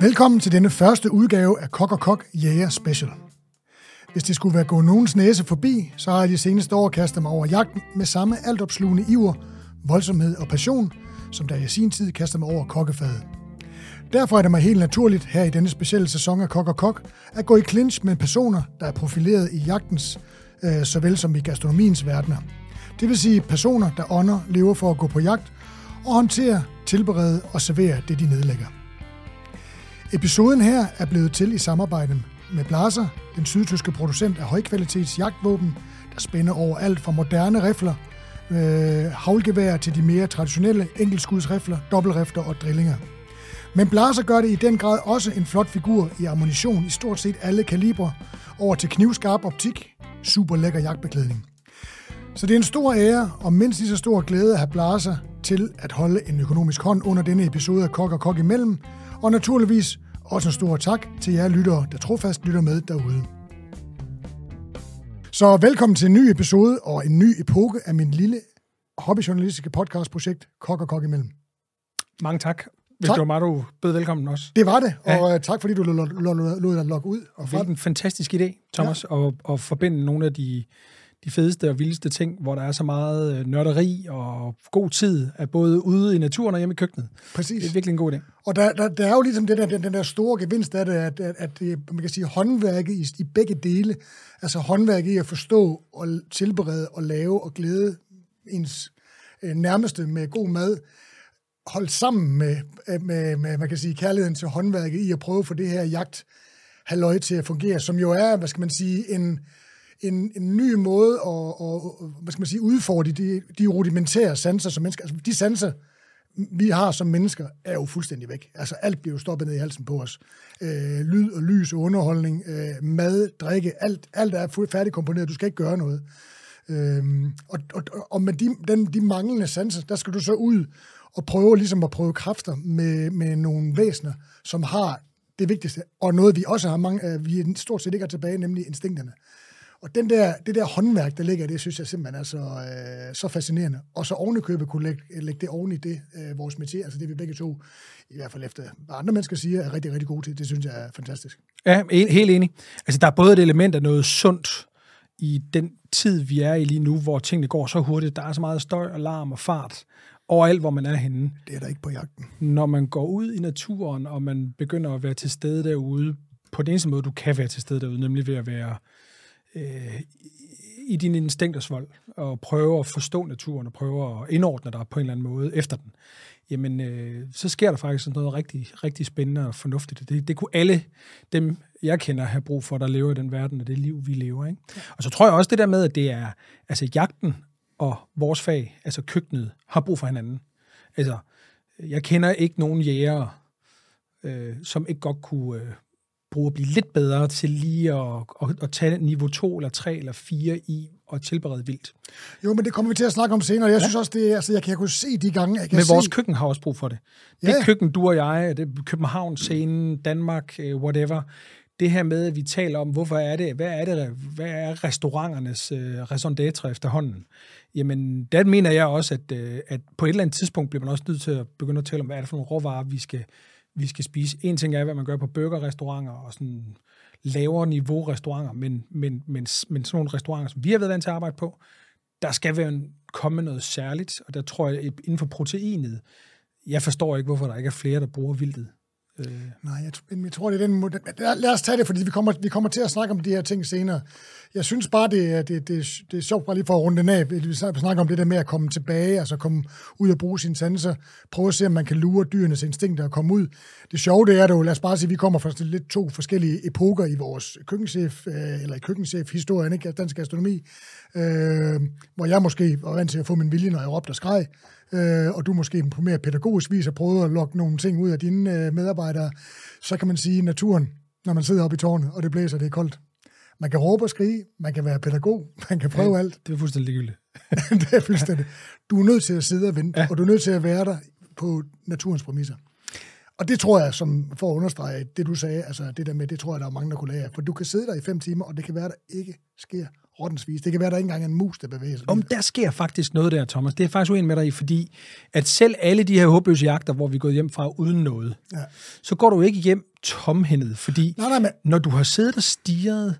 Velkommen til denne første udgave af Kok og Kok Jæger Special. Hvis det skulle være gået nogens næse forbi, så har jeg de seneste år kastet mig over jagten med samme altopslugende iver, voldsomhed og passion, som da jeg i sin tid kastede mig over kokkefadet. Derfor er det mig helt naturligt her i denne specielle sæson af Kok og Kok at gå i clinch med personer, der er profileret i jagtens, øh, såvel som i gastronomiens verdener. Det vil sige personer, der ånder, lever for at gå på jagt og håndtere, tilberede og servere det, de nedlægger. Episoden her er blevet til i samarbejde med Blaser, den sydtyske producent af højkvalitets jagtvåben, der spænder over alt fra moderne rifler, øh, havlgeværer til de mere traditionelle enkeltskudsrifler, dobbeltrifler og drillinger. Men Blaser gør det i den grad også en flot figur i ammunition i stort set alle kalibre, over til knivskarp optik, super lækker jagtbeklædning. Så det er en stor ære og mindst lige så stor glæde at have Blaser til at holde en økonomisk hånd under denne episode af Kok og Kok imellem, og naturligvis også en stor tak til jer lyttere, der trofast lytter med derude. Så velkommen til en ny episode og en ny epoke af min lille hobbyjournalistiske podcastprojekt Kok og Kok imellem. Mange tak. Hvis Tak. det var mig, du bød velkommen også. Det var det, og ja. tak fordi du lod dig logge ud. Og Hvilken fantastisk idé, Thomas, ja. at, at forbinde nogle af de, de fedeste og vildeste ting, hvor der er så meget øh, nørderi og god tid, at både ude i naturen og hjemme i køkkenet. Præcis. Det er virkelig en god idé. Og der, der, der er jo ligesom den der, den, den der store gevinst af det, at, at, at man kan sige håndværket i, i begge dele, altså håndværket i at forstå og tilberede og lave og glæde ens øh, nærmeste med god mad, holdt sammen med, øh, med, med, man kan sige, kærligheden til håndværket i at prøve at få det her jagt halløj til at fungere, som jo er, hvad skal man sige, en, en, en ny måde at, at, hvad skal man sige, udfordre de, de rudimentære sanser som mennesker. Altså de sanser, vi har som mennesker, er jo fuldstændig væk. Altså alt bliver jo stoppet ned i halsen på os. Øh, lyd og lys og underholdning, øh, mad, drikke, alt, alt er færdigkomponeret. Du skal ikke gøre noget. Øhm, og, og, og med de, den, de manglende sanser, der skal du så ud og prøve ligesom at prøve kræfter med, med nogle væsener, som har det vigtigste, og noget vi også har mange, øh, vi stort set ikke har tilbage, nemlig instinkterne. Og den der, det der håndværk, der ligger i det, synes jeg simpelthen er så, øh, så fascinerende. Og så ovenikøbet kunne lægge, lægge det oven i det, øh, vores métier, altså det vi begge to, i hvert fald efter hvad andre mennesker siger, er rigtig, rigtig gode til. Det synes jeg er fantastisk. Ja, en- helt enig. Altså, der er både et element af noget sundt i den tid, vi er i lige nu, hvor tingene går så hurtigt. Der er så meget støj og larm og fart overalt, hvor man er henne. Det er der ikke på jagten. når man går ud i naturen, og man begynder at være til stede derude, på den eneste måde, du kan være til stede derude, nemlig ved at være øh, i din instinkters vold, og prøve at forstå naturen, og prøve at indordne dig på en eller anden måde efter den, jamen, øh, så sker der faktisk sådan noget rigtig, rigtig spændende og fornuftigt. Det, det kunne alle dem, jeg kender, have brug for, der lever i den verden, og det liv, vi lever. Ikke? Og så tror jeg også det der med, at det er, altså jagten og vores fag, altså køkkenet, har brug for hinanden. Altså, jeg kender ikke nogen jægere, øh, som ikke godt kunne øh, bruge at blive lidt bedre til lige at, at, at tage niveau 2 eller 3 eller 4 i og tilberede vildt. Jo, men det kommer vi til at snakke om senere. Jeg synes også, det er, altså, jeg kan, jeg kunne se de gange, jeg kan Men se, vores køkken har også brug for det. Det Ja. køkken, du og jeg, det København, scenen, Danmark, øh, whatever. Det her med, at vi taler om, hvorfor er det, hvad er det, hvad er restauranternes øh, raison d'être efterhånden? Jamen, der mener jeg også, at, øh, at på et eller andet tidspunkt bliver man også nødt til at begynde at tale om, hvad er det for nogle råvarer, vi skal, vi skal spise. En ting er, hvad man gør på burgerrestauranter og sådan lavere niveau restauranter, men, men, men, men sådan nogle restauranter, som vi har været vant til at arbejde på, der skal være en, komme noget særligt, og der tror jeg, inden for proteinet, jeg forstår ikke, hvorfor der ikke er flere, der bruger vildtet. Øh, Nej, jeg, jeg tror, det er den måde. Lad, lad os tage det, fordi vi kommer, vi kommer til at snakke om de her ting senere. Jeg synes bare, det, det, det, det er sjovt bare lige for at runde den af. Vi snakker om det der med at komme tilbage, altså komme ud og bruge sine sanser. Prøve at se, om man kan lure dyrenes instinkter og komme ud. Det sjove, det er det jo, lad os bare sige, at vi kommer fra lidt to forskellige epoker i vores køkkenchef, øh, eller i køkkenchef-historien, ikke? dansk gastronomi, øh, hvor jeg måske var vant til at få min vilje, når jeg råbte og skreg, øh, og du måske på mere pædagogisk vis har prøvet at lokke nogle ting ud af dine øh, medarbejdere, så kan man sige, at naturen, når man sidder oppe i tårnet, og det blæser, det er koldt. Man kan råbe og skrige, man kan være pædagog, man kan prøve alt. det er fuldstændig ligegyldigt. det er fuldstændig. Du er nødt til at sidde og vente, ja. Ja. og du er nødt til at være der på naturens præmisser. Og det tror jeg, som for at understrege det, du sagde, altså det der med, det tror jeg, der er mange, der kunne lære. For du kan sidde der i fem timer, og det kan være, der ikke sker rottensvis. Det kan være, der ikke engang er en mus, der bevæger sig. Om der sker faktisk noget der, Thomas. Det er faktisk uenig med dig i, fordi at selv alle de her håbløse jagter, hvor vi gået hjem fra uden noget, Ja. så går du ikke hjem tomhændet, fordi Nej, nej, men når du har siddet og stiget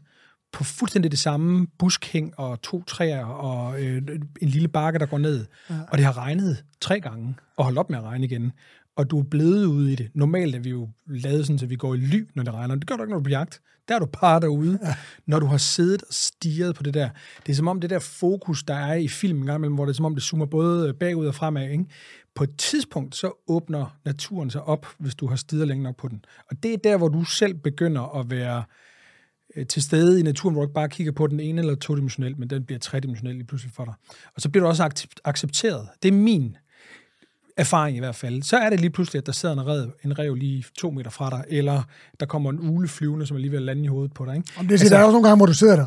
på fuldstændig det samme buskhæng og to træer og øh, en lille bakke, der går ned, ja. og det har regnet tre gange og holdt op med at regne igen, og du er blevet ude i det. Normalt er vi jo lavet sådan, at vi går i ly, når det regner. Det gør du ikke, når du er på jagt. Der er du bare derude. Ja. Når du har siddet og stiget på det der. Det er som om det der fokus, der er i filmen en gang imellem, hvor det er som om det zoomer både bagud og fremad. Ikke? På et tidspunkt, så åbner naturen sig op, hvis du har stiget længe nok på den. Og det er der, hvor du selv begynder at være øh, til stede i naturen, hvor du ikke bare kigger på den ene eller todimensionelt, men den bliver tredimensionel lige pludselig for dig. Og så bliver du også accept- accepteret. Det er min erfaring i hvert fald. Så er det lige pludselig, at der sidder en rev, en rev lige to meter fra dig, eller der kommer en ule flyvende, som er lige ved at lande i hovedet på dig. Ikke? om det altså, der er også nogle gange, hvor du sidder der,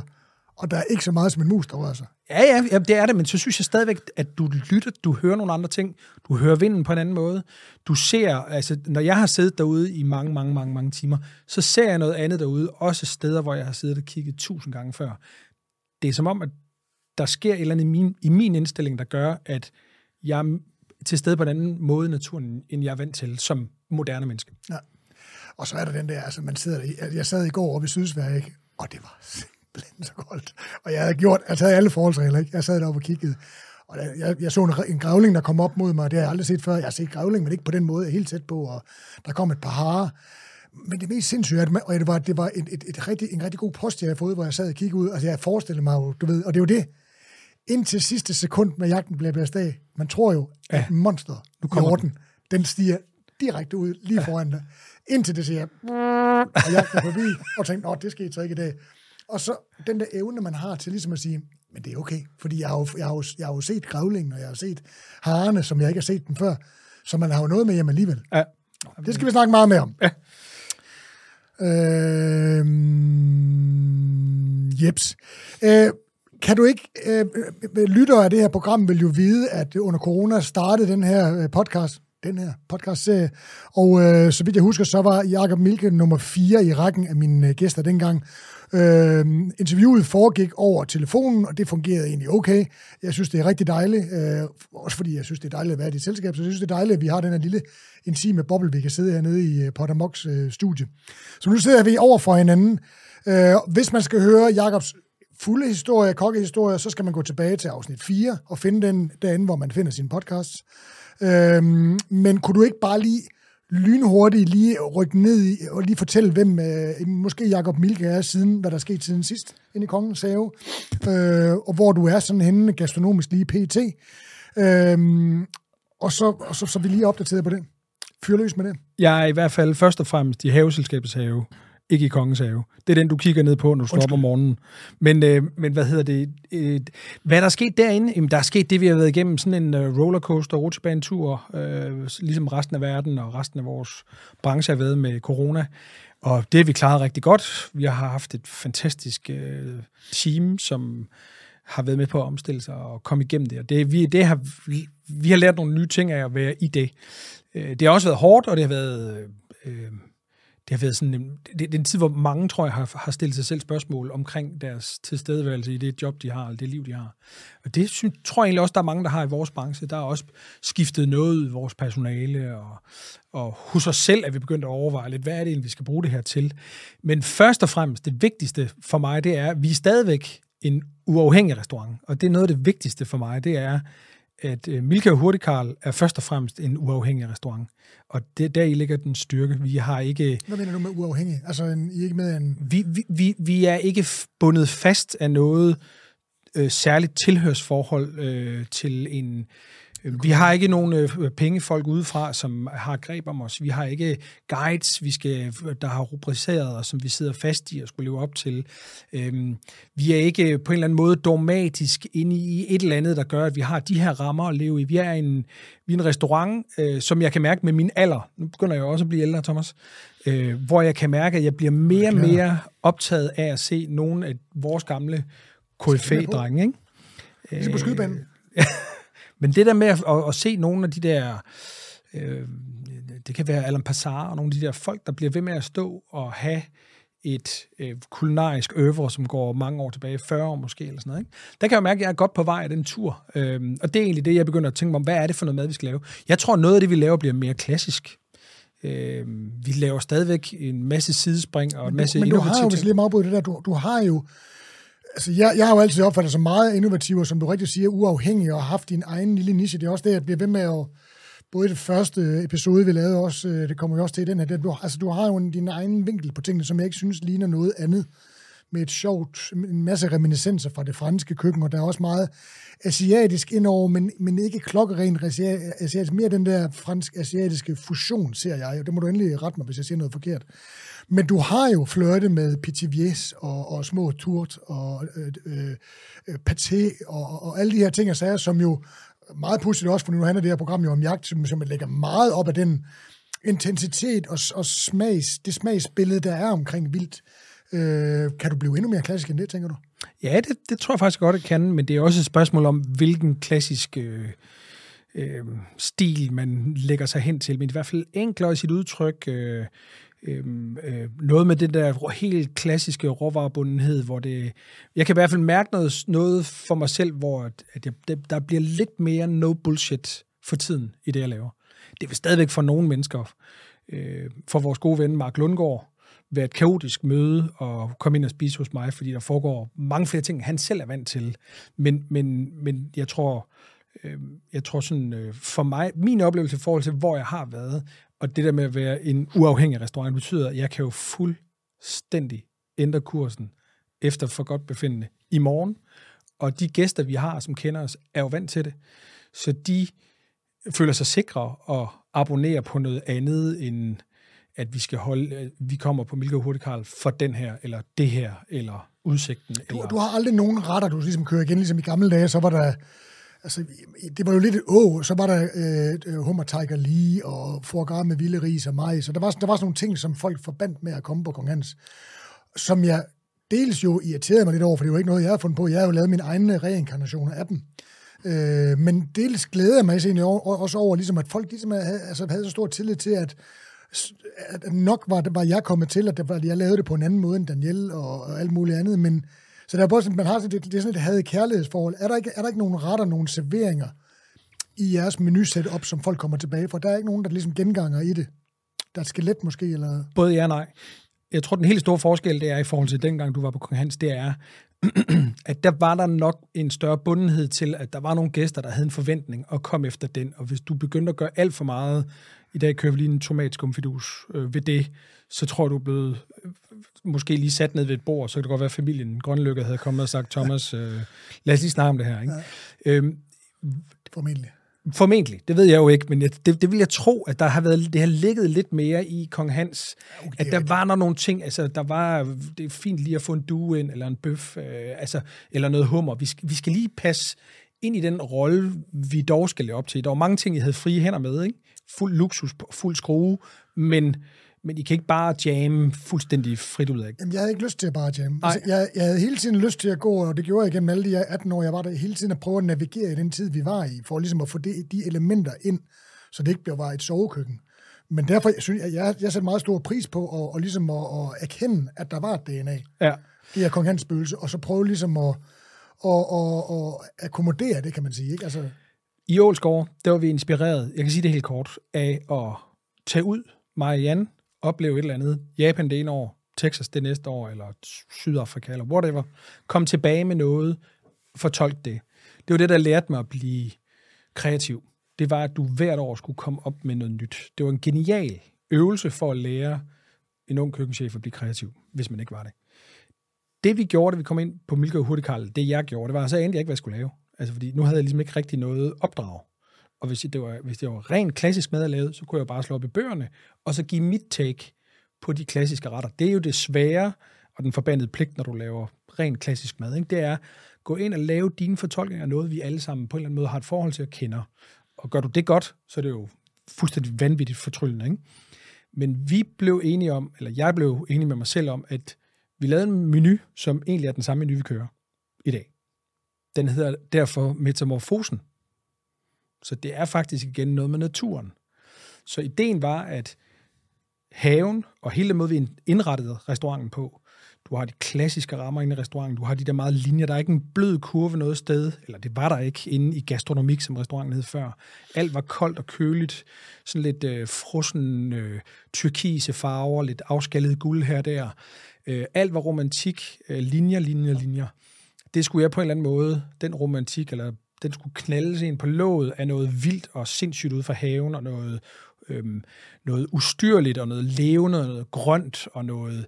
og der er ikke så meget som en mus, der rører sig. Ja, ja, ja, det er det, men så synes jeg stadigvæk, at du lytter, du hører nogle andre ting, du hører vinden på en anden måde, du ser, altså når jeg har siddet derude i mange, mange, mange, mange timer, så ser jeg noget andet derude, også steder, hvor jeg har siddet og kigget tusind gange før. Det er som om, at der sker et eller andet i min, i min indstilling, der gør, at jeg er til stede på en anden måde i naturen, end jeg er vant til som moderne menneske. Ja. Og så er der den der, altså man sidder jeg sad i går oppe i Sydsverige, ikke? og det var simpelthen så koldt. Og jeg havde gjort, jeg havde alle forholdsregler, ikke? Jeg sad deroppe og kiggede, og der, jeg, jeg så en, en gravling, der kom op mod mig, det har jeg aldrig set før. Jeg har set gravling, men ikke på den måde, helt tæt på, og der kom et par harer. Men det mest sindssyge er, at og det var, det var et, et, et rigtig, en rigtig god post, jeg havde fået, hvor jeg sad og kiggede ud. Altså, jeg forestillede mig jo, du ved, og det er jo det, indtil sidste sekund med jagten bliver blæst af. Man tror jo, at Ja. monster nu kommer den. den stiger direkte ud lige ja. foran dig. Indtil det siger, og jagten er forbi, og tænkte, nå, det skete så ikke i dag. Og så den der evne, man har til ligesom at sige, men det er okay, fordi jeg har jo, jeg har jo, jeg har jo set gravlingen, og jeg har set harerne, som jeg ikke har set dem før, så man har jo noget med hjem alligevel. Ja. Det skal vi snakke meget mere om. Ja. Øhm, jeps. Øh, kan du ikke, øh, øh, lyttere af det her program vil jo vide, at under corona startede den her øh, podcast, den her podcast-serie, og øh, så vidt jeg husker, så var Jakob Milke nummer 4 i rækken af mine øh, gæster dengang. Øh, interviewet foregik over telefonen, og det fungerede egentlig okay. Jeg synes, det er rigtig dejligt, øh, også fordi jeg synes, det er dejligt at være i dit selskab, så jeg synes, det er dejligt, at vi har den her lille intime boble, vi kan sidde hernede i øh, Potter Mox øh, studie. Så nu sidder vi over for hinanden. Øh, hvis man skal høre Jakobs fulde historie, kokkehistorie, så skal man gå tilbage til afsnit 4 og finde den derinde, hvor man finder sin podcasts. Øhm, men kunne du ikke bare lige lynhurtigt lige rykke ned i, og lige fortælle, hvem øh, måske Jakob Milke er siden, hvad der er sket siden sidst inde i Kongens Have, øh, og hvor du er sådan henne gastronomisk lige pt. Øh, og så, og så, så vi lige opdateret på det. Fyr løs med det. Jeg er i hvert fald først og fremmest i haveselskabets have, ikke i kongens have. Det er den, du kigger ned på, når du står op om morgenen. Men, øh, men hvad hedder det? Øh, hvad er der sket derinde? Jamen, der er sket det, vi har været igennem. Sådan en øh, rollercoaster, rutsjebanetur, øh, ligesom resten af verden og resten af vores branche har været med corona. Og det har vi klaret rigtig godt. Vi har haft et fantastisk øh, team, som har været med på at omstille sig og komme igennem det. Og det, vi, det har, vi, vi har lært nogle nye ting af at være i det. Øh, Det har også været hårdt, og det har været... Øh, det har været sådan en, det, det er en tid, hvor mange, tror jeg, har, har stillet sig selv spørgsmål omkring deres tilstedeværelse i det job, de har, eller det liv, de har. Og det synes, tror jeg egentlig også, der er mange, der har i vores branche. Der er også skiftet noget i vores personale, og, og hos os selv er vi begyndt at overveje lidt, hvad er det egentlig, vi skal bruge det her til. Men først og fremmest, det vigtigste for mig, det er, at vi er stadigvæk en uafhængig restaurant. Og det er noget af det vigtigste for mig, det er, at øh, Milka og Hurtikarl er først og fremmest en uafhængig restaurant. Og det, der i ligger den styrke. Vi har ikke... Hvad mener du med uafhængig? Altså, en, I ikke med en... Vi, vi, vi, vi er ikke bundet fast af noget øh, særligt tilhørsforhold øh, til en... Øh, vi har ikke nogen øh, pengefolk udefra, som har greb om os. Vi har ikke guides, vi skal, der har rubriceret os, som vi sidder fast i og skulle leve op til. Øhm, vi er ikke på en eller anden måde dogmatisk inde i et eller andet, der gør, at vi har de her rammer at leve i. Vi er en, vi er en restaurant, øh, som jeg kan mærke med min alder. Nu begynder jeg også at blive ældre, Thomas. Øh, hvor jeg kan mærke, at jeg bliver mere og mere optaget af at se nogle af vores gamle KFA-drenge. Ikke? Ligesom på skydebanen. Men det der med at, at, at se nogle af de der, øh, det kan være Alan Passar og nogle af de der folk, der bliver ved med at stå og have et øh, kulinarisk øver, som går mange år tilbage, 40 år måske, eller sådan noget. Ikke? Der kan jeg mærke, at jeg er godt på vej af den tur. Øhm, og det er egentlig det, jeg begynder at tænke mig om, hvad er det for noget mad, vi skal lave? Jeg tror, noget af det, vi laver, bliver mere klassisk. Øh, vi laver stadigvæk en masse sidespring og en masse Men du har jo, hvis lige meget det der, du, du har jo, altså jeg, jeg har jo altid opfattet som meget innovativ, og som du rigtig siger, uafhængig, og har haft din egen lille niche. Det er også det, jeg bliver ved med at, både det første episode, vi lavede også, øh, det kommer jo også til i den her, det, du, altså du har jo en, din egen vinkel på tingene, som jeg ikke synes ligner noget andet med et sjovt, en masse reminiscenser fra det franske køkken, og der er også meget asiatisk indover, men, men ikke klokkeren asiatisk, mere den der fransk-asiatiske fusion, ser jeg, og det må du endelig rette mig, hvis jeg siger noget forkert. Men du har jo flørtet med pitiviers og, og små Turt og øh, øh, paté og, og alle de her ting og sager, som jo meget pudsigt også, for nu handler det her program jo om jagt, som, som lægger meget op af den intensitet og, og smags, det smagsbillede, der er omkring vildt. Øh, kan du blive endnu mere klassisk end det, tænker du? Ja, det, det tror jeg faktisk godt, jeg kan, men det er også et spørgsmål om, hvilken klassisk øh, øh, stil man lægger sig hen til. Men i hvert fald enklere i sit udtryk. Øh, øh, øh, noget med den der helt klassiske råvarebundenhed, hvor det... Jeg kan i hvert fald mærke noget, noget for mig selv, hvor at jeg, det, der bliver lidt mere no bullshit for tiden i det, jeg laver. Det vil stadigvæk for nogle mennesker, øh, for vores gode ven Mark Lundgaard, være et kaotisk møde og komme ind og spise hos mig, fordi der foregår mange flere ting, han selv er vant til. Men, men, men jeg tror, øh, jeg tror sådan, øh, for mig, min oplevelse i forhold til, hvor jeg har været, og det der med at være en uafhængig restaurant, betyder, at jeg kan jo fuldstændig ændre kursen efter for godt befindende i morgen. Og de gæster, vi har, som kender os, er jo vant til det. Så de føler sig sikre og abonnerer på noget andet end at vi skal holde, vi kommer på Milke Hurtigrad for den her, eller det her, eller udsigten. Du, eller... du har aldrig nogen retter, du ligesom kører igen, ligesom i gamle dage, så var der, altså, det var jo lidt et åh, så var der øh, øh hummer tiger Lee og forgar med vilde ris og majs, så der var, der var sådan nogle ting, som folk forbandt med at komme på Kong Hans, som jeg dels jo irriterede mig lidt over, for det var ikke noget, jeg har fundet på. Jeg har jo lavet min egen øh, reinkarnationer af dem. Øh, men dels glæder jeg mig egentlig over, også over, ligesom at folk ligesom havde, altså, havde så stor tillid til, at at nok var, var jeg kommet til, at jeg lavede det på en anden måde end Daniel og, og alt muligt andet, men så der er både sådan, man har sådan, det, det er sådan et havde kærlighedsforhold. Er der, ikke, er der ikke nogen retter, nogen serveringer i jeres menu op, som folk kommer tilbage for? Der er ikke nogen, der ligesom genganger i det. Der er et skelet måske, eller... Både ja og nej. Jeg tror, den helt store forskel, det er i forhold til dengang, du var på Kong Hans, det er, at der var der nok en større bundenhed til, at der var nogle gæster, der havde en forventning og kom efter den. Og hvis du begyndte at gøre alt for meget i dag kører vi lige en tomatskumfidus øh, ved det, så tror du er blevet øh, måske lige sat ned ved et bord, så kan det godt være, at familien Grønlykke havde kommet og sagt, Thomas, øh, lad os lige snakke om det her. Ikke? Ja. Øhm, Formentlig. Formentlig, det ved jeg jo ikke, men jeg, det, det vil jeg tro, at der har været, det har ligget lidt mere i Kong Hans, okay, at der var der nogle ting, altså der var, det er fint lige at få en due ind, eller en bøf, øh, altså, eller noget hummer. Vi skal, vi skal lige passe ind i den rolle, vi dog skal leve op til. Der var mange ting, jeg havde frie hænder med, ikke? fuld luksus, fuld skrue, men, men I kan ikke bare jamme fuldstændig frit ud af. Jamen, jeg havde ikke lyst til at bare jamme. Altså, jeg, jeg havde hele tiden lyst til at gå, og det gjorde jeg gennem alle de 18 år, jeg var der, hele tiden at prøve at navigere i den tid, vi var i, for ligesom at få det, de elementer ind, så det ikke bliver bare et sovekøkken. Men derfor jeg synes jeg, jeg, jeg sætter meget stor pris på at, og ligesom at, at erkende, at der var et DNA. Ja. Det er kong Hans spøgelse, og så prøve ligesom at, at, at, at akkommodere det, kan man sige. Ikke? Altså, i Ålsgård, der var vi inspireret, jeg kan sige det helt kort, af at tage ud, Jan, opleve et eller andet, Japan det ene år, Texas det næste år, eller Sydafrika, eller whatever, kom tilbage med noget, fortolk det. Det var det, der lærte mig at blive kreativ. Det var, at du hvert år skulle komme op med noget nyt. Det var en genial øvelse for at lære en ung køkkenchef at blive kreativ, hvis man ikke var det. Det vi gjorde, da vi kom ind på Milke og Hurtigkarl, det jeg gjorde, det var, så endte jeg ikke, hvad jeg skulle lave. Altså, fordi nu havde jeg ligesom ikke rigtig noget opdrag. Og hvis det var, hvis det var rent klassisk mad, jeg lavede, så kunne jeg bare slå op i bøgerne, og så give mit take på de klassiske retter. Det er jo det svære og den forbandede pligt, når du laver rent klassisk mad. Ikke? Det er gå ind og lave dine fortolkninger af noget, vi alle sammen på en eller anden måde har et forhold til at kende. Og gør du det godt, så er det jo fuldstændig vanvittigt fortryllende. Ikke? Men vi blev enige om, eller jeg blev enig med mig selv om, at vi lavede en menu, som egentlig er den samme menu, vi kører i dag. Den hedder derfor metamorfosen. Så det er faktisk igen noget med naturen. Så ideen var, at haven og hele den måde, vi indrettede restauranten på. Du har de klassiske rammer inde i restauranten. Du har de der meget linjer. Der er ikke en blød kurve noget sted. Eller det var der ikke inde i gastronomik, som restauranten hed før. Alt var koldt og køligt. Sådan lidt øh, frossen øh, tyrkise farver. Lidt afskallet guld her og der. Øh, alt var romantik. Øh, linjer, linjer, linjer. Det skulle jeg på en eller anden måde, den romantik, eller den skulle knaldes ind på låget af noget vildt og sindssygt ud fra haven, og noget, øhm, noget ustyrligt, og noget levende, og noget grønt, og noget...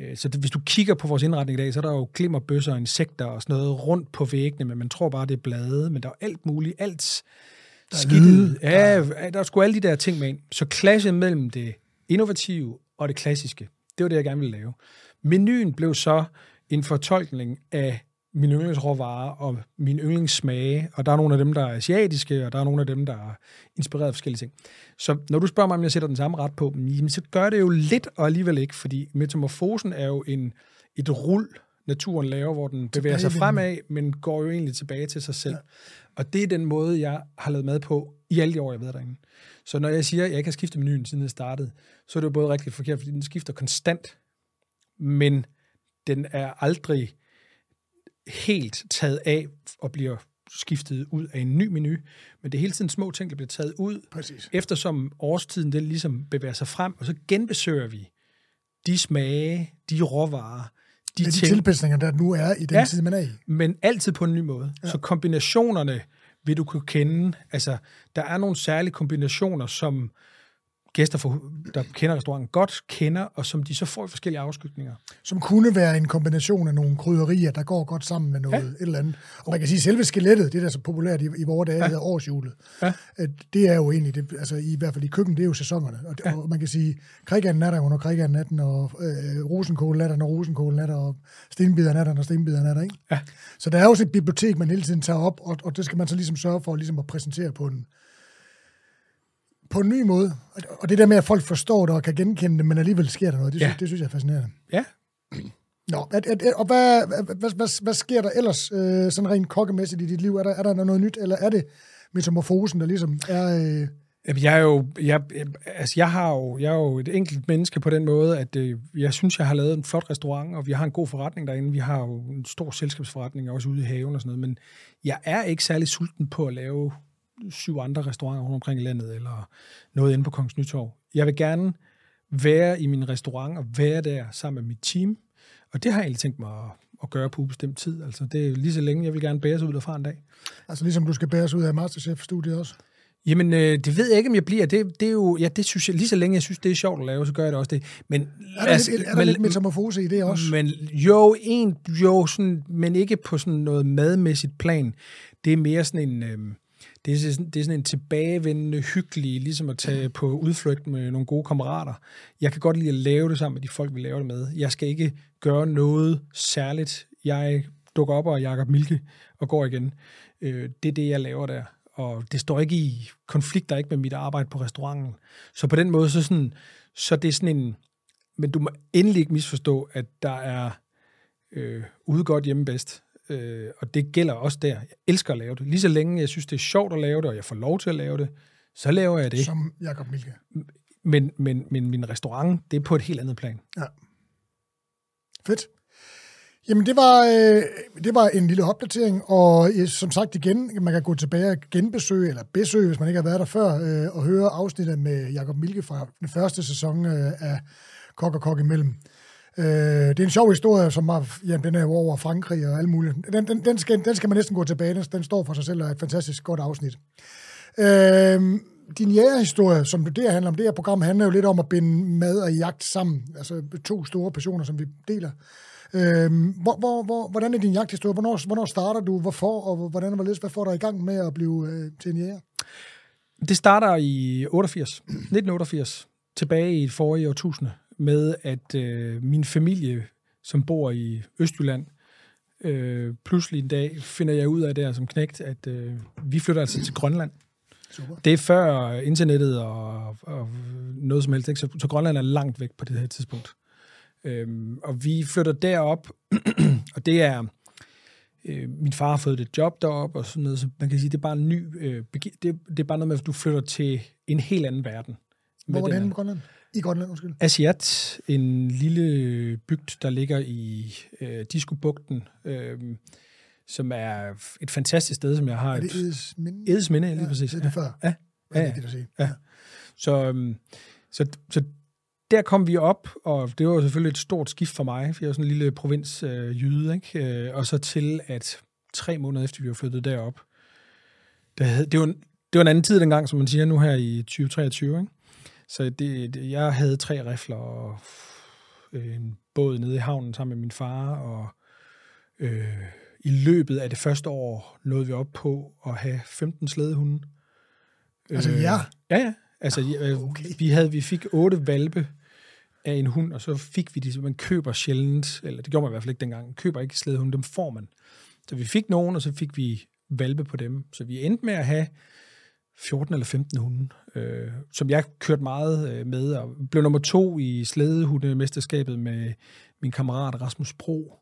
Øh, så det, hvis du kigger på vores indretning i dag, så er der jo glimmerbøsser og insekter og sådan noget rundt på væggene, men man tror bare, det er blade, men der er alt muligt, alt skidtet. Ja, der er sgu alle de der ting med ind. Så klasse mellem det innovative og det klassiske, det var det, jeg gerne ville lave. Menuen blev så en fortolkning af mine yndlingsråvarer og mine yndlingssmage, og der er nogle af dem, der er asiatiske, og der er nogle af dem, der er inspireret af forskellige ting. Så når du spørger mig, om jeg sætter den samme ret på, jamen, så gør det jo lidt, og alligevel ikke, fordi metamorfosen er jo en, et rul, naturen laver, hvor den bevæger sig fremad, men går jo egentlig tilbage til sig selv. Ja. Og det er den måde, jeg har lavet mad på i alle de år, jeg ved derinde. Så når jeg siger, at jeg ikke har skiftet menuen, siden jeg startede, så er det jo både rigtigt og forkert, fordi den skifter konstant, men den er aldrig helt taget af og bliver skiftet ud af en ny menu, men det er hele tiden små ting, der bliver taget ud, Præcis. eftersom årstiden den ligesom bevæger sig frem, og så genbesøger vi de smage, de råvarer, de, de ting. tilpasninger, der nu er i den ja, tid, man er i. men altid på en ny måde. Ja. Så kombinationerne vil du kunne kende. Altså, der er nogle særlige kombinationer, som gæster, for, der kender restauranten godt, kender, og som de så får i forskellige afskygninger. Som kunne være en kombination af nogle krydderier, der går godt sammen med noget ja. et eller andet. Og man kan sige, at selve skelettet, det der er så populært i, i vores dage, ja. hedder årshjulet, ja. det er jo egentlig, det, altså i hvert fald i køkken, det er jo sæsonerne. Og, ja. og man kan sige, kriganen er der under kriganen er den, og øh, rosenkålen er der, når rosenkålen er der, og stenbideren er der, når stenbideren er der, ikke? Ja. Så der er også et bibliotek, man hele tiden tager op, og, og det skal man så ligesom sørge for ligesom at præsentere på en, på en ny måde. Og det der med, at folk forstår det og kan genkende det, men alligevel sker der noget, det, ja. synes, det synes jeg er fascinerende. Ja. Nå, at, at, og hvad, hvad, hvad, hvad sker der ellers øh, sådan rent kokkemæssigt i dit liv? Er der, er der noget nyt, eller er det metamorfosen, der ligesom er... Øh... Jeg er jo, jeg, altså jeg har jo, jeg er jo et enkelt menneske på den måde, at øh, jeg synes, jeg har lavet en flot restaurant, og vi har en god forretning derinde. Vi har jo en stor selskabsforretning, også ude i haven og sådan noget, men jeg er ikke særlig sulten på at lave syv andre restauranter rundt omkring i landet, eller noget inde på Kongens Nytorv. Jeg vil gerne være i min restaurant og være der sammen med mit team, og det har jeg egentlig tænkt mig at, at gøre på ubestemt tid. Altså, det er lige så længe, jeg vil gerne bæres ud derfra en dag. Altså ligesom du skal bæres ud af Masterchef-studiet også? Jamen, øh, det ved jeg ikke, om jeg bliver. Det, det er jo, ja, det synes jeg, lige så længe jeg synes, det er sjovt at lave, så gør jeg det også det. Men, er der, altså, lidt, er der men, lidt metamorfose i det også? Men jo, en, jo sådan, men ikke på sådan noget madmæssigt plan. Det er mere sådan en... Øh, det er, sådan, det er sådan en tilbagevendende, hyggelig, ligesom at tage på udflugt med nogle gode kammerater. Jeg kan godt lide at lave det sammen med de folk, vi laver det med. Jeg skal ikke gøre noget særligt. Jeg dukker op og jakker Milke og går igen. Øh, det er det, jeg laver der. Og det står ikke i konflikter ikke med mit arbejde på restauranten. Så på den måde, så, sådan, så det er sådan en... Men du må endelig ikke misforstå, at der er øh, ude godt hjemme bedst. Øh, og det gælder også der. Jeg elsker at lave det. Lige så længe jeg synes, det er sjovt at lave det, og jeg får lov til at lave det, så laver jeg det. Som Jakob Milke. Men, men, men min restaurant, det er på et helt andet plan. Ja. Fedt. Jamen, det var, øh, det var en lille opdatering, og øh, som sagt igen, man kan gå tilbage og genbesøge, eller besøge, hvis man ikke har været der før, øh, og høre afsnittet med Jakob Milke fra den første sæson øh, af Kok og Kok imellem. Øh, det er en sjov historie, som var, jamen, den er jo over Frankrig og alt muligt. Den, den, den, skal, den skal man næsten gå tilbage. Den, den står for sig selv og er et fantastisk godt afsnit. Øh, din jægerhistorie, som det her handler om, det her program handler jo lidt om at binde mad og jagt sammen. Altså to store passioner, som vi deler. Øh, hvor, hvor, hvor, hvordan er din jagthistorie? Hvornår, hvornår starter du? Hvorfor? Og hvordan, hvad får dig i gang med at blive øh, til en jæger? Det starter i 88, 1988, tilbage i et forrige årtusinde med, at øh, min familie, som bor i Østjylland, øh, pludselig en dag finder jeg ud af der som knægt, at øh, vi flytter altså til Grønland. Super. Det er før internettet og, og noget som helst, ikke? Så, så Grønland er langt væk på det her tidspunkt. Øhm, og vi flytter derop, og det er, øh, min far har fået et job derop og sådan noget, så man kan sige, det er bare en ny, øh, det, det er bare noget med, at du flytter til en helt anden verden Hvor var det henne på Grønland? I Grønland, undskyld. Asiat, en lille bygd, der ligger i øh, Diskobugten, øh, som er et fantastisk sted, som jeg har Er et det Edesminde? Edesminde, lige præcis. Det er det før. Ja, ja, at sige? ja. Så, øhm, så, så der kom vi op, og det var selvfølgelig et stort skift for mig, for jeg er sådan en lille provins øh, ikke? Øh, og så til, at tre måneder efter vi var flyttet derop, der havde, det, var, en- det var en anden tid dengang, som man siger nu her i 2023, ikke? Så det, det, jeg havde tre rifler og øh, en båd nede i havnen sammen med min far, og øh, i løbet af det første år nåede vi op på at have 15 slædehunde. Altså, Øh, ja. Ja, ja. Altså, øh, okay. vi, havde, vi fik otte valpe af en hund, og så fik vi de, man køber sjældent, eller det gjorde man i hvert fald ikke dengang, køber ikke slædehunde, dem får man. Så vi fik nogen, og så fik vi valpe på dem. Så vi endte med at have 14 eller 15 hunde, øh, som jeg kørte meget øh, med, og blev nummer to i slædehundemesterskabet med min kammerat Rasmus Bro.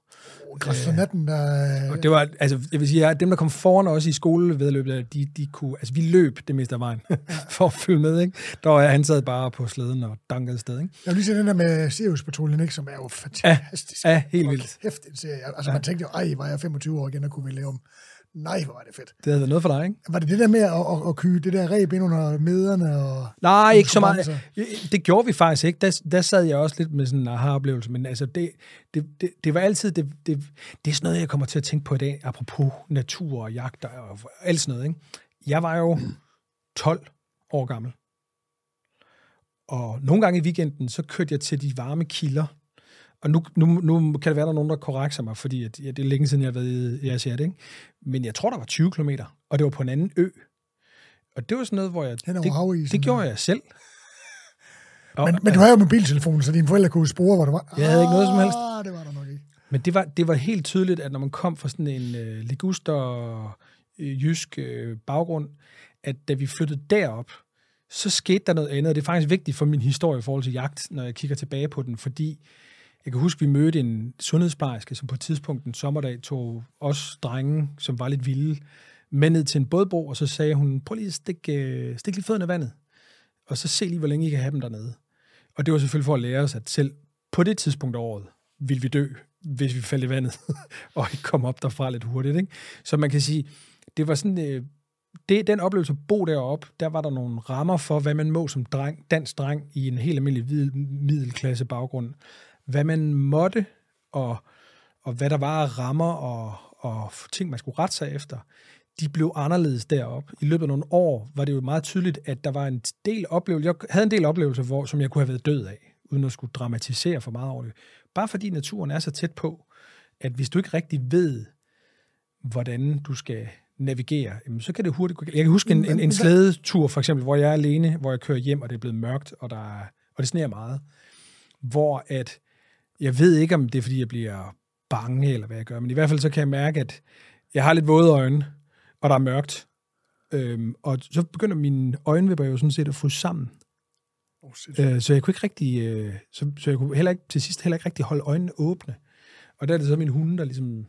Græs for natten, der... Og det var, altså, jeg vil sige, at dem, der kom foran os i skolevedløbet, de, de kunne, altså vi løb det meste af vejen for at følge med, ikke? Der var han sad bare på slæden og dankede sted, ikke? Jeg vil lige sige den der med Sirius-patruljen, ikke, som er jo fantastisk. Ja, helt Hold vildt. Kæft, en serie. Altså, man tænkte jo, ej, var jeg 25 år igen, og kunne vi lave om. Nej, hvor var det fedt. Det havde været noget for dig, ikke? Var det det der med at, at, at kyge det der reb ind under mederne? Og... Nej, ikke så meget. Det gjorde vi faktisk ikke. Der, der sad jeg også lidt med sådan en aha-oplevelse, men altså det, det, det, det var altid, det, det, det er sådan noget, jeg kommer til at tænke på i dag, apropos natur og jagt og alt sådan noget. Ikke? Jeg var jo 12 år gammel, og nogle gange i weekenden, så kørte jeg til de varme kilder, og nu, nu, nu kan det være, der er nogen, der korrekser mig, fordi at, ja, det er længe siden, jeg har været i Asiat, ikke? Men jeg tror, der var 20 km, og det var på en anden ø. Og det var sådan noget, hvor jeg... Det, havisen, det gjorde jeg selv. Og, Men, men du havde jo mobiltelefon, så dine forældre kunne spore, hvor du var. Jeg havde ikke noget som helst. Ah, det var der nok ikke. men det var, det var helt tydeligt, at når man kom fra sådan en øh, liguster øh, jysk øh, baggrund, at da vi flyttede derop, så skete der noget andet. Og det er faktisk vigtigt for min historie i forhold til jagt, når jeg kigger tilbage på den, fordi jeg kan huske, vi mødte en sundhedsplejerske, som på et tidspunkt en sommerdag tog os drenge, som var lidt vilde, med ned til en bådbro, og så sagde hun, prøv lige at stikke, øh, stik lige fødderne i vandet, og så se lige, hvor længe I kan have dem dernede. Og det var selvfølgelig for at lære os, at selv på det tidspunkt af året, ville vi dø, hvis vi faldt i vandet, og ikke kom op derfra lidt hurtigt. Ikke? Så man kan sige, det var sådan, øh, det, den oplevelse at bo deroppe, der var der nogle rammer for, hvad man må som dreng, dansk dreng i en helt almindelig middelklasse baggrund. Hvad man måtte, og, og hvad der var af rammer og, og ting, man skulle rette sig efter, de blev anderledes derop. I løbet af nogle år var det jo meget tydeligt, at der var en del oplevelser. Jeg havde en del oplevelser, hvor, som jeg kunne have været død af, uden at skulle dramatisere for meget over det. Bare fordi naturen er så tæt på, at hvis du ikke rigtig ved, hvordan du skal navigere, jamen, så kan det hurtigt gå. Jeg kan huske en, en, en slædetur, for eksempel, hvor jeg er alene, hvor jeg kører hjem, og det er blevet mørkt, og, der er, og det sneer meget. Hvor at, jeg ved ikke, om det er, fordi jeg bliver bange, eller hvad jeg gør, men i hvert fald så kan jeg mærke, at jeg har lidt våde øjne, og der er mørkt. Øhm, og så begynder mine øjenvipper jo sådan set at fryse sammen. Oh. Øh, så jeg kunne ikke rigtig, øh, så, så jeg kunne heller ikke, til sidst heller ikke rigtig holde øjnene åbne. Og der er det så min hunde, der ligesom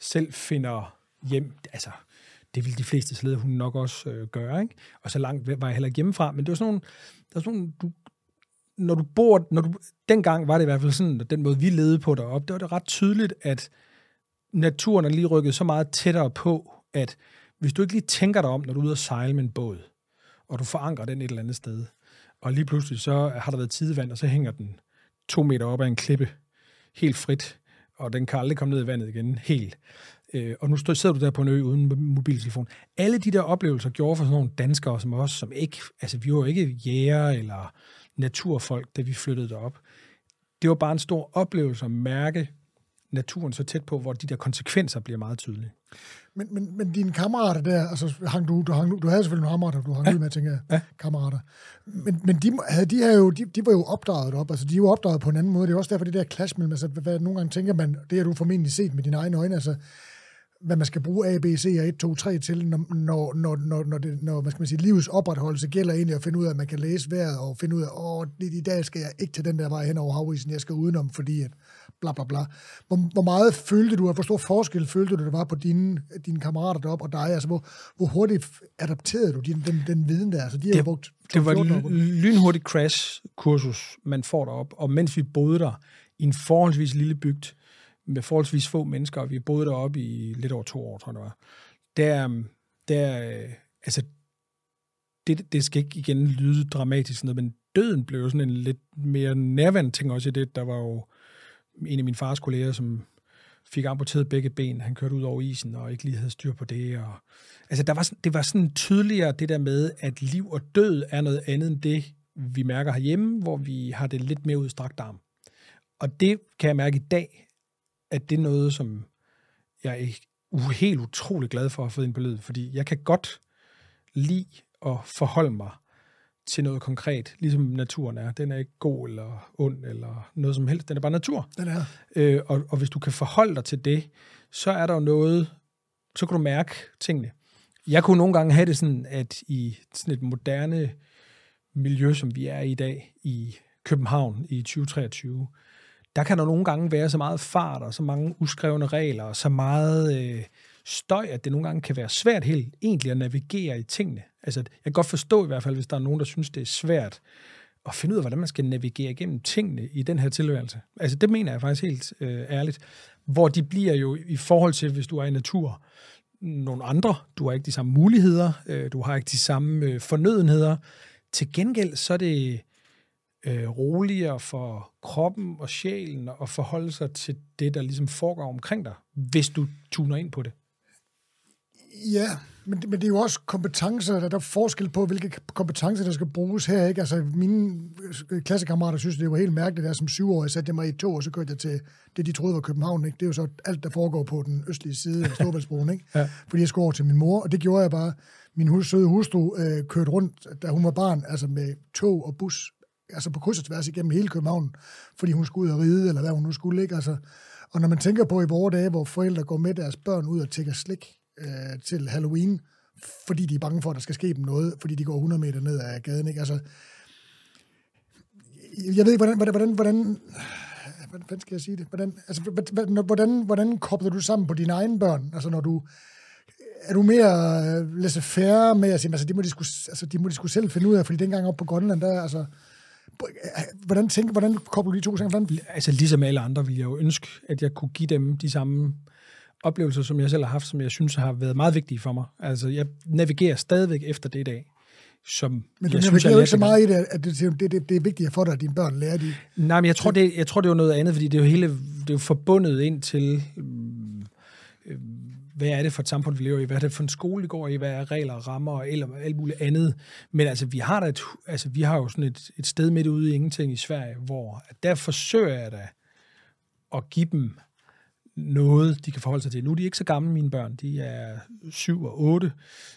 selv finder hjem. Altså, det vil de fleste slædehunde nok også øh, gøre, ikke? Og så langt var jeg heller ikke hjemmefra. Men det var sådan nogle, der var sådan nogle, du, når du bor, når du, dengang var det i hvert fald sådan, at den måde, vi levede på deroppe, det var det ret tydeligt, at naturen er lige rykket så meget tættere på, at hvis du ikke lige tænker dig om, når du er ude at sejle med en båd, og du forankrer den et eller andet sted, og lige pludselig så har der været tidevand, og så hænger den to meter op ad en klippe, helt frit, og den kan aldrig komme ned i vandet igen, helt. Øh, og nu står, sidder du der på en ø uden mobiltelefon. Alle de der oplevelser gjorde for sådan nogle danskere som os, som ikke, altså vi var jo ikke jæger eller naturfolk, da vi flyttede derop. Det var bare en stor oplevelse at mærke naturen så tæt på, hvor de der konsekvenser bliver meget tydelige. Men, men, men dine kammerater der, altså hang du, du, hang, du havde selvfølgelig nogle kammerater, du hang ja. ud med, tænker jeg, Ja. kammerater. Men, men de, havde, de, her jo, de, de var jo opdraget op, altså de jo opdraget på en anden måde. Det er også derfor, det der clash mellem, altså hvad, nogle gange tænker man, det har du formentlig set med dine egne øjne, altså hvad man skal bruge A, B, C og 1, 2, 3 til, når, når, når, når, det, når hvad skal man sige, livets opretholdelse gælder egentlig at finde ud af, at man kan læse vejret og finde ud af, åh, i dag skal jeg ikke til den der vej hen over havisen, jeg skal udenom, fordi at bla bla bla. Hvor, hvor meget følte du, og hvor stor forskel følte du, det var på dine, dine kammerater deroppe og dig? Altså, hvor, hvor hurtigt adapterede du din, den, den viden der? Altså, de det, har brugt det var et lynhurtigt crash-kursus, man får derop, og mens vi boede der i en forholdsvis lille bygd, med forholdsvis få mennesker, og vi boede deroppe i lidt over to år, tror jeg det var. Der, der øh, altså, det, det skal ikke igen lyde dramatisk, noget, men døden blev jo sådan en lidt mere nærværende ting også i det. Der var jo en af min fars kolleger, som fik amputeret begge ben. Han kørte ud over isen og ikke lige havde styr på det. Og, altså, der var, det var sådan tydeligere det der med, at liv og død er noget andet end det, vi mærker herhjemme, hvor vi har det lidt mere udstrakt arm. Og det kan jeg mærke i dag, at det er noget, som jeg er helt utrolig glad for at have fået ind på lyd, fordi jeg kan godt lide at forholde mig til noget konkret, ligesom naturen er. Den er ikke god eller ond eller noget som helst. Den er bare natur. Den er. Øh, og, og hvis du kan forholde dig til det, så er der jo noget, så kan du mærke tingene. Jeg kunne nogle gange have det sådan, at i sådan et moderne miljø, som vi er i i dag, i København i 2023, der kan der nogle gange være så meget fart og så mange uskrevne regler og så meget øh, støj, at det nogle gange kan være svært helt egentlig at navigere i tingene. Altså, jeg kan godt forstå i hvert fald, hvis der er nogen, der synes, det er svært at finde ud af, hvordan man skal navigere igennem tingene i den her tilværelse. Altså, det mener jeg faktisk helt øh, ærligt. Hvor de bliver jo i forhold til, hvis du er i natur, nogle andre. Du har ikke de samme muligheder, øh, du har ikke de samme øh, fornødenheder. Til gengæld så er det øh, roligere for kroppen og sjælen at forholde sig til det, der ligesom foregår omkring dig, hvis du tuner ind på det. Ja, men, men det er jo også kompetencer, der, der er forskel på, hvilke kompetencer, der skal bruges her. Ikke? Altså, mine klassekammerater synes, det var helt mærkeligt, at jeg som syvårig satte mig i tog, og så kørte jeg til det, de troede var København. Ikke? Det er jo så alt, der foregår på den østlige side af Storbæltsbroen, ikke? ja. fordi jeg skulle over til min mor, og det gjorde jeg bare. Min hus, søde hustru øh, kørte rundt, da hun var barn, altså med tog og bus, altså på kryds og tværs igennem hele København, fordi hun skulle ud og ride, eller hvad hun nu skulle, ikke? Altså, og når man tænker på i vore dage, hvor forældre går med deres børn ud og tækker slik, øh, til Halloween, fordi de er bange for, at der skal ske dem noget, fordi de går 100 meter ned ad gaden. Ikke? Altså, jeg ved ikke, hvordan, hvordan, hvordan, hvordan skal jeg sige det? Hvordan, altså, hvordan, hvordan kobler du sammen på dine egne børn? Altså, når du, er du mere øh, laissez-faire med at sige, altså, de må de, skulle, altså, de må de skulle selv finde ud af, fordi dengang op på Grønland, der, altså, hvordan, tænker, hvordan kobler du de to ting? Hvordan? Altså, ligesom alle andre ville jeg jo ønske, at jeg kunne give dem de samme oplevelser, som jeg selv har haft, som jeg synes har været meget vigtige for mig. Altså, jeg navigerer stadigvæk efter det i dag. Som men du jeg navigerer jo ikke så meget i det, at det, det, det, det er vigtigt for dig, at dine børn lærer de. Nej, men jeg tror, det, jeg tror, det er noget andet, fordi det er jo hele, det er jo forbundet ind til, hvad er det for et samfund, vi lever i, hvad er det for en skole, vi går i, hvad er regler, rammer og alt, alt muligt andet. Men altså, vi har, da et, altså, vi har jo sådan et, et sted midt ude i ingenting i Sverige, hvor at der forsøger jeg da at give dem noget, de kan forholde sig til. Nu er de ikke så gamle, mine børn. De er 7 og 8,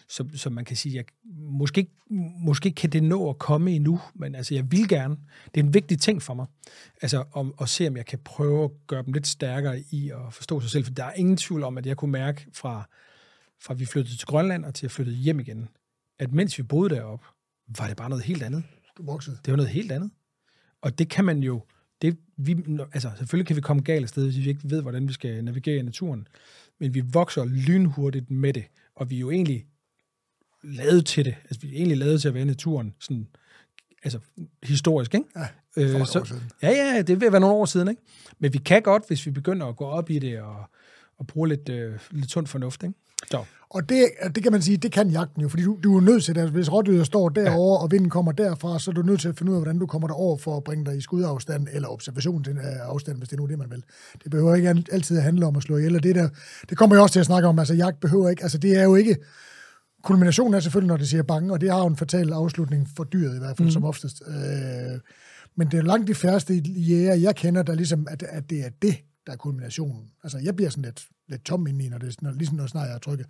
så, så man kan sige, at måske, måske kan det nå at komme endnu, men altså, jeg vil gerne. Det er en vigtig ting for mig, altså om, at se, om jeg kan prøve at gøre dem lidt stærkere i at forstå sig selv, for der er ingen tvivl om, at jeg kunne mærke fra, fra vi flyttede til Grønland og til at flytte hjem igen, at mens vi boede deroppe, var det bare noget helt andet. Det var noget helt andet. Og det kan man jo det, vi, altså, selvfølgelig kan vi komme galt afsted, hvis vi ikke ved, hvordan vi skal navigere i naturen. Men vi vokser lynhurtigt med det, og vi er jo egentlig lavet til det. Altså, vi er egentlig lavet til at være i naturen, sådan, altså historisk, ikke? Ja, øh, så, ja, ja, det vil være nogle år siden, ikke? Men vi kan godt, hvis vi begynder at gå op i det og, og bruge lidt, øh, lidt sund fornuft, ikke? Så. Og det, det kan man sige, det kan jagten jo, fordi du, du er nødt til det. Altså, hvis rådyret står derovre, ja. og vinden kommer derfra, så er du nødt til at finde ud af, hvordan du kommer derover for at bringe dig i skudafstand, eller observation til afstand, hvis det er nu det, man vil. Det behøver ikke altid at handle om at slå ihjel, og det, der, det kommer jeg også til at snakke om. Altså, jagt behøver ikke, altså det er jo ikke, kulminationen er selvfølgelig, når det siger bange, og det har jo en fatal afslutning for dyret i hvert fald, mm. som oftest. Øh, men det er langt de færreste jæger, jeg kender, der ligesom, at, at det er det, der er kulminationen. Altså, jeg bliver sådan lidt, lidt tom indeni, når det når, ligesom når snart jeg er trykket.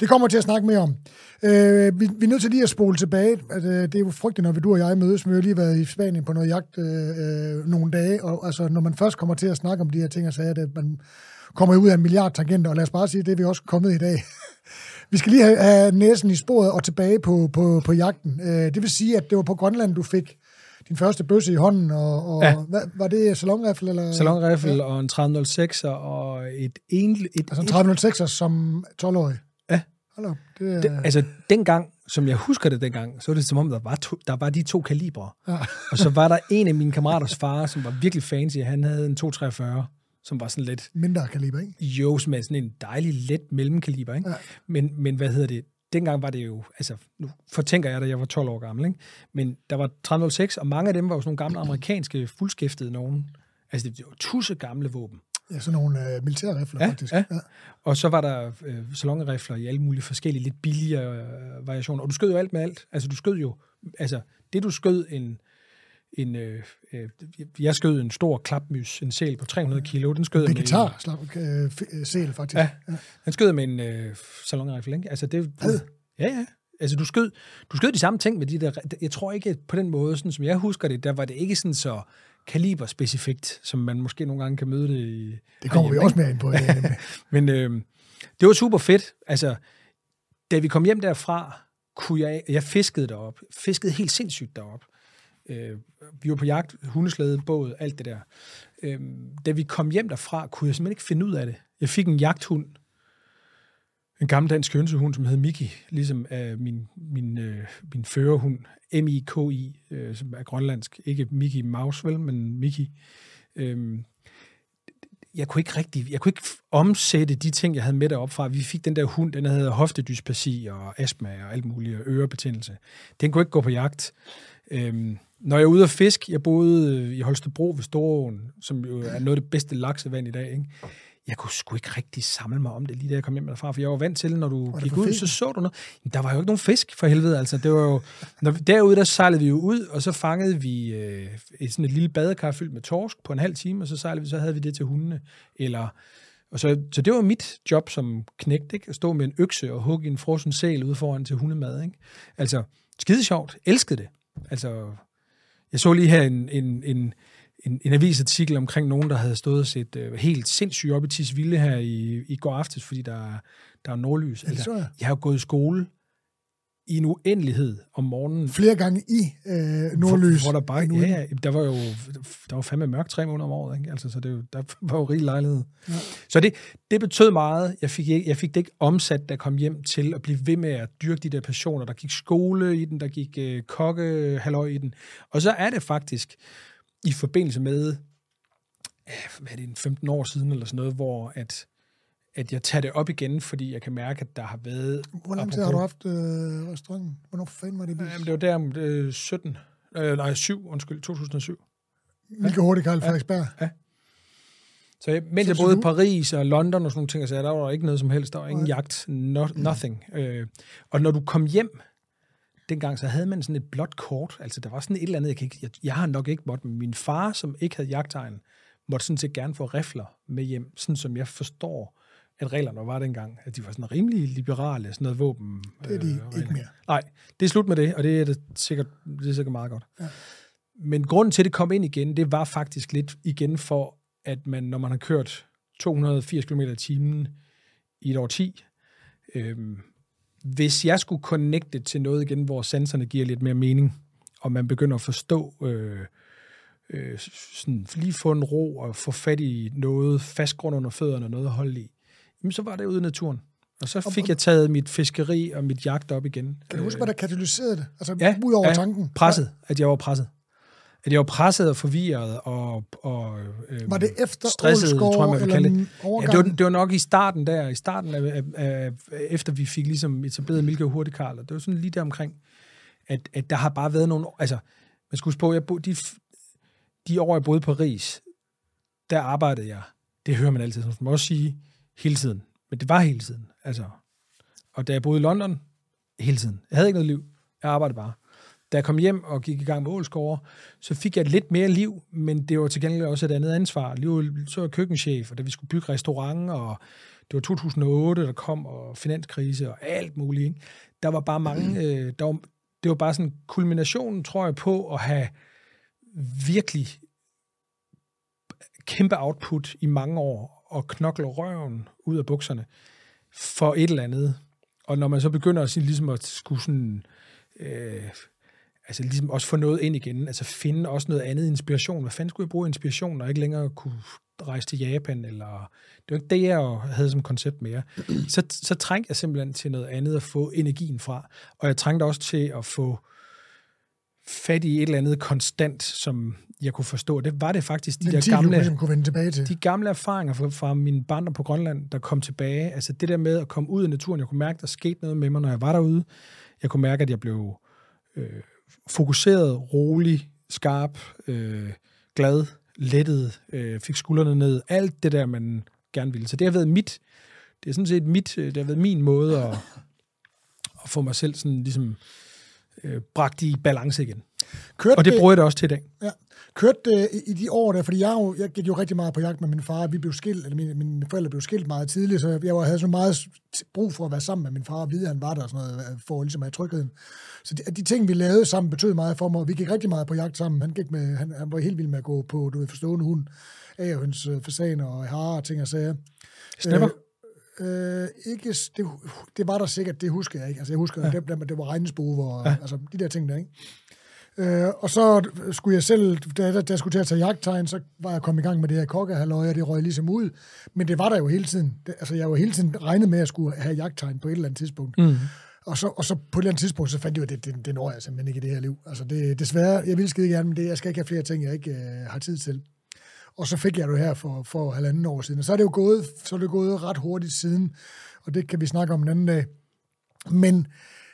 Det kommer til at snakke mere om. Øh, vi, vi er nødt til lige at spole tilbage. At, øh, det er jo frygteligt, når vi, du og jeg mødes. Vi har lige været i Spanien på noget jagt øh, øh, nogle dage, og altså, når man først kommer til at snakke om de her ting, så er det, at man kommer ud af en milliard tangenter, og lad os bare sige, det er vi også kommet i dag. Vi skal lige have, have næsen i sporet og tilbage på, på, på jagten. Øh, det vil sige, at det var på Grønland, du fik din første bøsse i hånden, og, og Ja. hvad, var det salonrifle? Eller? Salonriffel ja. og en 3006 og et enligt... Et, Altså en 3006 som 12-årig? Ja. Hold det, Det, altså, dengang, som jeg husker det dengang, så var det som om, der var, to, der var de to kalibre. Ja. Og så var der en af mine kammeraters far, som var virkelig fancy. Han havde en 243, som var sådan lidt, mindre kaliber, ikke? jo, som er sådan en dejlig, let mellemkaliber. Ikke? Ja. Men, men hvad hedder det? Dengang var det jo, altså, nu fortænker jeg, da jeg var 12 år gammel, ikke? men der var 306, og mange af dem var jo sådan nogle gamle amerikanske fuldskæftede nogen. Altså, det var tusse gamle våben. Ja, sådan nogle øh, militærrifler, Ja, faktisk. ja. Og så var der øh, salonrifler i alle mulige forskellige, lidt billigere øh, variationer. Og du skød jo alt med alt. Altså, du skød jo... Altså, det du skød en... en øh, øh, jeg skød en stor klapmys, en sæl på 300 kilo. Den skød med... Vegetar, slap, øh, øh, sæl, faktisk. Ja, den skød med en øh, salonrifle, ikke? Altså, det... Hvad? Ja, ja. Altså, du skød, du skød de samme ting med de der... Jeg tror ikke, at på den måde, sådan som jeg husker det, der var det ikke sådan så kaliberspecifikt, som man måske nogle gange kan møde det i... Det kommer vi også mere ind på. Men øh, det var super fedt. Altså, da vi kom hjem derfra, kunne jeg, jeg fiskede derop. Fiskede helt sindssygt derop. Øh, vi var på jagt, hundeslæde, båd, alt det der. Øh, da vi kom hjem derfra, kunne jeg simpelthen ikke finde ud af det. Jeg fik en jagthund, en gammel dansk hønsehund, som hed Miki, ligesom af min, min, øh, min førerhund, M-I-K-I, øh, som er grønlandsk. Ikke Mickey Mouse, vel, men Miki. Øh, jeg kunne ikke rigtig, jeg kunne ikke omsætte de ting, jeg havde med derop fra. Vi fik den der hund, den havde hoftedysplasi og astma og alt muligt, og ørebetændelse. Den kunne ikke gå på jagt. Øhm, når jeg er ude at fisk, jeg boede øh, i Holstebro ved Storåen, som jo er noget af det bedste laksevand i dag, ikke? Jeg kunne sgu ikke rigtig samle mig om det, lige da jeg kom hjem derfra, for jeg var vant til, når du gik ud, så så du noget. Men der var jo ikke nogen fisk, for helvede, altså. Det var jo, når vi, derude, der sejlede vi jo ud, og så fangede vi øh, et, sådan et lille badekar fyldt med torsk på en halv time, og så sejlede vi, så havde vi det til hundene. Eller, og så, så det var mit job som knægt, ikke? At stå med en økse og hugge en frossen sæl ude foran til hundemad, ikke? Altså, skide sjovt. Elskede det. Altså, jeg så lige her en, en, en, en, en avisartikel omkring nogen, der havde stået og set øh, helt sindssygt op i Tisvilde her i, i går aftes, fordi der, er- der er nordlys. det så jeg. har gået i skole i en uendelighed om morgenen. Flere gange i øh, nordlys. Hvor, hvor der bare, ja, der var jo der var fandme mørkt tre måneder om året, ikke? Altså, så det, er jo- der var jo rig lejlighed. Ja. Så det, det betød meget. Jeg fik, jeg fik det ikke omsat, da jeg kom hjem til at blive ved med at dyrke de der passioner. Der gik skole i den, der gik øh, kokke halløj i den. Og så er det faktisk i forbindelse med, hvad er det, en 15 år siden eller sådan noget, hvor at, at jeg tager det op igen, fordi jeg kan mærke, at der har været... Hvor lang tid har du haft øh, restauranten? Hvornår fanden var det vis? Jamen, det var der om øh, 17, øh, nej 7, undskyld, 2007. Milke Hurtig, Karl Frederiksberg. Så jeg, mens jeg boede i Paris og London og sådan nogle ting, så der var der ikke noget som helst. Der var ingen jagt. No, nothing. Øh, og når du kom hjem, dengang, så havde man sådan et blåt kort. Altså, der var sådan et eller andet, jeg, kan ikke, jeg, jeg har nok ikke måttet, men min far, som ikke havde jagttegn, måtte sådan set gerne få rifler med hjem, sådan som jeg forstår, at reglerne var dengang. At de var sådan rimelig liberale, sådan noget våben. Det er de øh, ikke mere. Nej, det er slut med det, og det er det sikkert, det er sikkert meget godt. Ja. Men grunden til, at det kom ind igen, det var faktisk lidt igen for, at man, når man har kørt 280 km i timen i et år 10, øhm, hvis jeg skulle connecte til noget igen, hvor sensorne giver lidt mere mening, og man begynder at forstå, øh, øh, sådan, lige få en ro og få fat i noget fast grund under fødderne og noget at holde i, jamen så var det ude i naturen. Og så fik jeg taget mit fiskeri og mit jagt op igen. Kan du huske, hvad der katalyserede det? Altså, Ja, ud over ja, tanken. Presset, at jeg var presset. At jeg var presset og forvirret og, og øh, Var det efter stresset, tror jeg, man vil eller kalde det. Ja, det, var, det var nok i starten der, i starten af, af, af efter vi fik ligesom etableret Milke og Hurtig Karl, og det var sådan lige der omkring, at, at der har bare været nogle, altså, man skulle huske på, jeg bo, de, de år, jeg boede i Paris, der arbejdede jeg, det hører man altid, man må også sige, hele tiden, men det var hele tiden, altså, og da jeg boede i London, hele tiden, jeg havde ikke noget liv, jeg arbejdede bare. Da jeg kom hjem og gik i gang med Ålsgårde, så fik jeg lidt mere liv, men det var til gengæld også et andet ansvar. Lige så var jeg køkkenchef, og da vi skulle bygge restaurant, og det var 2008, der kom, og finanskrise og alt muligt. Ikke? Der var bare mange... Øh, der var, det var bare sådan kulminationen, tror jeg, på at have virkelig kæmpe output i mange år, at knokle røven ud af bukserne for et eller andet. Og når man så begynder at, sige, ligesom at skulle sådan, øh, altså ligesom også få noget ind igen, altså finde også noget andet inspiration. Hvad fanden skulle jeg bruge inspiration, når jeg ikke længere kunne rejse til Japan, eller det var ikke det, jeg havde som koncept mere. Så, så trængte jeg simpelthen til noget andet at få energien fra, og jeg trængte også til at få fat i et eller andet konstant, som jeg kunne forstå. Det var det faktisk de der gamle, ligesom kunne vende tilbage til. de gamle erfaringer fra, fra mine barnder på Grønland, der kom tilbage. Altså det der med at komme ud i naturen, jeg kunne mærke, der skete noget med mig, når jeg var derude. Jeg kunne mærke, at jeg blev øh, fokuseret, rolig, skarp, øh, glad, lettet, øh, fik skuldrene ned. Alt det der, man gerne ville. Så det har været mit, det er sådan set mit, øh, det har været min måde at, at få mig selv sådan ligesom øh, bragt i balance igen. Kørte Og det bruger jeg det også til i dag. Ja. Kørte det i- de år der, fordi jeg, jo, jeg gik jo rigtig meget på jagt med min far. Vi blev skilt, eller mine, mine forældre blev skilt meget tidligt, så jeg var- havde så meget brug for at være sammen med min far og vide, at han var der og sådan noget, øh, for ligesom at have trygheden. Så de, de, ting, vi lavede sammen, betød meget for mig. Vi gik rigtig meget på jagt sammen. Han, gik med, han, han var helt vild med at gå på, du ved, forstående hund, af øh, fasaner og harer og ting og sager. Snapper? Øh, ikke, s- det, det var der sikkert, det husker jeg ikke. Altså, jeg husker, ja. det, det, det var regnsbue og ja. altså, de der ting der, ikke? Øh, og så skulle jeg selv, da, da jeg skulle til at tage jagttegn, så var jeg kommet i gang med det her kokkehalløj, og det røg ligesom ud. Men det var der jo hele tiden. Det, altså, jeg var hele tiden regnet med, at jeg skulle have jagttegn på et eller andet tidspunkt. Mm. Og, så, og så på et eller andet tidspunkt, så fandt jeg jo, at det, det, det når jeg simpelthen ikke i det her liv. Altså, det, desværre, jeg vil skide gerne, men det, jeg skal ikke have flere ting, jeg ikke øh, har tid til. Og så fik jeg det her for, for halvanden år siden. Og så er det jo gået, så er det gået ret hurtigt siden, og det kan vi snakke om en anden dag. Men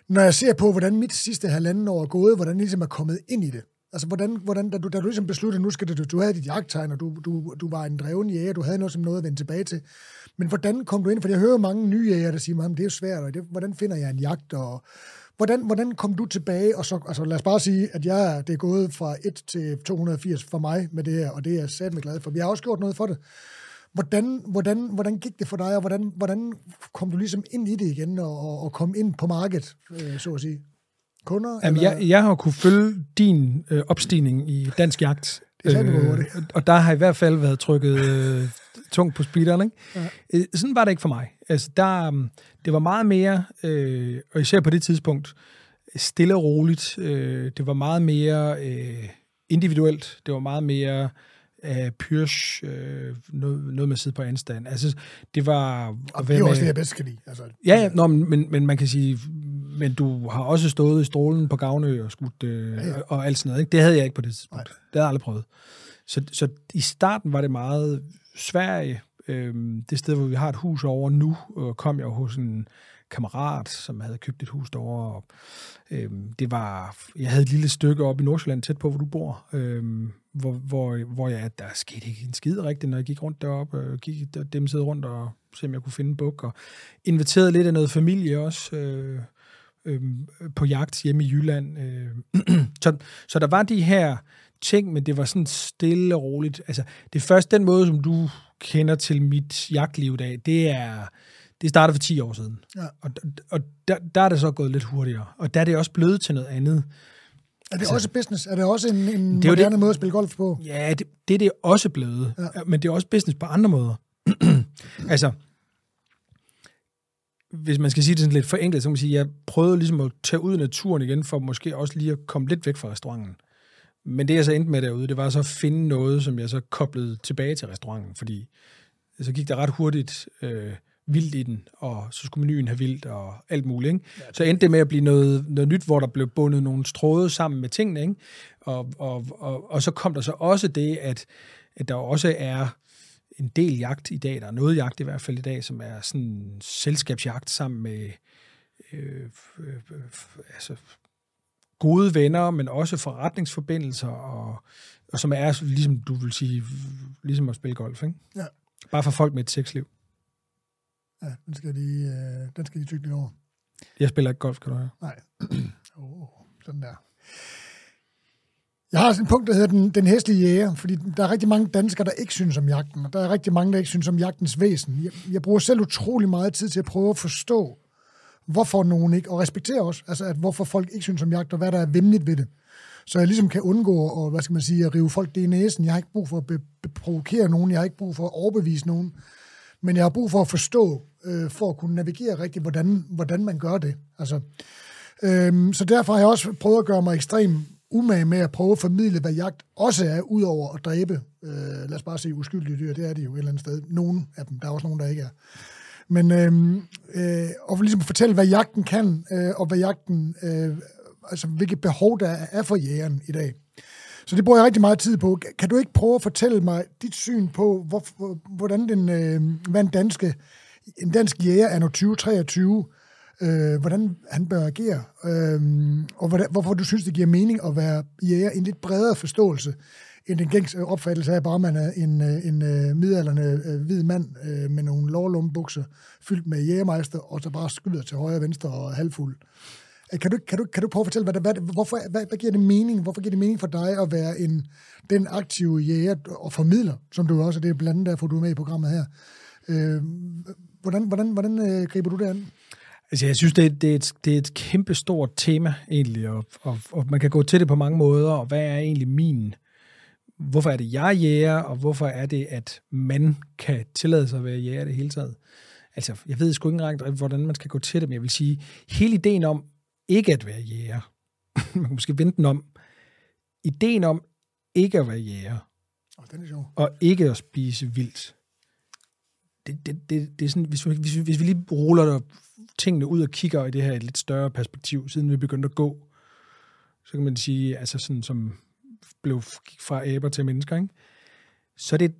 når jeg ser på, hvordan mit sidste halvanden år er gået, hvordan jeg ligesom er kommet ind i det, altså hvordan, hvordan da, du, da du ligesom besluttede, nu skal det, du, du havde dit jagttegn, og du, du, du var en dreven jæger, du havde noget som noget at vende tilbage til. Men hvordan kom du ind? For jeg hører mange nye jæger, der siger, mig, det er jo svært, og det, hvordan finder jeg en jagt, og hvordan, hvordan kom du tilbage? Og så, altså lad os bare sige, at jeg, det er gået fra 1 til 280 for mig med det her, og det er jeg satme glad for. Vi har også gjort noget for det. Hvordan, hvordan, hvordan gik det for dig, og hvordan, hvordan kom du ligesom ind i det igen, og, og, og kom ind på markedet, øh, så at sige? Kunder? Jamen, eller? jeg, jeg har kunne følge din øh, opstigning i dansk jagt. Det du hurtigt. og- og der har i hvert fald været trykket øh, tungt på speederen. Ikke? Ja. Øh, sådan var det ikke for mig. Altså, der, um, det var meget mere, øh, og især på det tidspunkt, stille og roligt. Øh, det var meget mere øh, individuelt. Det var meget mere øh, pyrsch, øh, noget, noget med at sidde på anstand. Altså, det var... Og det er også det, jeg bedst kan lide. Altså, Ja, ja nå, men, men, men man kan sige, men du har også stået i strålen på Gavnø og skudt øh, ja, ja. og alt sådan noget. Ikke? Det havde jeg ikke på det tidspunkt. Nej. Det havde jeg aldrig prøvet. Så, så i starten var det meget Sverige, øh, det sted, hvor vi har et hus over nu, øh, kom jeg jo hos en kammerat, som havde købt et hus derovre. Og, øh, det var, jeg havde et lille stykke op i Nordsjælland, tæt på, hvor du bor, øh, hvor, hvor, hvor jeg, der skete ikke en skid rigtigt, når jeg gik rundt deroppe, og gik dem sidde rundt og se, om jeg kunne finde en buk, og inviterede lidt af noget familie også, øh, øh, på jagt hjemme i Jylland. Øh. så, så der var de her ting, men det var sådan stille og roligt. Altså, det er først den måde, som du kender til mit jagtliv i dag, det er, det startede for 10 år siden. Ja. Og, og der, der er det så gået lidt hurtigere. Og der er det også blevet til noget andet. er det også business? Er det også en, en Det er moderne det- måde at spille golf på? Ja, det, det er det også blevet. Ja. Men det er også business på andre måder. altså, hvis man skal sige det sådan lidt forenklet, så kan man sige, at jeg prøvede ligesom at tage ud i naturen igen, for måske også lige at komme lidt væk fra restauranten. Men det, jeg så endte med derude, det var så at finde noget, som jeg så koblede tilbage til restauranten, fordi så gik der ret hurtigt øh, vildt i den, og så skulle menuen have vildt og alt muligt. Ikke? Så endte det med at blive noget, noget nyt, hvor der blev bundet nogle tråde sammen med tingene. Ikke? Og, og, og, og så kom der så også det, at, at der også er en del jagt i dag, der er noget jagt i hvert fald i dag, som er sådan selskabsjagt sammen med øh, øh, øh, altså, gode venner, men også forretningsforbindelser, og, og som er, ligesom du vil sige, ligesom at spille golf. Ikke? Ja. Bare for folk med et sexliv. Ja, den skal de, øh, den skal de tykke lidt over. Jeg spiller ikke golf, kan du høre. Nej. oh, sådan der. Jeg har sådan et punkt, der hedder den, den hæslige jæger, fordi der er rigtig mange danskere, der ikke synes om jagten, og der er rigtig mange, der ikke synes om jagtens væsen. Jeg, jeg bruger selv utrolig meget tid til at prøve at forstå, hvorfor nogen ikke, og respektere også, altså at hvorfor folk ikke synes om jagt, og hvad der er vemmeligt ved det. Så jeg ligesom kan undgå og, hvad skal man sige, at rive folk det i næsen. Jeg har ikke brug for at be- be- provokere nogen, jeg har ikke brug for at overbevise nogen. men jeg har brug for at forstå, øh, for at kunne navigere rigtigt, hvordan, hvordan man gør det. Altså, øh, så derfor har jeg også prøvet at gøre mig ekstremt umage med at prøve at formidle, hvad jagt også er, udover at dræbe, øh, lad os bare sige uskyldige dyr, det er de jo et eller andet sted. Nogle af dem, der er også nogen, der ikke er. Men øhm, øh, og ligesom fortælle, hvad jagten kan, øh, og hvad jagten, øh, altså hvilket behov der er for jægeren i dag. Så det bruger jeg rigtig meget tid på. Kan du ikke prøve at fortælle mig dit syn på, hvor, hvordan den, øh, hvad en, danske, en dansk jæger er 2023, øh, hvordan han bør agere, øh, og hvordan, hvorfor du synes, det giver mening at være jæger i en lidt bredere forståelse, end den gængs øh, opfattelse af, at bare man er en, øh, en, en midalderne øh, hvid mand øh, med nogle lårlumbukser fyldt med jægermeister, og så bare skyder til højre og venstre og halvfuld. Kan du, kan, du, kan du prøve at fortælle, hvad, hvad, hvorfor, hvad, hvad giver det mening? Hvorfor giver det mening for dig at være en, den aktive jæger og formidler, som du også, det er blandt andet derfor, du er med i programmet her. Øh, hvordan hvordan, hvordan øh, griber du det an? Altså, jeg synes, det er, det er, et, det er et kæmpe stort tema, egentlig, og, og, og man kan gå til det på mange måder, og hvad er egentlig min... Hvorfor er det, jeg jæger, og hvorfor er det, at man kan tillade sig at være jæger det hele taget? Altså, jeg ved sgu ikke engang, hvordan man skal gå til det, men jeg vil sige, hele ideen om ikke at være jæger, man kan måske vente den om, ideen om ikke at være jæger, oh, den er sjov. og ikke at spise vildt, det, det, det, det er sådan, hvis, hvis, hvis vi lige ruller der tingene ud og kigger i det her et lidt større perspektiv, siden vi begyndte at gå, så kan man sige, altså sådan som blev gik fra aber til mennesker, ikke? så det,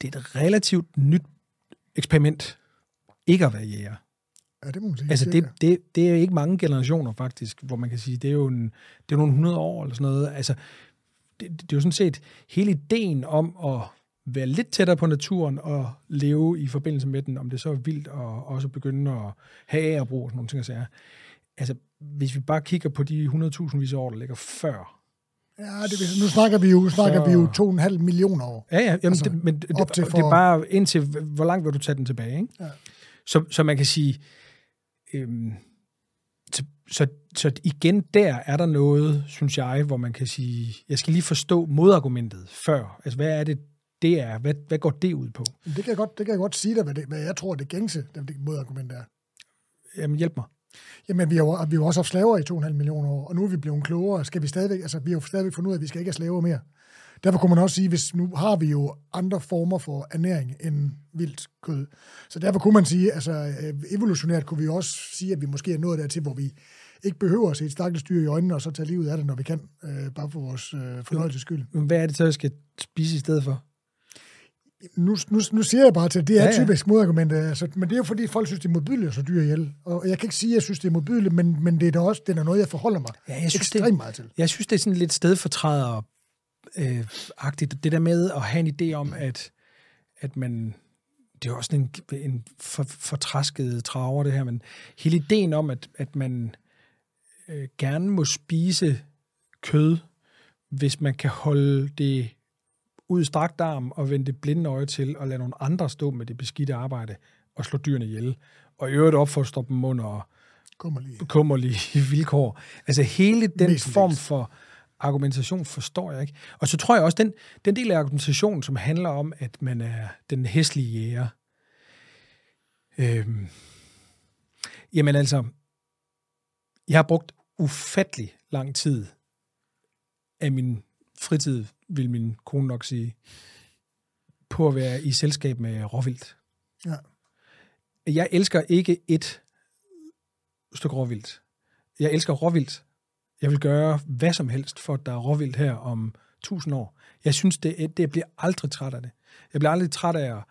det er et relativt nyt eksperiment, ikke at være jæger. Ja, det må man sige. Altså, det, det, det er ikke mange generationer, faktisk, hvor man kan sige, det er jo en, det er nogle hundrede år eller sådan noget. Altså, det, det er jo sådan set hele ideen om at være lidt tættere på naturen og leve i forbindelse med den, om det så er vildt, og også begynde at have og bruge sådan nogle ting og sager. Altså, hvis vi bare kigger på de 100.000 vis år, der ligger før. Ja, det, nu snakker vi jo, snakker så... vi jo 2,5 millioner år. Ja, ja, jamen, altså, det, men det, for... det er bare indtil, hvor langt vil du tage den tilbage, ikke? Ja. Så, så man kan sige, øhm, så, så, så igen der er der noget, synes jeg, hvor man kan sige, jeg skal lige forstå modargumentet før. Altså, hvad er det, det er? Hvad, hvad går det ud på? Det kan jeg godt, det kan jeg godt sige dig, hvad, det, hvad jeg tror, det gængse det modargument er. Jamen, hjælp mig. Jamen, vi har, vi har også haft slaver i 2,5 millioner år, og nu er vi blevet klogere. Skal vi stadigvæk, altså, vi har jo stadigvæk fundet ud af, at vi skal ikke have slaver mere. Derfor kunne man også sige, hvis nu har vi jo andre former for ernæring end vildt kød. Så derfor kunne man sige, altså øh, evolutionært kunne vi også sige, at vi måske er nået dertil, hvor vi ikke behøver at se et stakkels dyr i øjnene, og så tage livet af det, når vi kan, øh, bare for vores øh, fornøjelses skyld. Hvad er det så, jeg skal spise i stedet for? Nu, nu, nu siger jeg bare til, at det er ja, ja. typisk modargument, altså, men det er jo fordi, folk synes, det er modbydeligt at så dyr ihjel. Og jeg kan ikke sige, at jeg synes, det er modbydeligt, men, men det er da også det er noget, jeg forholder mig ja, jeg synes, ekstremt det, meget til. Jeg synes, det er sådan lidt stedfortræder øh. Det der med at have en idé om, at, at man... Det er også en, en for, fortrasket traver, det her, men hele ideen om, at, at man øh, gerne må spise kød, hvis man kan holde det ud i strakt arm og vende det blinde øje til og lade nogle andre stå med det beskidte arbejde og slå dyrene ihjel. Og i øvrigt opfostre dem under kummerlige. kummerlige vilkår. Altså hele den Mest form for argumentation forstår jeg ikke. Og så tror jeg også, den, den del af argumentationen, som handler om, at man er den hæslige jæger, øhm, jamen altså, jeg har brugt ufattelig lang tid af min fritid, vil min kone nok sige, på at være i selskab med råvildt. Ja. Jeg elsker ikke et stykke råvildt. Jeg elsker råvildt, jeg vil gøre hvad som helst for, at der er råvildt her om tusind år. Jeg synes, det, det jeg bliver aldrig træt af det. Jeg bliver aldrig træt af at,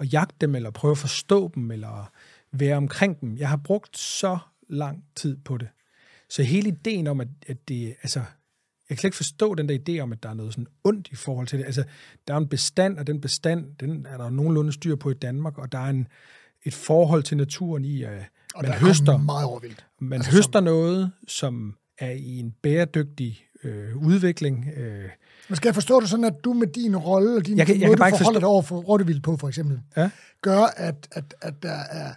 at jagte dem, eller prøve at forstå dem, eller være omkring dem. Jeg har brugt så lang tid på det. Så hele ideen om, at, at det, altså, jeg kan slet ikke forstå den der idé om, at der er noget sådan ondt i forhold til det. Altså, der er en bestand, og den bestand, den er der nogenlunde styr på i Danmark, og der er en, et forhold til naturen i, at og man høster, meget overvildt. man altså, høster som... noget, som er i en bæredygtig øh, udvikling. Øh. Men skal jeg forstå det sådan, at du med din rolle og din jeg kan, måde, jeg kan du forholder dig over for Rottevild på, for eksempel, ja? gør, at, at, at der er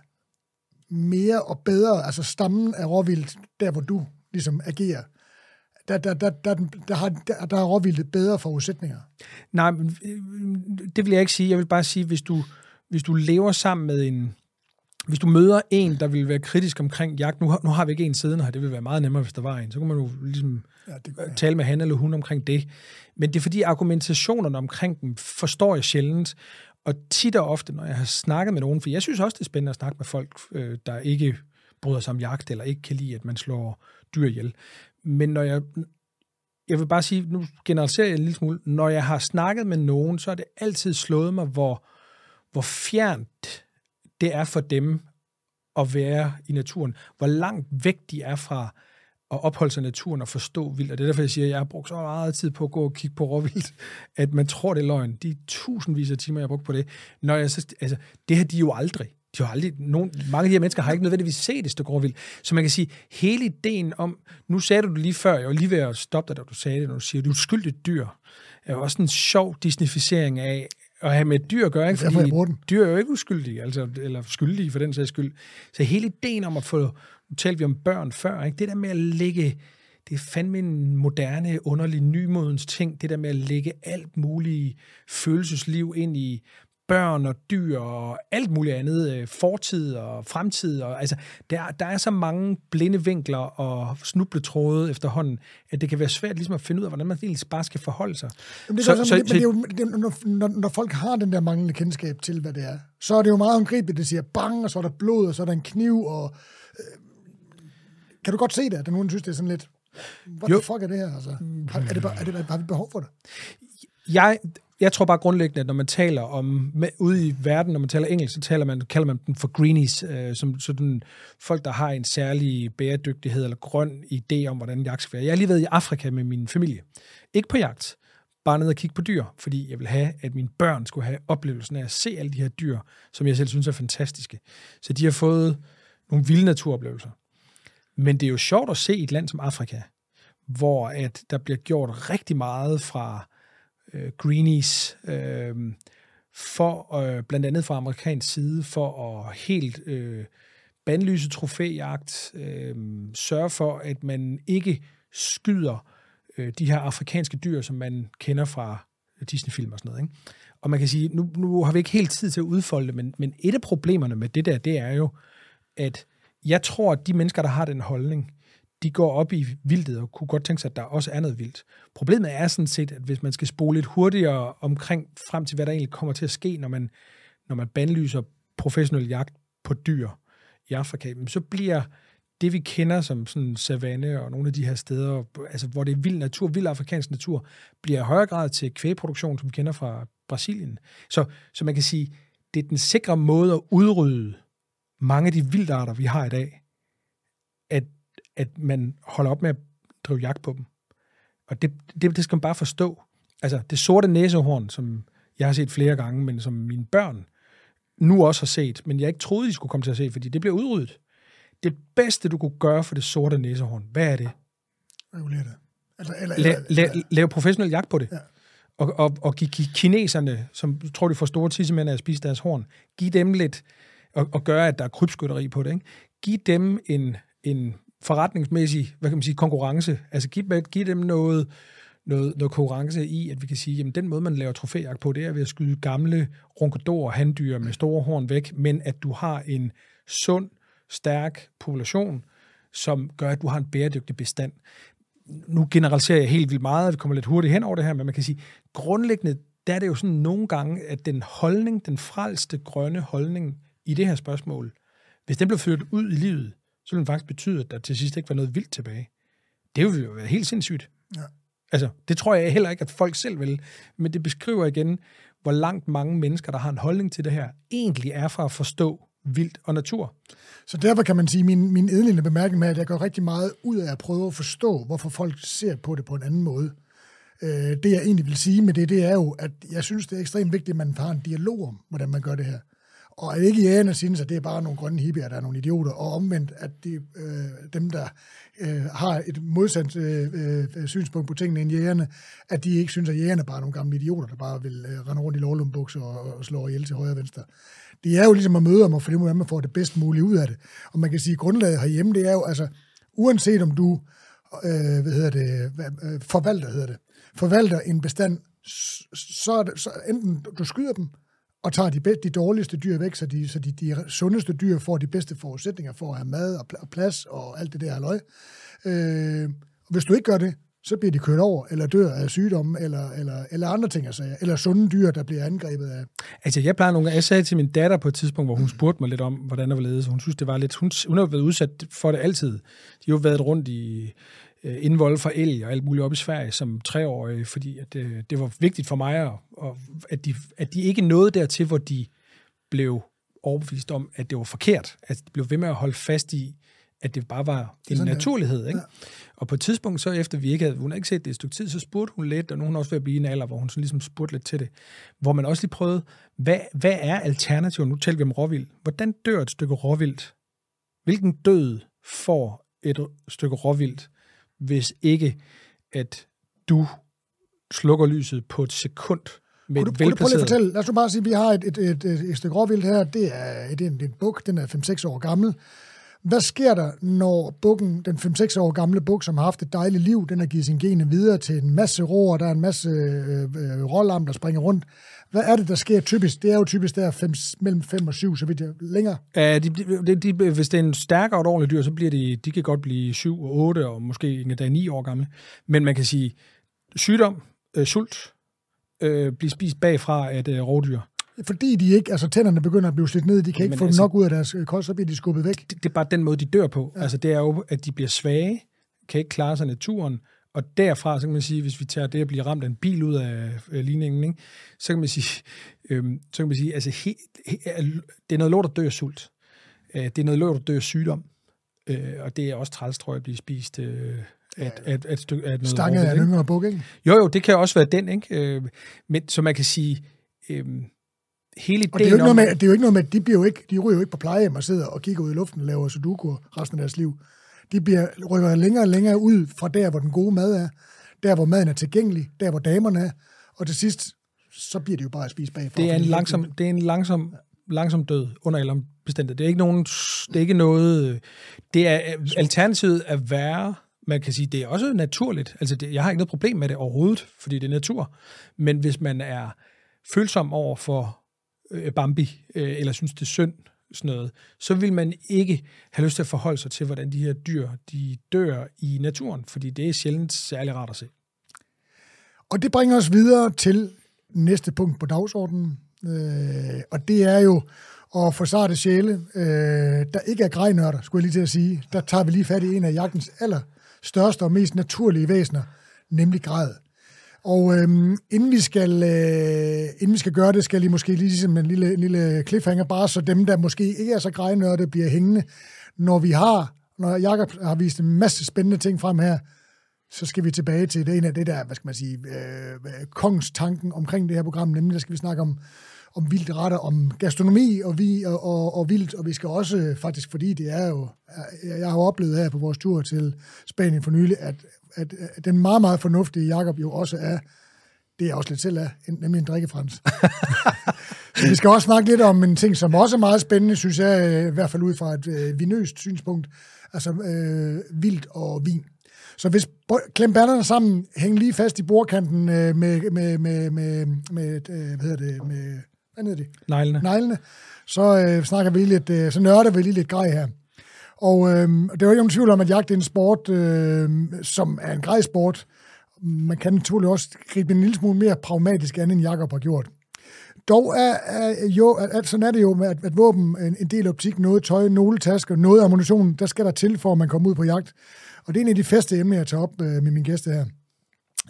mere og bedre, altså stammen af råvildt, der hvor du ligesom agerer, der, der, der, der, der, har, der, der er råvildt bedre forudsætninger? Nej, det vil jeg ikke sige. Jeg vil bare sige, hvis du, hvis du lever sammen med en, hvis du møder en, der vil være kritisk omkring jagt, nu har, nu har vi ikke en siden her, det ville være meget nemmere, hvis der var en, så kunne man jo ligesom ja, det ja. tale med han eller hun omkring det. Men det er fordi argumentationerne omkring dem forstår jeg sjældent, og tit og ofte, når jeg har snakket med nogen, for jeg synes også, det er spændende at snakke med folk, øh, der ikke bryder sig om jagt, eller ikke kan lide, at man slår dyr ihjel. Men når jeg, jeg vil bare sige, nu generaliserer jeg en lille smule, når jeg har snakket med nogen, så er det altid slået mig, hvor, hvor fjernt det er for dem at være i naturen. Hvor langt væk de er fra at opholde sig i naturen og forstå vildt. Og det er derfor, jeg siger, at jeg har brugt så meget tid på at gå og kigge på råvildt, at man tror, det er løgn. De tusindvis af timer, jeg har brugt på det. Når jeg så, altså, det har de jo aldrig. De har aldrig, nogen, mange af de her mennesker har ikke nødvendigvis set det stykke råvildt. Så man kan sige, hele ideen om, nu sagde du det lige før, jeg var lige ved at stoppe dig, da du sagde det, når du siger, du er uskyldigt dyr, er jo også en sjov disnificering af, at have med dyr at gøre, ikke? fordi dyr er jo ikke uskyldige, altså, eller skyldige for den sags skyld. Så hele ideen om at få, nu talte vi om børn før, ikke? det der med at lægge, det er fandme en moderne, underlig, nymodens ting, det der med at lægge alt muligt følelsesliv ind i børn og dyr og alt muligt andet, øh, fortid og fremtid. Og, altså, der, der er så mange blinde vinkler og snubletråde efterhånden, at det kan være svært ligesom at finde ud af, hvordan man egentlig bare skal forholde sig. Jamen, det er så, så, men, det, er jo, det, når, når, når folk har den der manglende kendskab til, hvad det er, så er det jo meget håndgribeligt, det siger bang, og så er der blod, og så er der en kniv, og... Øh, kan du godt se det, at nogen synes, det er sådan lidt... What jo. the fuck er det her? Altså, har, er det, er det, har vi behov for det? Jeg, jeg tror bare grundlæggende, at når man taler om, med, ude i verden, når man taler engelsk, så taler man, kalder man dem for greenies, øh, som sådan folk, der har en særlig bæredygtighed eller grøn idé om, hvordan jagt skal være. Jeg har lige været i Afrika med min familie. Ikke på jagt, bare ned og kigge på dyr, fordi jeg vil have, at mine børn skulle have oplevelsen af at se alle de her dyr, som jeg selv synes er fantastiske. Så de har fået nogle vilde naturoplevelser. Men det er jo sjovt at se et land som Afrika, hvor at der bliver gjort rigtig meget fra øh, greenies, øh, for øh, blandt andet fra amerikansk side, for at helt øh, bandlyse trofæjagt, øh, sørge for, at man ikke skyder øh, de her afrikanske dyr, som man kender fra Disney-film og sådan noget. Ikke? Og man kan sige, nu, nu har vi ikke helt tid til at udfolde det, men, men et af problemerne med det der, det er jo, at jeg tror, at de mennesker, der har den holdning, de går op i vildtet og kunne godt tænke sig, at der også er noget vildt. Problemet er sådan set, at hvis man skal spole lidt hurtigere omkring frem til, hvad der egentlig kommer til at ske, når man, når man bandlyser professionel jagt på dyr i Afrika, så bliver det, vi kender som sådan savanne og nogle af de her steder, altså hvor det er vild natur, vild afrikansk natur, bliver i højere grad til kvægproduktion, som vi kender fra Brasilien. Så, så man kan sige, det er den sikre måde at udrydde mange af de vildarter, vi har i dag, at man holder op med at drive jagt på dem. Og det, det, det skal man bare forstå. Altså, det sorte næsehorn, som jeg har set flere gange, men som mine børn nu også har set, men jeg ikke troede, de skulle komme til at se, fordi det bliver udryddet. Det bedste, du kunne gøre for det sorte næsehorn, hvad er det? Regulere det. Eller, eller, la, la, la, lave professionel jagt på det. Ja. Og, og, og give, give kineserne, som tror, de får store tissemænd af at spise deres horn, give dem lidt, og, og gøre, at der er krybskytteri på det. Ikke? Giv dem en, en forretningsmæssig hvad kan man sige, konkurrence. Altså giv, giv dem noget, noget, noget konkurrence i, at vi kan sige, at den måde, man laver trofæjagt på, det er ved at skyde gamle runkedor handdyr med store horn væk, men at du har en sund, stærk population, som gør, at du har en bæredygtig bestand. Nu generaliserer jeg helt vildt meget, vi kommer lidt hurtigt hen over det her, men man kan sige, grundlæggende, der er det jo sådan nogle gange, at den holdning, den frelste grønne holdning i det her spørgsmål, hvis den blev ført ud i livet, så ville det faktisk betyde, at der til sidst ikke var noget vildt tilbage. Det ville jo være helt sindssygt. Ja. Altså, det tror jeg heller ikke, at folk selv vil. Men det beskriver igen, hvor langt mange mennesker, der har en holdning til det her, egentlig er for at forstå vildt og natur. Så derfor kan man sige, min, min edlende bemærkning med, at jeg går rigtig meget ud af at prøve at forstå, hvorfor folk ser på det på en anden måde. Øh, det jeg egentlig vil sige med det, det er jo, at jeg synes, det er ekstremt vigtigt, at man har en dialog om, hvordan man gør det her. Og at ikke jægerne synes, at det er bare nogle grønne hippier, der er nogle idioter, og omvendt, at de, øh, dem, der øh, har et modsat øh, øh, synspunkt på tingene end jægerne, at de ikke synes, at jægerne bare er nogle gamle idioter, der bare vil øh, rende rundt i lovlumbukser og, og slå ihjel til højre og venstre. Det er jo ligesom at møde dem og finde ud af, hvordan man får det bedst muligt ud af det. Og man kan sige, at grundlaget herhjemme, det er jo, altså, uanset om du øh, hvad hedder det, øh, forvalter, hedder det, forvalter en bestand, så, er det, så enten du skyder dem, og tager de, bedste, de dårligste dyr væk, så de, så de, de sundeste dyr får de bedste forudsætninger for at have mad og, og plads og alt det der halløj. Øh, hvis du ikke gør det, så bliver de kørt over, eller dør af sygdomme, eller, eller, eller andre ting, altså, eller sunde dyr, der bliver angrebet af. Altså, jeg plejer nogle gange, jeg sagde til min datter på et tidspunkt, hvor hun spurgte mig lidt om, hvordan der var ledet, hun synes, det var lidt, hun, hun har været udsat for det altid. De har jo været rundt i øh, indvold for elg og alt muligt op i Sverige som treårige, fordi at, øh, det var vigtigt for mig, at, og, at, de, at de ikke nåede dertil, hvor de blev overbevist om, at det var forkert. At de blev ved med at holde fast i, at det bare var en sådan, naturlighed. Ikke? Ja. Og på et tidspunkt, så efter vi ikke havde, hun havde ikke set det et stykke tid, så spurgte hun lidt, og nu er hun også ved at blive en alder, hvor hun sådan ligesom spurgte lidt til det, hvor man også lige prøvede, hvad, hvad er alternativet? Nu taler vi om råvild. Hvordan dør et stykke råvildt? Hvilken død får et stykke råvildt, hvis ikke at du slukker lyset på et sekund med kunne du, kunne du prøve at fortælle? Lad os bare sige, at vi har et, et, et, et, stykke råvildt her. Det er, det er en, er en buk, den er 5-6 år gammel. Hvad sker der, når bukken, den 5-6 år gamle buk, som har haft et dejligt liv, den har givet sin gene videre til en masse roer, der er en masse øh, øh, rålam, der springer rundt. Hvad er det, der sker typisk? Det er jo typisk der fem, mellem 5 og 7, så vidt jeg længere. Ja, de, de, de, hvis det er en stærkere og et ordentligt dyr, så bliver de, de kan godt blive 7 og 8, og måske endda 9 år gamle. Men man kan sige, sygdom, øh, sult, øh, bliver spist bagfra af et øh, rovdyr fordi de ikke, altså tænderne begynder at blive slidt ned, de kan ikke Men få altså, nok ud af deres øh, kost, så bliver de skubbet væk. Det, det er bare den måde, de dør på. Ja. Altså det er jo, at de bliver svage, kan ikke klare sig naturen, og derfra, så kan man sige, hvis vi tager det at blive ramt af en bil ud af øh, ligningen, ikke, så kan man sige, øh, så kan man sige, altså he, he, det er noget lort, der dør sult. Øh, det er noget lort, der dør sygdom. Øh, og det er også træls, tror jeg, at blive spist øh, at, at, at, stykke, at noget Stange af en yngre buk, ikke? Jo, jo, det kan også være den, ikke? Øh, men så man kan sige, øh, hele ideen og det er, jo ikke noget med, det er jo ikke noget med, de, bliver jo ikke, de ryger jo ikke på plejehjem og sidder og kigger ud i luften og laver sudoku resten af deres liv. De bliver, rykker længere og længere ud fra der, hvor den gode mad er, der, hvor maden er tilgængelig, der, hvor damerne er, og til sidst, så bliver det jo bare at spise bagfra. Det er en langsom, det er en langsom, langsom død under alle bestemte. Det er ikke, nogen, det er ikke noget... Det er alternativet at være man kan sige, det er også naturligt. Altså, det, jeg har ikke noget problem med det overhovedet, fordi det er natur. Men hvis man er følsom over for øh, Bambi, øh, eller synes, det er synd, sådan noget, så vil man ikke have lyst til at forholde sig til, hvordan de her dyr de dør i naturen, fordi det er sjældent særlig rart at se. Og det bringer os videre til næste punkt på dagsordenen, øh, og det er jo at få sarte sjæle, øh, der ikke er grejnørder, skulle jeg lige til at sige. Der tager vi lige fat i en af jagtens allerstørste og mest naturlige væsener, nemlig græd. Og øhm, inden, vi skal, øh, inden vi skal gøre det, skal jeg lige måske lige ligesom en lille, en lille cliffhanger, bare så dem, der måske ikke er så grejnørde, bliver hængende. Når vi har, når Jakob har vist en masse spændende ting frem her, så skal vi tilbage til det ene af det der, hvad skal man sige, øh, kongstanken omkring det her program, nemlig der skal vi snakke om, om vildt retter, om gastronomi og, vi, og, og, og vildt, og vi skal også faktisk, fordi det er jo, jeg har jo oplevet her på vores tur til Spanien for nylig, at at, at den meget, meget fornuftige Jakob jo også er, det er også lidt selv af, nemlig en drikkefrans. så vi skal også snakke lidt om en ting, som også er meget spændende, synes jeg, øh, i hvert fald ud fra et øh, vinøst synspunkt, altså øh, vildt og vin. Så hvis klem bærnerne sammen, hæng lige fast i bordkanten øh, med, med, med, med, med, øh, hvad hedder det, med, hvad hedder det? Neglene. Neglene. Så øh, snakker vi lidt, øh, så nørder vi lige lidt grej her. Og øh, det er jo ikke nogen tvivl om, at jagt er en sport, øh, som er en grej sport. Man kan naturligvis også gribe en lille smule mere pragmatisk an, end Jakob har gjort. Dog er, er jo, at, at sådan er det jo med, at, at våben, en, en del optik, noget tøj, nogle tasker, noget ammunition, der skal der til, for at man kommer ud på jagt. Og det er en af de faste emner, jeg tager op øh, med min gæste her.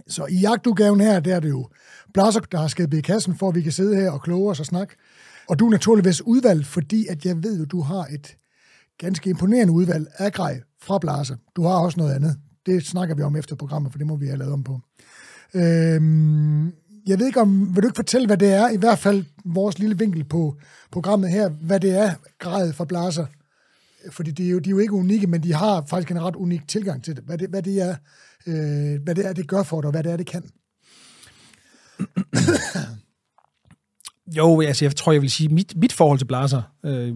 Så i jagtudgaven her, der er det jo Blaser, der har skabet i kassen, for at vi kan sidde her og kloge os og snakke. Og du er naturligvis udvalgt, fordi at jeg ved, at du har et ganske imponerende udvalg af grej fra Blaser. Du har også noget andet. Det snakker vi om efter programmet, for det må vi have lavet om på. Øhm, jeg ved ikke om, vil du ikke fortælle, hvad det er, i hvert fald vores lille vinkel på programmet her, hvad det er, grejet fra Blaser? Fordi de er, jo, de er jo ikke unikke, men de har faktisk en ret unik tilgang til det. Hvad det, hvad det, er, øh, hvad det er, det gør for dig, og hvad det er, det kan. jo, altså jeg tror, jeg vil sige, mit, mit forhold til Blaser, øh,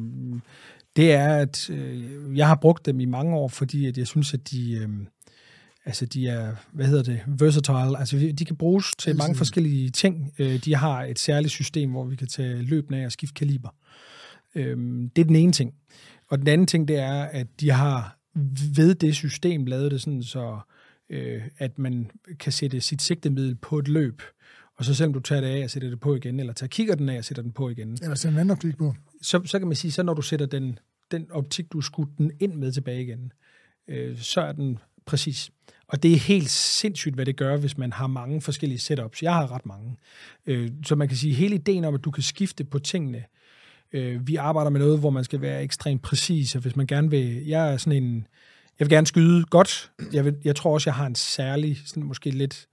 det er, at øh, jeg har brugt dem i mange år, fordi at jeg synes, at de, øh, altså de er, hvad hedder det, versatile, altså de kan bruges til Altid. mange forskellige ting. Øh, de har et særligt system, hvor vi kan tage løbende af og skifte kaliber. Øhm, det er den ene ting. Og den anden ting, det er, at de har ved det system lavet det sådan, så øh, at man kan sætte sit sigtemiddel på et løb, og så selvom du tager det af og sætter det på igen, eller tager kigger den af og sætter den på igen, Eller sætte en anden optik på så, så kan man sige, så når du sætter den, den optik, du skudte den ind med tilbage igen, øh, så er den præcis. Og det er helt sindssygt, hvad det gør, hvis man har mange forskellige setups. Jeg har ret mange. Øh, så man kan sige, hele ideen om, at du kan skifte på tingene. Øh, vi arbejder med noget, hvor man skal være ekstremt præcis, og hvis man gerne vil... Jeg er sådan en... Jeg vil gerne skyde godt. Jeg, vil, jeg tror også, jeg har en særlig, sådan måske lidt...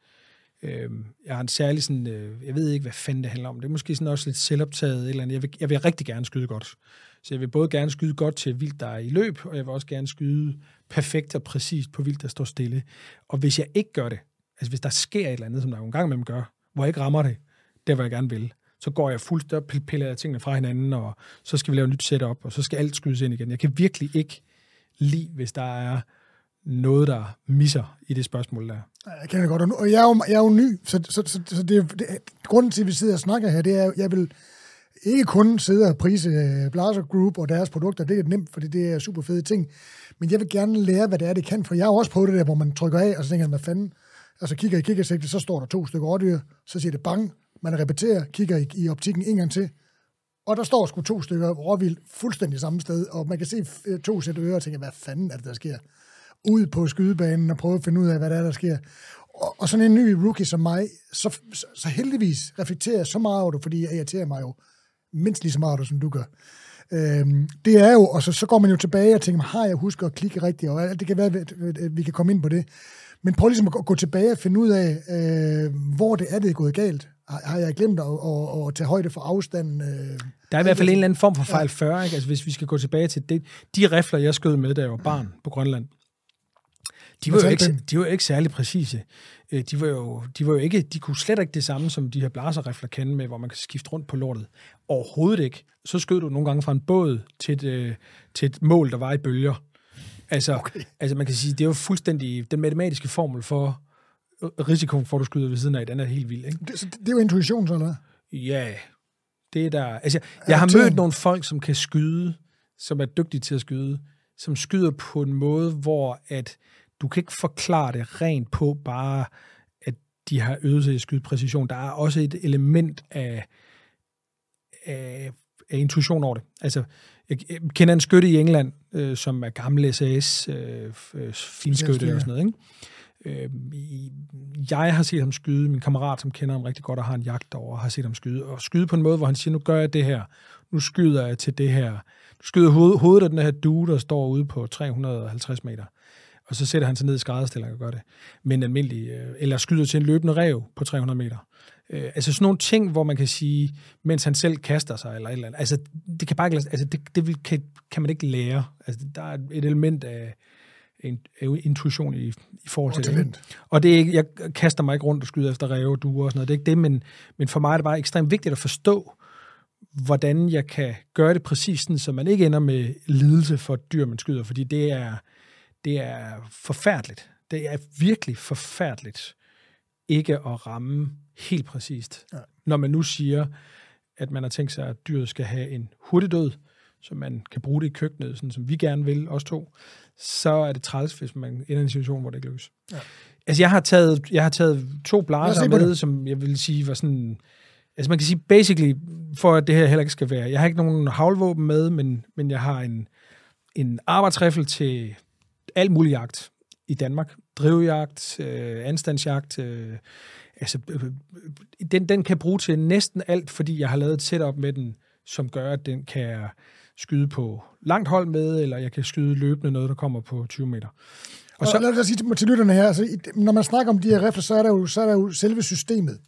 Øh, jeg har en særlig sådan... Øh, jeg ved ikke, hvad fanden det handler om. Det er måske sådan også lidt selvoptaget eller andet. Jeg vil, jeg vil rigtig gerne skyde godt. Så jeg vil både gerne skyde godt til vildt, der er i løb, og jeg vil også gerne skyde perfekt og præcist på vildt, der står stille. Og hvis jeg ikke gør det, altså hvis der sker et eller andet, som der jo en gang imellem gør, hvor jeg ikke rammer det, der hvor jeg gerne vil, så går jeg fuldstændig piller jeg tingene fra hinanden, og så skal vi lave et nyt setup, og så skal alt skydes ind igen. Jeg kan virkelig ikke lide, hvis der er noget, der misser i det spørgsmål der. Jeg kender det godt, og nu- og jeg er jo, jeg er jo ny, så, så, så, så det, det, grunden til, at vi sidder og snakker her, det er, at jeg vil ikke kun sidde og prise øh, Blaser Group og deres produkter, det er nemt, fordi det er super fede ting, men jeg vil gerne lære, hvad det er, det kan, for jeg har også på det der, hvor man trykker af, og så tænker man, hvad fanden, og så kigger i kikkersigtet, så står der to stykker rådyr, så siger det bang, man repeterer, kigger i, i optikken en gang til, og der står sgu to stykker råvild fuldstændig samme sted, og man kan se øh, to sæt ører og tænker, hvad fanden er det, der sker? Ud på skydebanen og prøve at finde ud af, hvad der er, der sker. Og, og sådan en ny rookie som mig, så, så, så heldigvis reflekterer jeg så meget over det, fordi jeg irriterer mig jo mindst lige så meget over det, som du gør. Øhm, det er jo, og så, så går man jo tilbage og tænker, har jeg husket at klikke rigtigt, og alt- det kan være, at vi kan komme ind på det. Men prøv ligesom at gå- gå tilbage og finde ud af, øh, hvor det er, det er gået galt. Har, har jeg glemt at, at, at tage højde for afstanden? Øh, Der er i hvert fald en eller anden form for fejl 40, ikke? Altså, hvis vi skal gå tilbage til det. De rifler, jeg skød med, da jeg var barn på Grønland, de var, jo ikke, de var jo ikke særlig præcise. Øh, De var, jo, de var jo ikke, de kunne slet ikke det samme, som de her blaserrifler kende med, hvor man kan skifte rundt på lortet. Overhovedet ikke. Så skød du nogle gange fra en båd til et, øh, til et mål, der var i bølger. Altså, okay. altså man kan sige, det er jo fuldstændig den matematiske formel for øh, risikoen for, at du skyder ved siden af, den er helt vild. Ikke? det, så det, det er jo intuition, så eller? Ja, det er der. Altså, jeg har mødt nogle folk, som kan skyde, som er dygtige til at skyde, som skyder på en måde, hvor at du kan ikke forklare det rent på bare, at de har øvet sig i at skyde præcision. Der er også et element af, af, af intuition over det. Altså, jeg, kender en skytte i England, øh, som er gammel SAS, øh, øh, finskytte og sådan noget, ikke? Øh, jeg har set ham skyde, min kammerat, som kender ham rigtig godt og har en jagt over, har set ham skyde, og skyde på en måde, hvor han siger, nu gør jeg det her, nu skyder jeg til det her. Nu skyder hoved, hovedet af den her due, der står ude på 350 meter. Og så sætter han sig ned i skrædderstilling og gør det. Men almindelig, øh, eller skyder til en løbende rev på 300 meter. Øh, altså sådan nogle ting, hvor man kan sige, mens han selv kaster sig, eller et eller andet. Altså, det kan bare ikke, altså, det, det kan, kan man ikke lære. Altså, der er et element af, en, intuition i, i forhold Og til det. ikke? talent. Og det er ikke, jeg kaster mig ikke rundt og skyder efter ræve og duer og sådan noget. Det er ikke det, men, men for mig er det bare ekstremt vigtigt at forstå, hvordan jeg kan gøre det præcis, sådan, så man ikke ender med lidelse for dyr, man skyder, fordi det er, det er forfærdeligt. Det er virkelig forfærdeligt ikke at ramme helt præcist. Ja. Når man nu siger, at man har tænkt sig, at dyret skal have en hurtig død, så man kan bruge det i køkkenet, sådan som vi gerne vil, os to, så er det træls, hvis man ender i en situation, hvor det ikke lykkes. Ja. Altså, jeg har taget, jeg har taget to på med, det. som jeg vil sige var sådan... Altså, man kan sige, basically, for at det her heller ikke skal være... Jeg har ikke nogen havlvåben med, men, men jeg har en, en arbejdsriffel til alt mulig jagt i Danmark. Drivjagt, øh, anstandsjagt. Øh, altså, øh, øh, den, den kan bruge til næsten alt, fordi jeg har lavet et setup med den, som gør, at den kan skyde på langt hold med, eller jeg kan skyde løbende noget, der kommer på 20 meter. Og så, lad os sige til, til lytterne her, altså, når man snakker om de her rifler, så er, der jo, så er der jo selve systemet.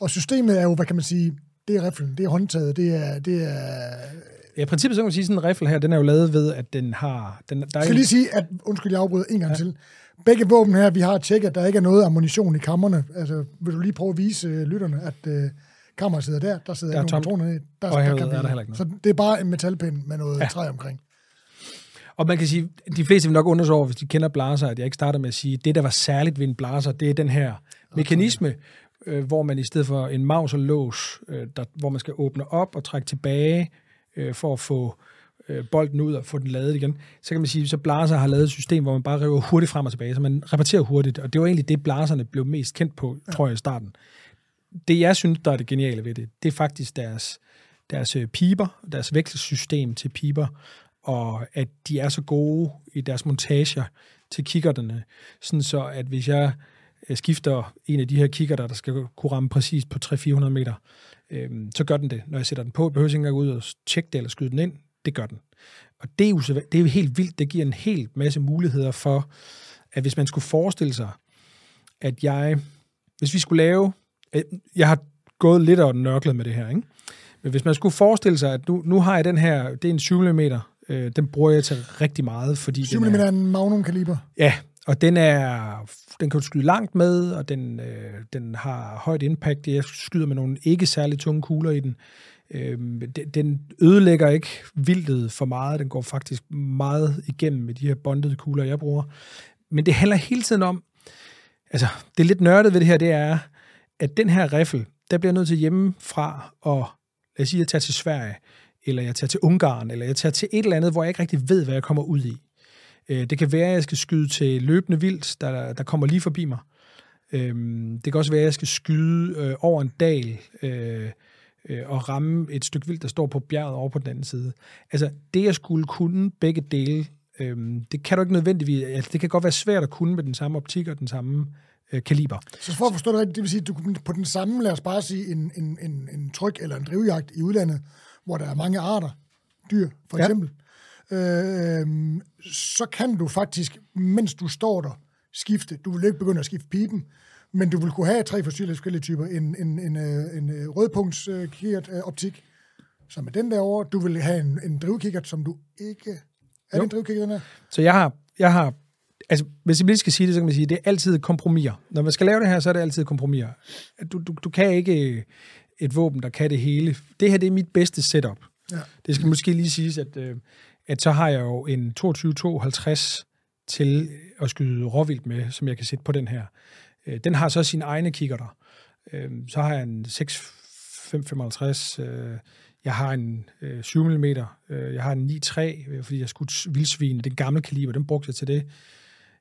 Og systemet er jo, hvad kan man sige, det er riflen, det er håndtaget, det er... Det er Ja, i princippet så kan man sige, sådan en rifle her, den er jo lavet ved, at den har... Den, der er jeg skal lige sige, at, undskyld, jeg afbryder en gang ja. til. Begge våben her, vi har tjekket, at der ikke er noget ammunition i kammerne. Altså, vil du lige prøve at vise øh, lytterne, at øh, kammeret sidder der, der sidder Der er ikke nogen patroner i. Der, Og herude kan er der heller ikke Så det er bare en metalpind med noget ja. træ omkring. Og man kan sige, de fleste vil nok undre over, hvis de kender blaser, at jeg ikke starter med at sige, at det, der var særligt ved en blaser, det er den her mekanisme, øh, hvor man i stedet for en mouse og lås, øh, der, hvor man skal åbne op og trække tilbage øh, for at få øh, bolden ud og få den lavet igen, så kan man sige, så Blaser har lavet et system, hvor man bare river hurtigt frem og tilbage, så man repeterer hurtigt, og det var egentlig det, Blaserne blev mest kendt på, ja. tror jeg, i starten. Det, jeg synes, der er det geniale ved det, det er faktisk deres, deres øh, piber, deres vekselsystem til piber, og at de er så gode i deres montager til kikkerterne, sådan så at hvis jeg øh, skifter en af de her kikkerter, der skal kunne ramme præcis på 300-400 meter, øh, så gør den det. Når jeg sætter den på, jeg behøver ikke engang ud og tjekke det eller skyde den ind. Det gør den. Og det er, jo, det er jo helt vildt. Det giver en helt masse muligheder for, at hvis man skulle forestille sig, at jeg, hvis vi skulle lave, øh, jeg har gået lidt og nørklet med det her, ikke? Men hvis man skulle forestille sig, at nu, nu har jeg den her, det er en 7 mm, øh, den bruger jeg til rigtig meget, fordi 7 mm er en magnum-kaliber? Ja, og den er, den kan du skyde langt med, og den, øh, den har højt impact. Jeg skyder med nogle ikke særlig tunge kugler i den. Øh, den ødelægger ikke vildtet for meget. Den går faktisk meget igennem med de her bondede kugler, jeg bruger. Men det handler hele tiden om, altså det er lidt nørdet ved det her, det er, at den her riffel, der bliver nødt til hjemmefra og lad os sige, at jeg tager til Sverige, eller jeg tager til Ungarn, eller jeg tager til et eller andet, hvor jeg ikke rigtig ved, hvad jeg kommer ud i. Øh, det kan være, at jeg skal skyde til løbende vildt, der, der kommer lige forbi mig. Øhm, det kan også være, at jeg skal skyde øh, over en dal øh, og ramme et stykke vildt, der står på bjerget over på den anden side. Altså, det jeg skulle kunne begge dele, øhm, det kan du ikke nødvendigvis... Altså, det kan godt være svært at kunne med den samme optik og den samme kaliber. Så for at forstå det rigtigt, det vil sige, at du på den samme, lad os bare sige, en, en, en, en tryk eller en drivjagt i udlandet, hvor der er mange arter, dyr for eksempel, ja. Øh, så kan du faktisk, mens du står der, skifte. Du vil ikke begynde at skifte pipen, men du vil kunne have tre forskellige typer. En, en, en, øh, en, en rødpunktskikkert øh, optik, som er den derovre. Du vil have en, en drivkikkert, som du ikke... Er jo. det en drivkikkert, den her? Så jeg har, jeg har altså, hvis jeg lige skal sige det, så kan man sige, at det er altid kompromiser. Når man skal lave det her, så er det altid kompromiser. Du, du, du kan ikke et våben, der kan det hele. Det her, det er mit bedste setup. Ja. Det skal måske lige siges, at, øh, at så har jeg jo en 22-52 til at skyde råvildt med, som jeg kan sætte på den her. Øh, den har så sine egne kikkerter. Øh, så har jeg en 6,555, øh, jeg har en 7 mm, jeg har en 9,3, fordi jeg skulle vildsvin, den gamle kaliber, den brugte jeg til det.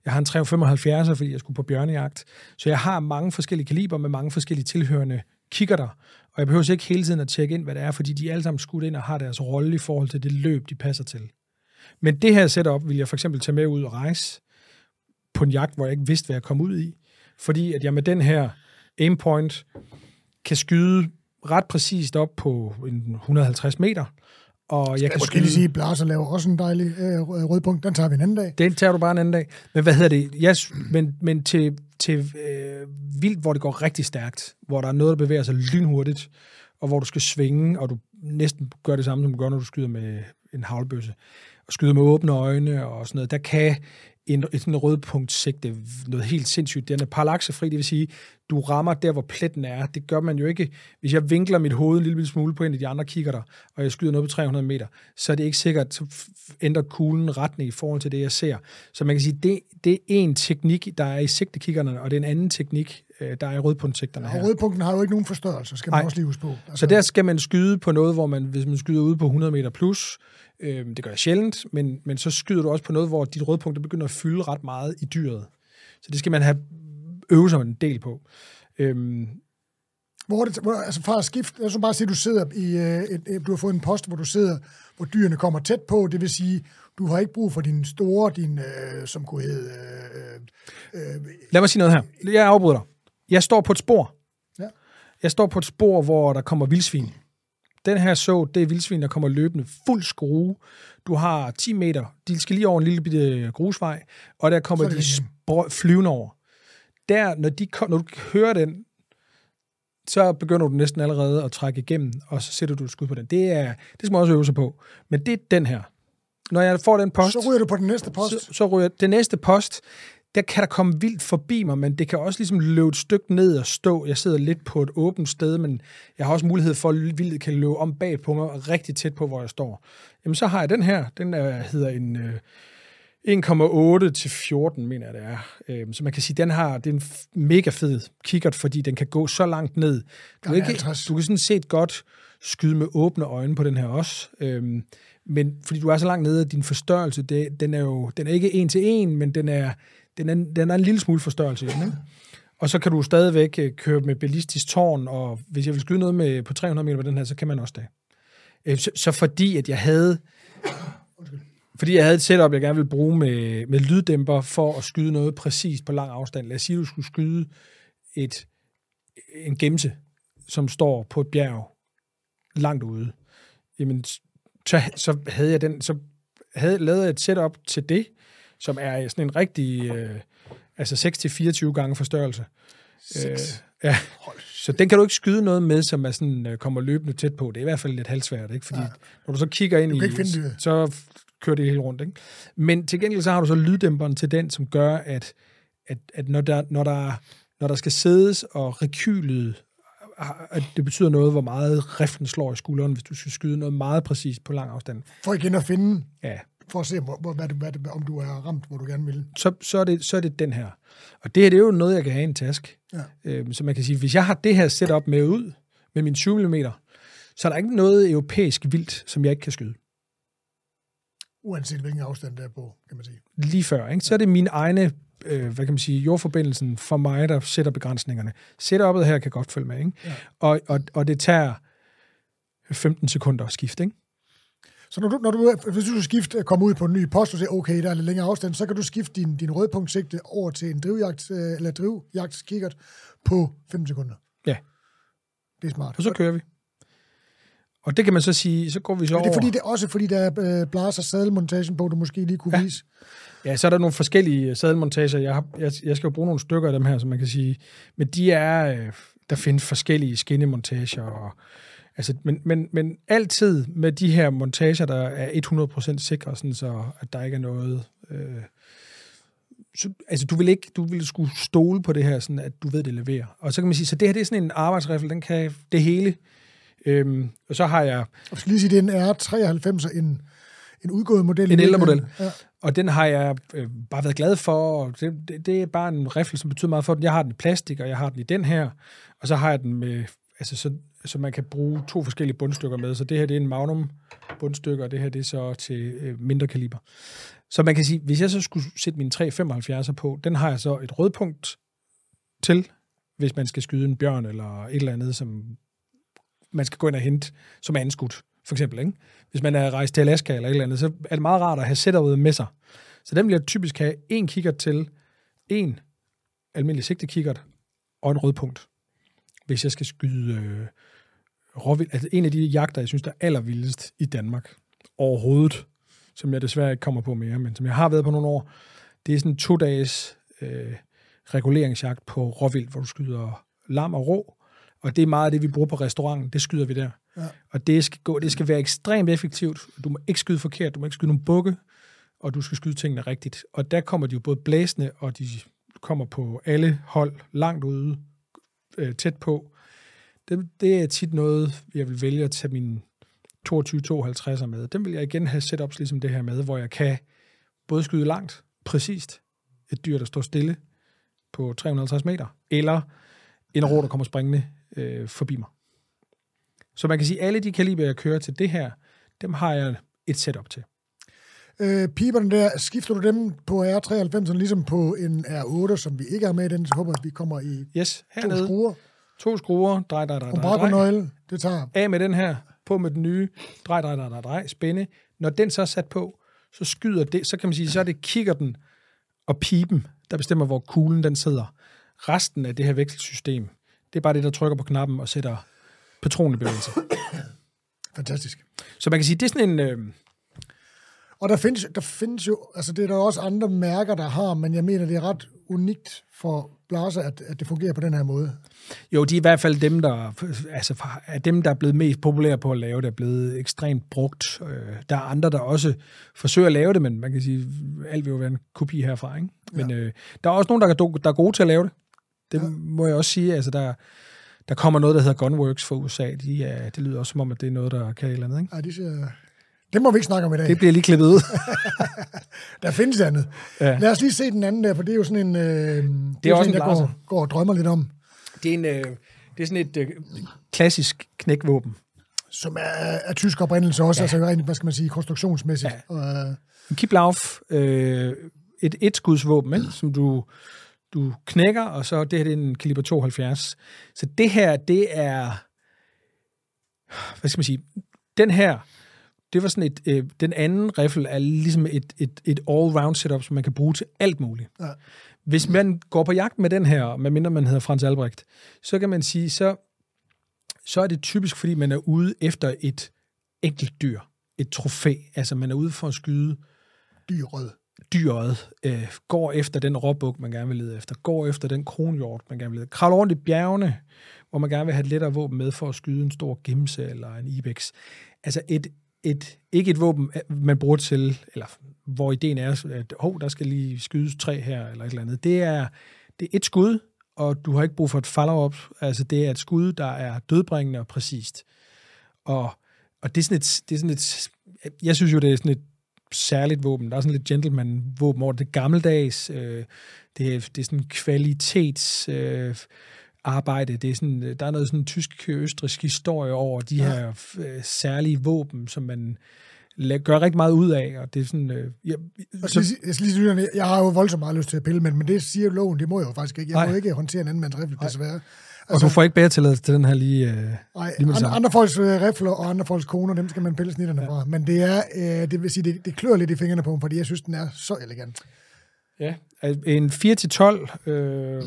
Jeg har en 375, fordi jeg skulle på bjørnejagt. Så jeg har mange forskellige kaliber med mange forskellige tilhørende kikkerter, og jeg behøver ikke hele tiden at tjekke ind, hvad det er, fordi de er alle sammen skudt ind og har deres rolle i forhold til det løb, de passer til. Men det her setup vil jeg for eksempel tage med ud og rejse på en jagt, hvor jeg ikke vidste, hvad jeg kom ud i. Fordi at jeg med den her aimpoint kan skyde ret præcist op på en 150 meter, og jeg kan måske lige sige, Blaser laver også en dejlig øh, rødpunkt. Den tager vi en anden dag. Den tager du bare en anden dag. Men hvad hedder det? Yes, men, men til, til øh, vildt, hvor det går rigtig stærkt, hvor der er noget, der bevæger sig lynhurtigt, og hvor du skal svinge, og du næsten gør det samme, som du gør, når du skyder med en havlbøsse, skyder med åbne øjne og sådan noget. Der kan en, et sådan rødpunktsigte, noget helt sindssygt. Den er parallaksefri, det vil sige, du rammer der, hvor pletten er. Det gør man jo ikke. Hvis jeg vinkler mit hoved en lille smule på en af de andre kigger der, og jeg skyder noget på 300 meter, så er det ikke sikkert, så ændrer kuglen retning i forhold til det, jeg ser. Så man kan sige, det, det er en teknik, der er i sigtekiggerne, og det er en anden teknik, øh, der er i rødpunktsigterne her. Og rødpunkten har jo ikke nogen forstørrelse, skal man Nej. også lige huske på. Altså... Så der skal man skyde på noget, hvor man, hvis man skyder ude på 100 meter plus, øh, det gør jeg sjældent, men, men så skyder du også på noget, hvor dit rødpunkt begynder at fylde ret meget i dyret. Så det skal man have øve sig en del på. Øhm, hvor det, hvor, altså fra at skifte, jeg så bare sige, at du sidder i, øh, du har fået en post, hvor du sidder, hvor dyrene kommer tæt på, det vil sige, du har ikke brug for din store, din, øh, som kunne hedde... Øh, øh, Lad mig sige noget her. Jeg afbryder dig. Jeg står på et spor. Ja. Jeg står på et spor, hvor der kommer vildsvin. Den her så, det er vildsvin, der kommer løbende fuld skrue. Du har 10 meter. De skal lige over en lille bitte grusvej, og der kommer de spr- flyvende over. Der, når, de, når du hører den, så begynder du næsten allerede at trække igennem, og så sætter du et skud på den. Det, er, det skal man også øve sig på. Men det er den her. Når jeg får den post... Så ryger du på den næste post. Så, så ryger den næste post. Der kan der komme vildt forbi mig, men det kan også ligesom løbe et stykke ned og stå. Jeg sidder lidt på et åbent sted, men jeg har også mulighed for, at vildt kan løbe om bag på mig, rigtig tæt på, hvor jeg står. Jamen, så har jeg den her. Den er, hedder en... Øh, 1,8 til 14, mener jeg det er. Øhm, så man kan sige, den har, det er en mega fed kikkert, fordi den kan gå så langt ned. Du, ikke, du kan sådan set godt skyde med åbne øjne på den her også. Øhm, men fordi du er så langt nede, at din forstørrelse, det, den er jo den er ikke en til en, men den er, den er, den er en lille smule forstørrelse i den, ikke? Og så kan du stadigvæk øh, køre med ballistisk tårn, og hvis jeg vil skyde noget med på 300 meter på den her, så kan man også det. Øh, så, så fordi, at jeg havde fordi jeg havde et setup, jeg gerne ville bruge med, med lyddæmper for at skyde noget præcist på lang afstand. Lad os sige, at du skulle skyde et, en gemse, som står på et bjerg langt ude. Jamen, så, så havde jeg den, så havde lavet et setup til det, som er sådan en rigtig, øh, altså 6-24 gange forstørrelse. 6. Øh, ja. Så den kan du ikke skyde noget med, som er sådan, øh, kommer løbende tæt på. Det er i hvert fald lidt halvsvært, ikke? Fordi ja. når du så kigger ind i, så kører det helt rundt. Ikke? Men til gengæld så har du så lyddæmperen til den, som gør, at, at, at når, der, når, der, når der skal sædes og rekylet, at det betyder noget, hvor meget riften slår i skulderen, hvis du skal skyde noget meget præcist på lang afstand. For igen at finde, ja. For at se, hvor, hvad hvad det, om du er ramt, hvor du gerne vil. Så, så, er det, så er det den her. Og det her, det er jo noget, jeg kan have i en task. Ja. Øhm, så man kan sige, hvis jeg har det her setup med ud, med min 20 mm, så er der ikke noget europæisk vildt, som jeg ikke kan skyde uanset hvilken afstand der er på, kan man sige. Lige før, ikke? Så er det min egne, øh, hvad kan man sige, jordforbindelsen for mig, der sætter begrænsningerne. Setup'et her kan godt følge med, ikke? Ja. Og, og, og det tager 15 sekunder at skifte, ikke? Så når du, når du, hvis du skal skifte, komme ud på en ny post og siger, okay, der er lidt længere afstand, så kan du skifte din, din rødpunktsigte over til en drivjagt, øh, eller drivjagtskikkert på 15 sekunder. Ja. Det er smart. Og så kører vi. Og det kan man så sige, så går vi så over... Det er fordi, det er også fordi, der er øh, blaser sadelmontagen på, du måske lige kunne ja. vise. Ja, så er der nogle forskellige sadelmontager. Jeg, har, jeg, jeg skal jo bruge nogle stykker af dem her, som man kan sige. Men de er... Øh, der findes forskellige skinnemontager og... Altså, men, men, men altid med de her montager, der er 100% sikre, sådan så at der ikke er noget... Øh, så, altså, du vil ikke, du vil skulle stole på det her, sådan at du ved, det leverer. Og så kan man sige, så det her, det er sådan en arbejdsrifle, den kan det hele. Øhm, og så har jeg... Jeg skal lige sige, det er en R93, en, en udgået model. En ældre model. Ja. Og den har jeg øh, bare været glad for. Og det, det, det er bare en rifle, som betyder meget for den. Jeg har den i plastik, og jeg har den i den her. Og så har jeg den med... Altså, så, så man kan bruge to forskellige bundstykker med. Så det her det er en Magnum bundstykke, og det her det er så til øh, mindre kaliber. Så man kan sige, hvis jeg så skulle sætte min 375'er på, den har jeg så et rødpunkt til, hvis man skal skyde en bjørn eller et eller andet, som man skal gå ind og hente som anskudt, for eksempel. Ikke? Hvis man er rejst til Alaska eller et eller andet, så er det meget rart at have setupet med sig. Så den vil jeg typisk have en kikkert til, en almindelig sigtekikkert og en rødpunkt, hvis jeg skal skyde øh, råvild. Altså en af de jagter, jeg synes, der er allervildest i Danmark overhovedet, som jeg desværre ikke kommer på mere, men som jeg har været på nogle år, det er sådan en to-dages øh, reguleringsjagt på råvild, hvor du skyder lam og rå, og det er meget af det, vi bruger på restauranten. Det skyder vi der. Ja. Og det skal, gå, det skal være ekstremt effektivt. Du må ikke skyde forkert, du må ikke skyde nogle bukke, og du skal skyde tingene rigtigt. Og der kommer de jo både blæsende, og de kommer på alle hold langt ude, øh, tæt på. Det, det er tit noget, jeg vil vælge at tage min 22-52'er med. Den vil jeg igen have setups ligesom det her med, hvor jeg kan både skyde langt, præcist, et dyr, der står stille på 350 meter, eller en rå, der kommer springende øh, forbi mig. Så man kan sige, at alle de kaliber, jeg kører til det her, dem har jeg et setup til. Øh, piberne der, skifter du dem på R93, ligesom på en R8, som vi ikke har med i den, så håber at vi kommer i yes, hernede. to skruer. To skruer, drej, drej, drej, drej, drej. nøgle, det tager. Af med den her, på med den nye, drej, drej, drej, drej, drej, spænde. Når den så er sat på, så skyder det, så kan man sige, så er det kikkerten og pipen, der bestemmer, hvor kuglen den sidder. Resten af det her vekselsystem, det er bare det, der trykker på knappen og sætter patronen i bevægelse. Fantastisk. Så man kan sige, det er sådan en... Øh... Og der findes, der findes jo, altså det er der også andre mærker, der har, men jeg mener, det er ret unikt for Blaser, at, at det fungerer på den her måde. Jo, de er i hvert fald dem, der, altså, er dem, der er blevet mest populære på at lave det, er blevet ekstremt brugt. Øh, der er andre, der også forsøger at lave det, men man kan sige, alt vil jo være en kopi herfra. Ikke? Men ja. øh, der er også nogen, der er, der er gode til at lave det. Det ja. må jeg også sige. Altså, der, der kommer noget, der hedder Gunworks fra USA. De, er, det lyder også som om, at det er noget, der kan et eller andet. Ikke? Ja, de siger, det må vi ikke snakke om i dag. Det bliver lige klippet ud. der findes andet. Ja. Lad os lige se den anden der, for det er jo sådan en... Øh, det, det er, også en, jeg går, går og drømmer lidt om. Det er, en, øh, det er sådan et øh, klassisk knækvåben. Som er af tysk oprindelse også, ja. altså rent, hvad skal man sige, konstruktionsmæssigt. Ja. Og, øh, en Kiplauf, øh, et etskudsvåben, ikke? som du, du knækker, og så det her det er en kaliber 72. Så det her, det er... Hvad skal man sige? Den her det var sådan et, øh, den anden riffel er ligesom et, et, et all-round setup, som man kan bruge til alt muligt. Ja. Hvis man går på jagt med den her, medmindre man hedder Frans Albrecht, så kan man sige, så, så er det typisk, fordi man er ude efter et enkelt dyr, et trofæ. Altså man er ude for at skyde dyret. Dyret øh, går efter den råbuk, man gerne vil lede efter, går efter den kronhjort, man gerne vil lede efter, kravler rundt i bjergene, hvor man gerne vil have et lettere våben med for at skyde en stor gemse eller en ibex. Altså et, et, ikke et våben, øh, man bruger til, eller hvor ideen er, at hov, der skal lige skydes tre her, eller et eller andet. Det er, det er et skud, og du har ikke brug for et follow-up. Altså, det er et skud, der er dødbringende og præcist. Og, og det er sådan et, det er sådan et, jeg synes jo, det er sådan et særligt våben. Der er sådan lidt gentleman-våben over det gammeldags. Øh, det, er, det er sådan kvalitets... Øh, arbejde. Det er sådan, der er noget sådan tysk-østrisk historie over de ja. her øh, særlige våben, som man gør rigtig meget ud af, og det er sådan... Øh, jeg, jeg, så, jeg, sige, jeg har jo voldsomt meget lyst til at pille, men, men det siger loven, det må jeg jo faktisk ikke. Jeg nej. må ikke håndtere en anden mands rifle, desværre. Altså, og du altså- får ikke bedre tilladelse til den her lige... Øh, nej, lige andre, andre folks øh, rifler og andre folks koner, dem skal man pille snitterne ja. fra. Men det er, øh, det vil sige, det, det klør lidt i fingrene på dem, fordi jeg synes, den er så elegant. Ja, en 4-12 øh,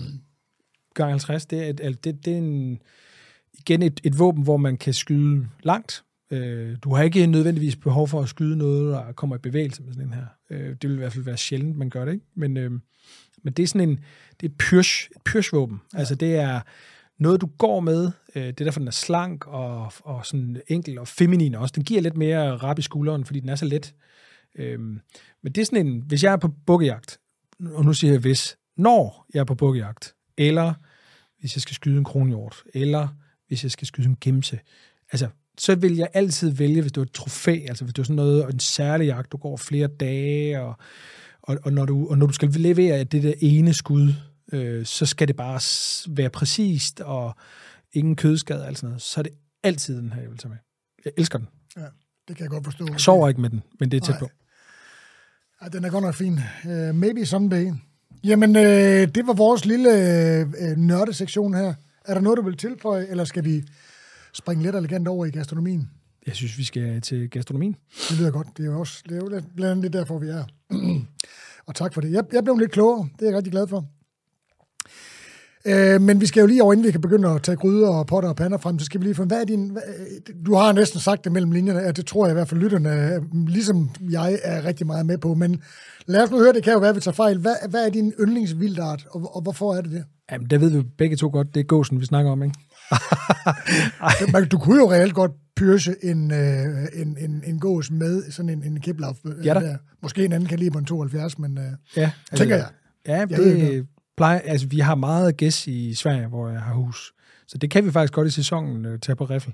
gang 50, det er, det, det, det er en, igen et, et våben, hvor man kan skyde langt. Øh, du har ikke nødvendigvis behov for at skyde noget, der kommer i bevægelse med sådan en her. Øh, det vil i hvert fald være sjældent, man gør det, ikke? Men, øh, men det er sådan en, det er et pyrsch, et pyrschvåben. Ja. Altså det er noget, du går med. Øh, det er derfor, den er slank og, og sådan enkel og feminin også. Den giver lidt mere rap i skulderen, fordi den er så let. Øh, men det er sådan en, hvis jeg er på bukkejagt, og nu siger jeg hvis, når jeg er på bukkejagt, eller hvis jeg skal skyde en kronhjort, eller hvis jeg skal skyde en gemse. Altså, så vil jeg altid vælge, hvis det er et trofæ, altså hvis det er sådan noget, en særlig jagt, du går flere dage, og, og, og, når, du, og når du skal levere det der ene skud, øh, så skal det bare være præcist, og ingen kødskade og sådan noget, så er det altid den her, jeg vil tage med. Jeg elsker den. Ja, det kan jeg godt forstå. Jeg sover ikke med den, men det er tæt på. Ja, den er godt nok fin. Uh, maybe someday. Jamen, øh, det var vores lille øh, nørdesektion her. Er der noget, du vil tilføje, eller skal vi springe lidt elegant over i gastronomien? Jeg synes, vi skal til gastronomien. Det lyder godt. Det er jo også det er jo blandt andet derfor, vi er. og tak for det. Jeg, jeg blev lidt klogere. Det er jeg rigtig glad for. Øh, men vi skal jo lige over, inden vi kan begynde at tage gryder og potter og pander frem, så skal vi lige få, hvad er din... Hvad, du har næsten sagt det mellem linjerne, at det tror jeg i hvert fald lytterne, ligesom jeg, er rigtig meget med på, men lad os nu høre, det kan jo være, at vi tager fejl. Hvad, hvad er din yndlingsvildart, og, og hvorfor er det det? Jamen, det ved vi begge to godt. Det er gåsen, vi snakker om, ikke? Men du kunne jo reelt godt pyrse en, øh, en, en, en gås med sådan en, en kiplauf. Øh, ja da. Måske en anden kaliber en 72, men øh, ja, tænker jeg. Ja, jeg det, plejer, altså, vi har meget gæs i Sverige, hvor jeg har hus. Så det kan vi faktisk godt i sæsonen øh, tage på riffel.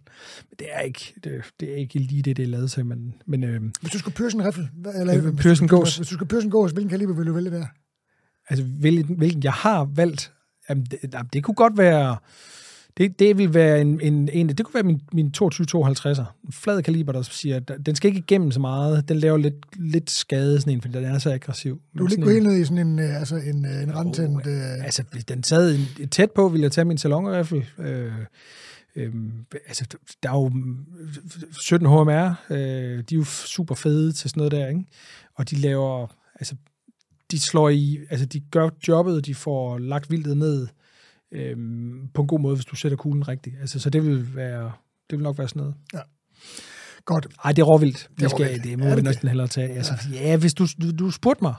Men det er ikke, det, det er ikke lige det, det er lavet til. Men, men, øh, hvis du skulle pyrse en riffel, eller øh, pyrse en gås. Hvis du skulle pyrse en gås, hvilken kaliber vil du vælge der? Altså, hvilken, hvilken jeg har valgt, jamen, det, det kunne godt være det, det vil være en, en, en, det kunne være min, min 22-52'er. En flad kaliber, der siger, at den skal ikke igennem så meget. Den laver lidt, lidt skade, sådan en, fordi den er så aggressiv. Du vil ikke gå helt ned i sådan en, øh, altså en, øh, en randtændt... Oh, øh... Altså, den sad en, tæt på, ville jeg tage min salonriffel. Øh, øh, altså, der er jo 17 HMR, øh, de er jo super fede til sådan noget der, ikke? Og de laver, altså, de slår i, altså, de gør jobbet, de får lagt vildtet ned, øhm, på en god måde, hvis du sætter kuglen rigtigt. Altså, så det vil, være, det vil nok være sådan noget. Ja. Godt. Ej, det er råvildt. Det, er skal, råvildt. det må vi næsten hellere tage. Altså, ja. hvis du, du, du spurgte mig,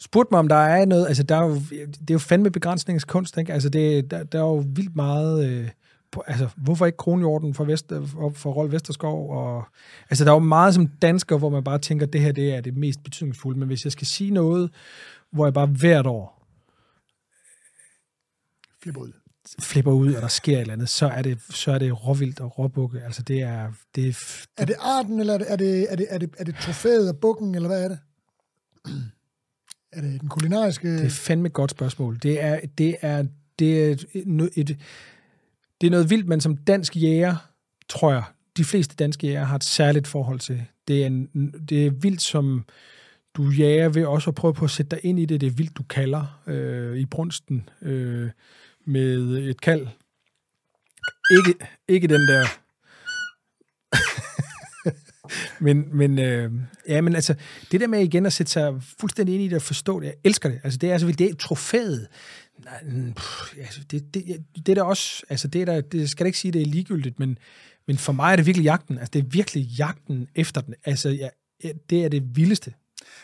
spurgte mig, om der er noget, altså der er jo, det er jo fandme begrænsningskunst, ikke? Altså det, der, der er jo vildt meget, øh, på, altså hvorfor ikke kronhjorten for, Vest, for, for Rolf Vesterskov, og altså der er jo meget som dansker, hvor man bare tænker, det her det er det mest betydningsfulde, men hvis jeg skal sige noget, hvor jeg bare hvert år Flipper ud. flipper ud, og der sker et eller andet, så er det, så er det råvildt og råbukke, altså det er, det er, Er det arten, eller er det, er det, er det, er det, er det trofæet og bukken, eller hvad er det? Er det den kulinariske... Det er fandme et godt spørgsmål. Det er, det er, det er et, et, det er noget vildt, men som dansk jæger, tror jeg, de fleste danske jæger har et særligt forhold til. Det er, en, det er vildt, som du jager ved også at prøve på at sætte dig ind i det. Det er vildt, du kalder øh, i brunsten øh, med et kald. Ikke, ikke den der... men, men, øh, ja, men altså, det der med igen at sætte sig fuldstændig ind i det og forstå det, jeg elsker det. Altså, det er altså det er trofæet. Nej, pff, altså, det, det, det er da også, altså, det, er der, det skal da ikke sige, det er ligegyldigt, men, men for mig er det virkelig jagten. Altså, det er virkelig jagten efter den. Altså, ja, det er det vildeste.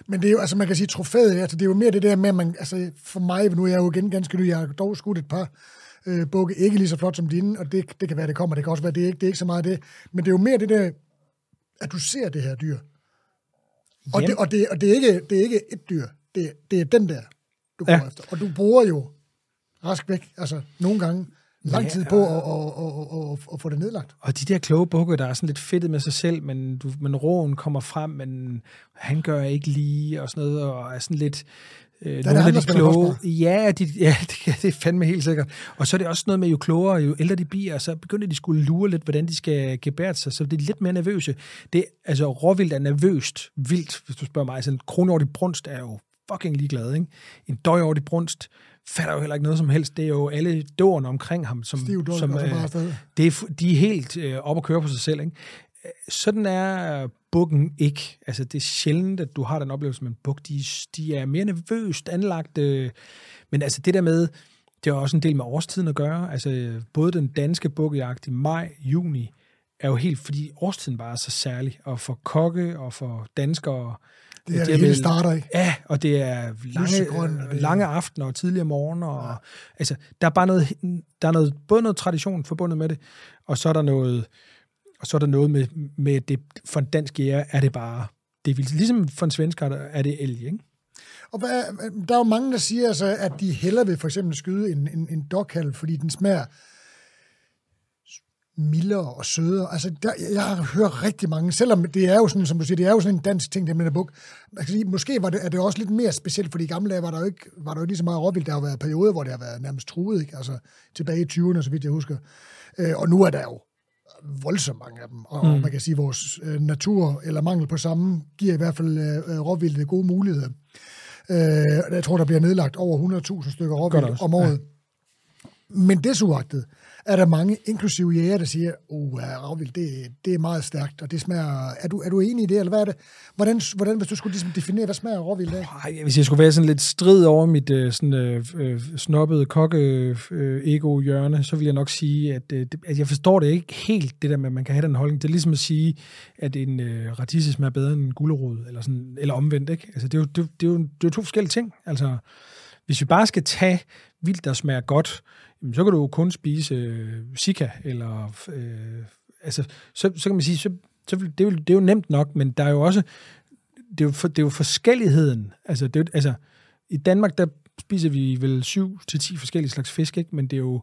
Men det er jo, altså man kan sige, trofæet, altså det er jo mere det der med, at man, altså for mig, nu er jeg jo igen ganske ny, jeg har dog skudt et par øh, bukke, ikke lige så flot som dine, og det, det kan være, det kommer, det kan også være, det er ikke, det er ikke så meget det, men det er jo mere det der, at du ser det her dyr. Og, Jamen. det, og, det, og det, er ikke, det er ikke et dyr, det, det er den der, du går Ja. ja. efter. Og du bruger jo rask væk, altså nogle gange, lang tid på at, at, at, at, at få det nedlagt. Og de der kloge bukke, der er sådan lidt fedtet med sig selv, men, du, men roen kommer frem, men han gør ikke lige, og sådan noget, og er sådan lidt... Øh, er nogle af ham, der de kloge... Ja, de, ja det, det er fandme helt sikkert. Og så er det også noget med, jo klogere, jo ældre de bliver, så begynder de skulle lure lidt, hvordan de skal gebære sig, så det er lidt mere nervøse. Det, altså, råvildt er nervøst vildt, hvis du spørger mig. Altså, en kronhjort i brunst er jo fucking ligeglad, ikke? En døjhjort i brunst fatter jo heller ikke noget som helst. Det er jo alle dårne omkring ham, som, Stiv som øh, det er, de er helt øh, op at køre på sig selv. Ikke? Øh, Sådan er bukken ikke. Altså, det er sjældent, at du har den oplevelse med en buk. De, de er mere nervøst anlagt. Øh, men altså, det der med, det har også en del med årstiden at gøre. Altså, øh, både den danske bukkejagt i maj, juni, er jo helt, fordi årstiden bare er så særlig. Og for kokke og for danskere... Det er det hele starter, ikke? Ja, og det er lange, og det lange aftener og tidligere morgener. Og, altså, der er bare noget, der er noget, både noget tradition forbundet med det, og så er der noget, og så er der noget med, med det, for en dansk jæger er det bare, det er. Ligesom for en svensker er det elg, ikke? Og hvad, der er jo mange, der siger, altså, at de hellere vil for eksempel skyde en, en, en dogkalv, fordi den smager mildere og sødere. Altså, der, jeg har hørt rigtig mange, selvom det er jo sådan, som du siger, det er jo sådan en dansk ting, det med buk. Sige, måske var det, er det også lidt mere specielt, fordi i gamle dage var der jo ikke, var der jo ikke lige så meget råvildt. Der har været perioder, hvor det har været nærmest truet, ikke? Altså, tilbage i 20'erne, så vidt jeg husker. Øh, og nu er der jo voldsomt mange af dem. Og, mm. man kan sige, at vores øh, natur, eller mangel på samme, giver i hvert fald øh, råvildet gode muligheder. Øh, jeg tror, der bliver nedlagt over 100.000 stykker råvildt om året. Ja. Men desuagtet er der mange, inklusive jæger, der siger, uh, råvildt, det, det er meget stærkt, og det smager... Er du, er du enig i det, eller hvad er det? Hvordan, hvordan hvis du skulle ligesom definere, hvad smager råvild af? Ej, hvis jeg skulle være sådan lidt strid over mit øh, sådan, øh, øh snobbede kokke-ego-hjørne, øh, så vil jeg nok sige, at, øh, det- at jeg forstår det ikke helt, det der med, at man kan have den holdning. Det er ligesom at sige, at en øh, radise smager bedre end en gulerod, eller, sådan, eller omvendt. Ikke? Altså, det, er jo, det, er det, er jo, det er jo to forskellige ting. Altså, hvis vi bare skal tage vildt, der smager godt, jamen, så kan du jo kun spise øh, sika, eller øh, altså, så, så kan man sige, så, så vil- det, er jo, det er jo nemt nok, men der er jo også, det er jo, for, det er jo forskelligheden. Altså, det er, jo- altså, i Danmark, der spiser vi vel 7 til 10 forskellige slags fisk, ikke? men det er jo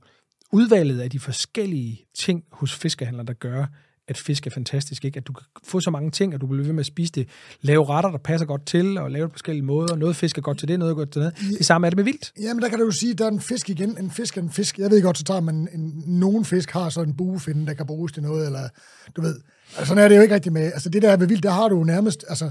udvalget af de forskellige ting hos fiskehandlere, der gør, at fisk er fantastisk. Ikke? At du kan få så mange ting, at du bliver ved med at spise det. Lave retter, der passer godt til, og lave det på forskellige måder. Noget fisk er godt til det, noget er godt til det. Det samme er det med vildt. Jamen, der kan du jo sige, at der er en fisk igen. En fisk er en fisk. Jeg ved godt, så tager man en, nogen fisk har så en buefinde, der kan bruges til noget, eller du ved. Altså, sådan er det jo ikke rigtigt med. Altså, det der er ved vildt, der har du jo nærmest, altså,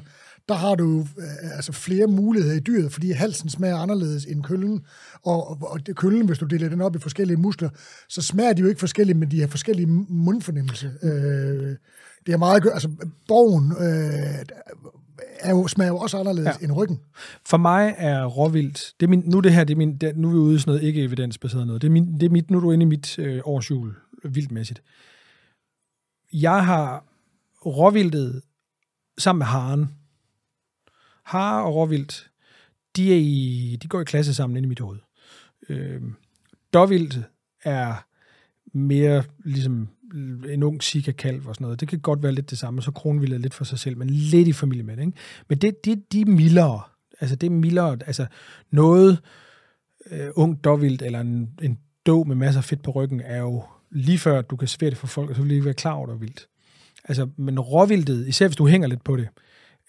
der har du øh, altså flere muligheder i dyret, fordi halsen smager anderledes end køllen, og, og, og det, køllen, hvis du deler den op i forskellige muskler, så smager de jo ikke forskellige, men de har forskellige mundfornemmelse. Øh, det er meget, altså, borgen øh, er jo, smager jo også anderledes Ja. end ryggen. For mig er råvildt, det er min, nu det her, det er min, det, nu er vi ude i sådan noget ikke evidensbaseret noget. Det er, min, det er mit, nu er du inde i mit øh, årsjul, vildtmæssigt. Jeg har råvildet sammen med haren, har og råvildt, de, er i, de går i klasse sammen inde i mit hoved. Øh, dårvildt er mere ligesom en ung sika-kalv og sådan noget. Det kan godt være lidt det samme, så kronvild er lidt for sig selv, men lidt i familie med det. Ikke? Men det, det, de er mildere. Altså det er mildere. Altså noget øh, ung dårvildt eller en, en då med masser af fedt på ryggen er jo lige før, du kan svære det for folk, og så vil de være klar over, det er vildt. Altså, men råvildtet, især hvis du hænger lidt på det,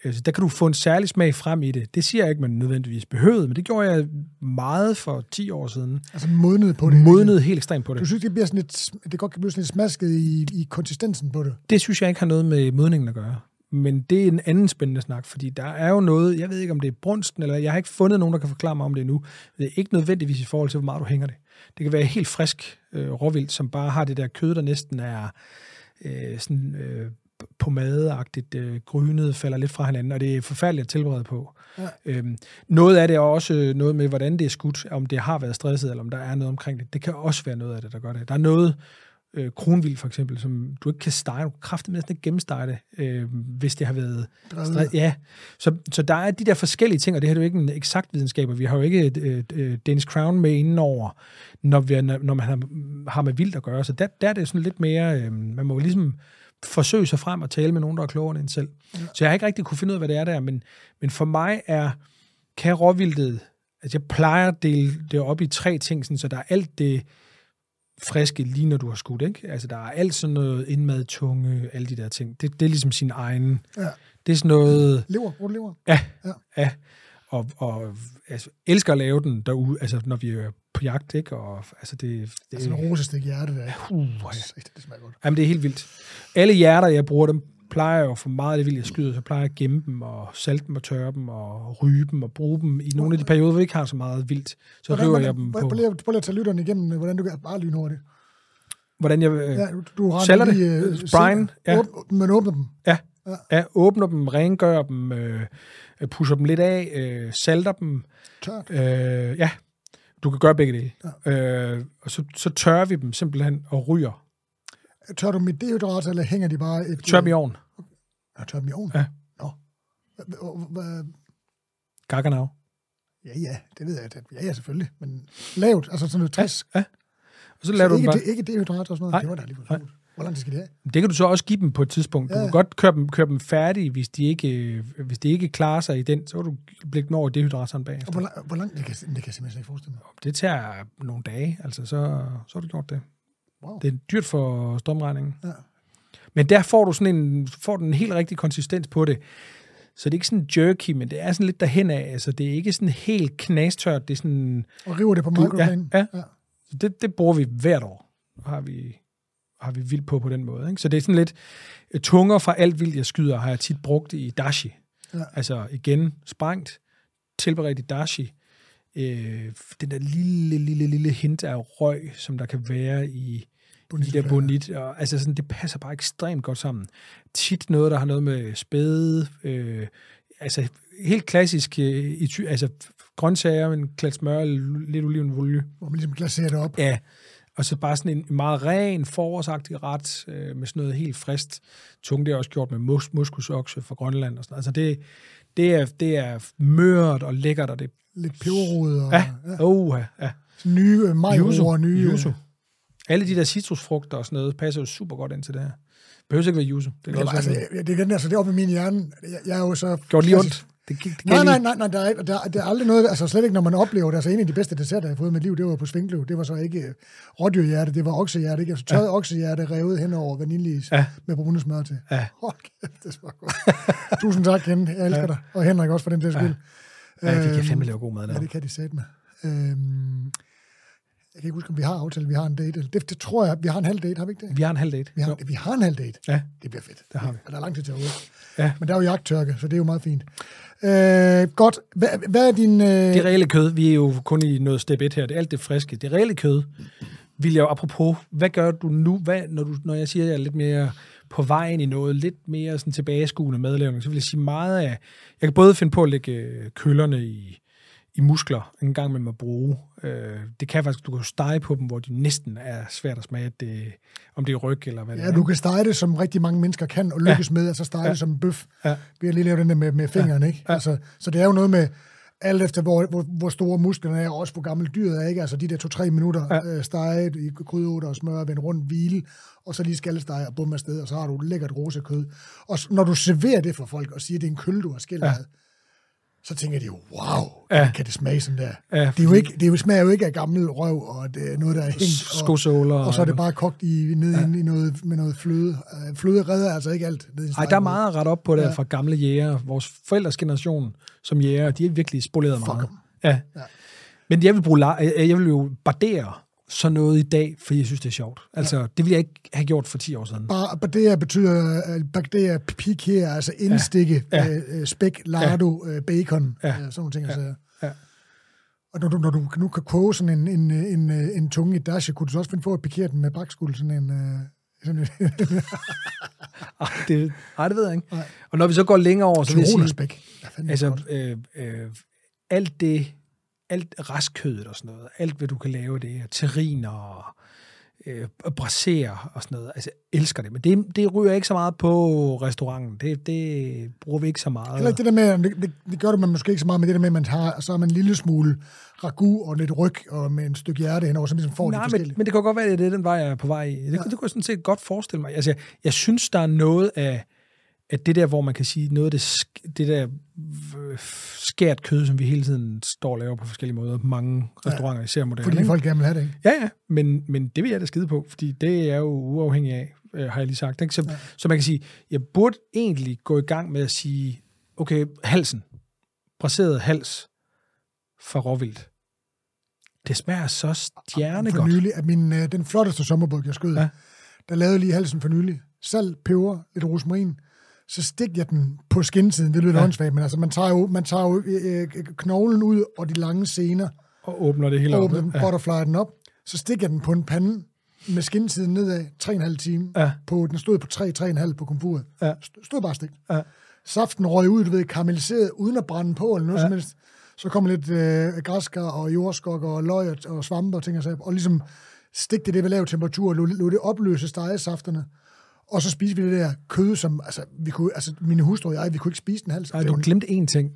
altså, der kan du få en særlig smag frem i det. Det siger jeg ikke, man nødvendigvis behøvede, men det gjorde jeg meget for 10 år siden. Altså modnet på det? Modnet helt ekstremt på det. Du synes, det, bliver sådan lidt, det godt kan blive sådan lidt smasket i, i konsistensen på det? Det synes jeg ikke har noget med modningen at gøre. Men det er en anden spændende snak, fordi der er jo noget, jeg ved ikke om det er brunsten, eller jeg har ikke fundet nogen, der kan forklare mig om det endnu. Det er ikke nødvendigvis i forhold til, hvor meget du hænger det. Det kan være helt frisk øh, råvildt, som bare har det der kød, der næsten er øh, sådan øh, pomadeagtigt øh, grynet, falder lidt fra hinanden, og det er forfærdeligt at tilberede på. Ja. Øhm, noget af det er også noget med, hvordan det er skudt, om det har været stresset, eller om der er noget omkring det. Det kan også være noget af det, der gør det. Der er noget, øh, kronvild for eksempel, som du ikke kan stege, du kan kraftigt næsten ikke gennemstege det, øh, hvis det har været... Stre- ja, så, så der er de der forskellige ting, og det her er jo ikke en eksakt videnskab, og vi har jo ikke et, et Danish Crown med indenover, når, vi, når man har, har med vildt at gøre, så der, der er det sådan lidt mere, øh, man må ligesom forsøge sig frem og tale med nogen, der er klogere end en selv. Ja. Så jeg har ikke rigtig kunne finde ud af, hvad det er der, men, men for mig er, kan råvildtet, altså jeg plejer at dele det op i tre ting, sådan, så der er alt det friske, lige når du har skudt, ikke? Altså, der er alt sådan noget indmad, tunge, alle de der ting. Det, det er ligesom sin egen... Ja. Det er sådan noget... Lever, bruger lever? Ja, ja. ja. Og, og altså, elsker at lave den derude, altså når vi er på jagt, ikke? Og, altså, det, det, altså en rosestik hjerte, der. Uh, ja. Det smager godt. Jamen, det er helt vildt. Alle hjerter, jeg bruger dem, plejer jo for meget af det vildt, jeg skyder, så plejer jeg at gemme dem og salte dem og tørre dem og ryge dem og bruge dem i nogle af de perioder, hvor vi ikke har så meget vildt. Så hvordan, river jeg dem på. Prøv lige at tage lytterne igennem, hvordan du kan bare lynhurtigt. Hvordan jeg øh, ja, du har sælger det? Øh, Brian, ja. Åbn, man åbner dem. Ja. ja. ja, åbner dem, rengør dem, øh, pusher dem lidt af, øh, salter dem. Tørt? Øh, ja, du kan gøre begge dele. Ja. Øh, og så, så tørrer vi dem simpelthen og ryger. Tør du med dehydrat, eller hænger de bare... Et, tør dem i ovnen. Ja, tør dem i ovnen? Ja. Nå. Gaggenau. Ja, ja, det ved jeg. Ja, ja, selvfølgelig. Men lavt, altså sådan noget 60. Ja, ja. Og så laver så du ikke, bare... ikke dehydrat og sådan noget? Nej. Det var da alligevel hvor lang skal de have? Det kan du så også give dem på et tidspunkt. Du ja. kan godt køre dem, køre dem færdige, hvis de, ikke, hvis de ikke klarer sig i den, så kan du blikke dem over dehydrateren bag. Og hvor, lang, hvor langt? Det kan, det kan jeg simpelthen ikke forestille mig. Det tager nogle dage, altså så, så har du gjort det. Wow. Det er dyrt for strømregningen. Ja. Men der får du sådan en, får du en helt rigtig konsistens på det. Så det er ikke sådan jerky, men det er sådan lidt derhen af. Altså, det er ikke sådan helt knastørt. Det er sådan... Og river det på microplane. Ja, ja. ja. Så det, det bruger vi hvert år. Har vi har vi vildt på på den måde. Ikke? Så det er sådan lidt øh, tunger fra alt vildt, jeg skyder, har jeg tit brugt i dashi. Ja. Altså igen, sprængt, tilberedt i dashi. Øh, den der lille, lille, lille hint af røg, som der kan være i bonit, de der bonit. Og, altså sådan, det passer bare ekstremt godt sammen. Tit noget, der har noget med spæde, øh, altså helt klassisk, øh, i ty, altså grøntsager, en klat smør, lidt olivenolje. Hvor man ligesom glaserer det op. Ja, og så bare sådan en meget ren, forårsagtig ret øh, med sådan noget helt frist. Tung, det er også gjort med mus, muskusokse fra Grønland og sådan Altså det, det, er, det er mørt og lækkert, og det Lidt peberrod og... Ja, ja. Oh, ja. ja. Nye øh, majroer, nye... Yuzu. Alle de der citrusfrugter og sådan noget passer jo super godt ind til det her. Det behøver ikke være yuzu. Det, det, altså, det, det, altså, det er oppe i min hjerne. Jeg, jeg er jo så... Gjort lige ondt. Det, det nej, nej, nej, nej, der er, der, der er aldrig noget, altså slet ikke når man oplever det. Altså en af de bedste desserter, jeg har fået i mit liv, det var på Svinkløv. Det var så ikke uh, rådyrhjerte, det var oksehjerte, ikke? Altså tørret ja. oksehjerte revet hen over vaniljeis ja. med brune smør til. Ja. Hold kæft, det smager godt. Tusind tak, Ken. Jeg elsker ja. dig. Og Henrik også for den der skyld. Ja, ja de kan fandme lave god mad der. Ja, det kan de sætte med. Øhm, jeg kan ikke huske, om vi har aftalt, vi har en date. Det, det tror jeg, vi har en halv date, har vi ikke det? Vi har en halv date. Vi har, vi har en halv date. Ja. Det bliver fedt. Det har vi. Og der er lang tid til at Ja. Men der er jo jagttørke, så det er jo meget fint. Øh, godt. Hvad, hvad er din... Øh... Det reelle kød, vi er jo kun i noget step 1 her, det er alt det friske. Det reelle kød, vil jeg jo apropos, hvad gør du nu, hvad, når, du, når jeg siger, at jeg er lidt mere på vejen i noget, lidt mere sådan tilbageskuende madlavning, så vil jeg sige meget af, jeg kan både finde på at lægge øh, køllerne i, i muskler en gang med at bruge. Øh, det kan faktisk, du kan stege på dem, hvor de næsten er svært at smage, det, om det er ryg eller hvad det Ja, er. du kan stege det, som rigtig mange mennesker kan, og lykkes ja. med, altså stege ja. det som en bøf. Ja. Vi har lige lavet den der med, med fingrene, ja. ikke? Ja. Altså, så det er jo noget med, alt efter hvor, hvor, hvor store musklerne er, og også hvor gammelt dyret er, ikke? Altså de der to-tre minutter ja. øh, steget i krydderurter og smør, vende rundt, hvile, og så lige skallesteg og bum afsted, og så har du lækkert rosekød. Og når du serverer det for folk og siger, at det er en køl, du har skældet, ja. Så tænker de jo, wow, Ja. kan det smage sådan der? Ja, det, er jo ikke, det er jo, smager jo ikke af gammel røv, og det er noget, der er hængt. Og, Skosåler. og så er det bare kogt i, ned ja. i noget, med noget fløde. Øh, Fløde redder altså ikke alt. ned i en Ej, der er meget at rette op på der Ja. fra gamle jæger. Vores forældres generation som jæger, de er virkelig spoleret meget. Ja. Ja. Men jeg vil, bruge, jeg vil jo bardere sådan noget i dag, fordi jeg synes, det er sjovt. Altså, det ville jeg ikke have gjort for 10 år siden. Bare, Badea betyder, øh, Badea pik her, altså indstikke, ja. Ja. Øh, øh, spæk, lardo, ja. bacon, ja. Ja. øh, sådan nogle ting. Ja. Altså. Ja. Og når du, når du nu kan koge sådan en, en, en, en, tunge i dash, kunne du så også finde på at pikere den med bakskuld, sådan en... Øh, sådan en Ej, det, ej, det ved jeg ikke. Nej. Og når vi så går længere over, så vil jeg sige. Ja, fandme altså, øh, øh, alt det, alt rastkødet og sådan noget, alt hvad du kan lave det, terriner og øh, brasere og sådan noget, altså jeg elsker det, men det, det ryger ikke så meget på restauranten, det, det bruger vi ikke så meget. Heller ikke det der med, det, det, det gør det man måske ikke så meget med det der med, at man har, så har man en lille smule ragu og lidt ryg og med en stykke hjerte henover, så man ligesom får de Nej, men, forskellige. men det kan godt være, at det er den vej, jeg er på vej i. Det, ja. det kunne jeg sådan set godt forestille mig. Altså, jeg, jeg synes, der er noget af, af det der, hvor man kan sige, noget af det, det der øh, skært kød, som vi hele tiden står og laver på forskellige måder mange restauranter, især moderne. Fordi ikke? folk gerne vil have det, ikke? Ja, ja, men, men det vil jeg da skide på, fordi det er jo uafhængig af, øh, har jeg lige sagt. Ikke? Så, ja. så man kan sige, jeg burde egentlig gå i gang med at sige, okay, halsen, braseret hals fra råvildt, det smager så stjerne for nylig, at min, øh, den flotteste sommerbuk, jeg skød, ja. Ja. der lavede lige halsen for nylig. Salt, peber, lidt rosmarin. Så stik jeg den på skindsiden. Det lyder ja. Åndssvagt, men altså, man tager jo, man tager jo øh, øh, knoglen ud og de lange sener, Og åbner det hele og op. åbner den, ja. butterfly den op. Så stikker jeg den på en pande med skindsiden nedad, 3,5 time. Ja. På, den stod på 3-3,5 på komfuret. Ja. St- Stod bare stik. Ja. Saften røg ud, du ved, karamelliseret, uden at brænde på eller noget ja. Som helst. Så kom lidt øh, græskar og jordskok og løg og, og svampe og ting og sager, og ligesom stik det det ved lav temperatur, og lod, lod det opløse stegesafterne. Og så spiste vi det der kød, som, altså, vi kunne, altså mine hustru og jeg, vi kunne ikke spise den halv. Nej, du glemte én ting.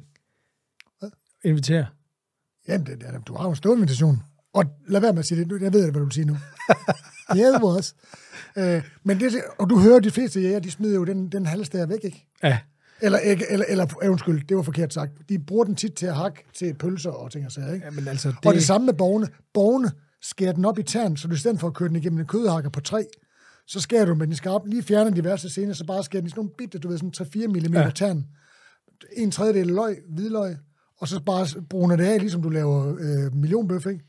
Invitere. Jamen, det, det, du har jo en stor invitation. Og lad være med at sige det. Nu- Jeg ved, hvad du vil sige nu. også. Øh, men det, og du hører, de fleste jæger, de smider jo den, den halvstær væk, ikke? Ja, Eller, ikke, eller, eller øh, undskyld, det var forkert sagt. De bruger den tit til at hakke til pølser og ting og sager, ikke? ja men altså, Det... Og det samme med borgene. Borgene skærer den op i tern, så du i stedet for at køre den igennem en kødhakker på tre, så skærer du med den skarp, lige fjerner de værste scener, så bare skærer den i sådan nogle bitte, du ved, sådan 3-4 mm ja. Tern. En tredjedel løg, hvidløg, og så bare bruner det af, ligesom du laver øh, millionbøf, ikke?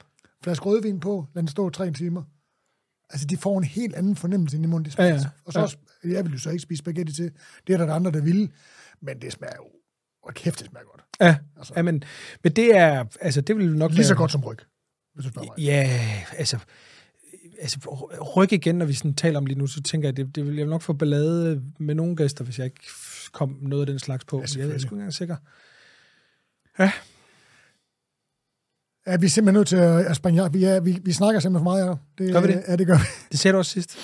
Flaske rødvin på, lad den stå tre timer. Altså, de får en helt anden fornemmelse ind i munden. De Ja, ja. Og så Ja. også, jeg vil jo så ikke spise spaghetti til. Det er der, der andre, der vil. Men det smager jo... Og kæft, det smager godt. ja, Altså. ja men, men det er, altså det vil nok Lige så være- godt som ryg, hvis du spørger mig. Ja, altså, altså ryk igen, når vi sådan taler om lige nu, så tænker jeg, det, det vil jeg vil nok få ballade med nogle gæster, hvis jeg ikke kom noget af den slags på. Ja, jeg er selvfølgelig. sgu ikke engang sikker. Ja, vi er simpelthen nødt til at springe Vi, er, vi, vi snakker simpelthen for meget, ja. Det, Gør vi det? Ja, det gør vi. Det sagde du også sidst.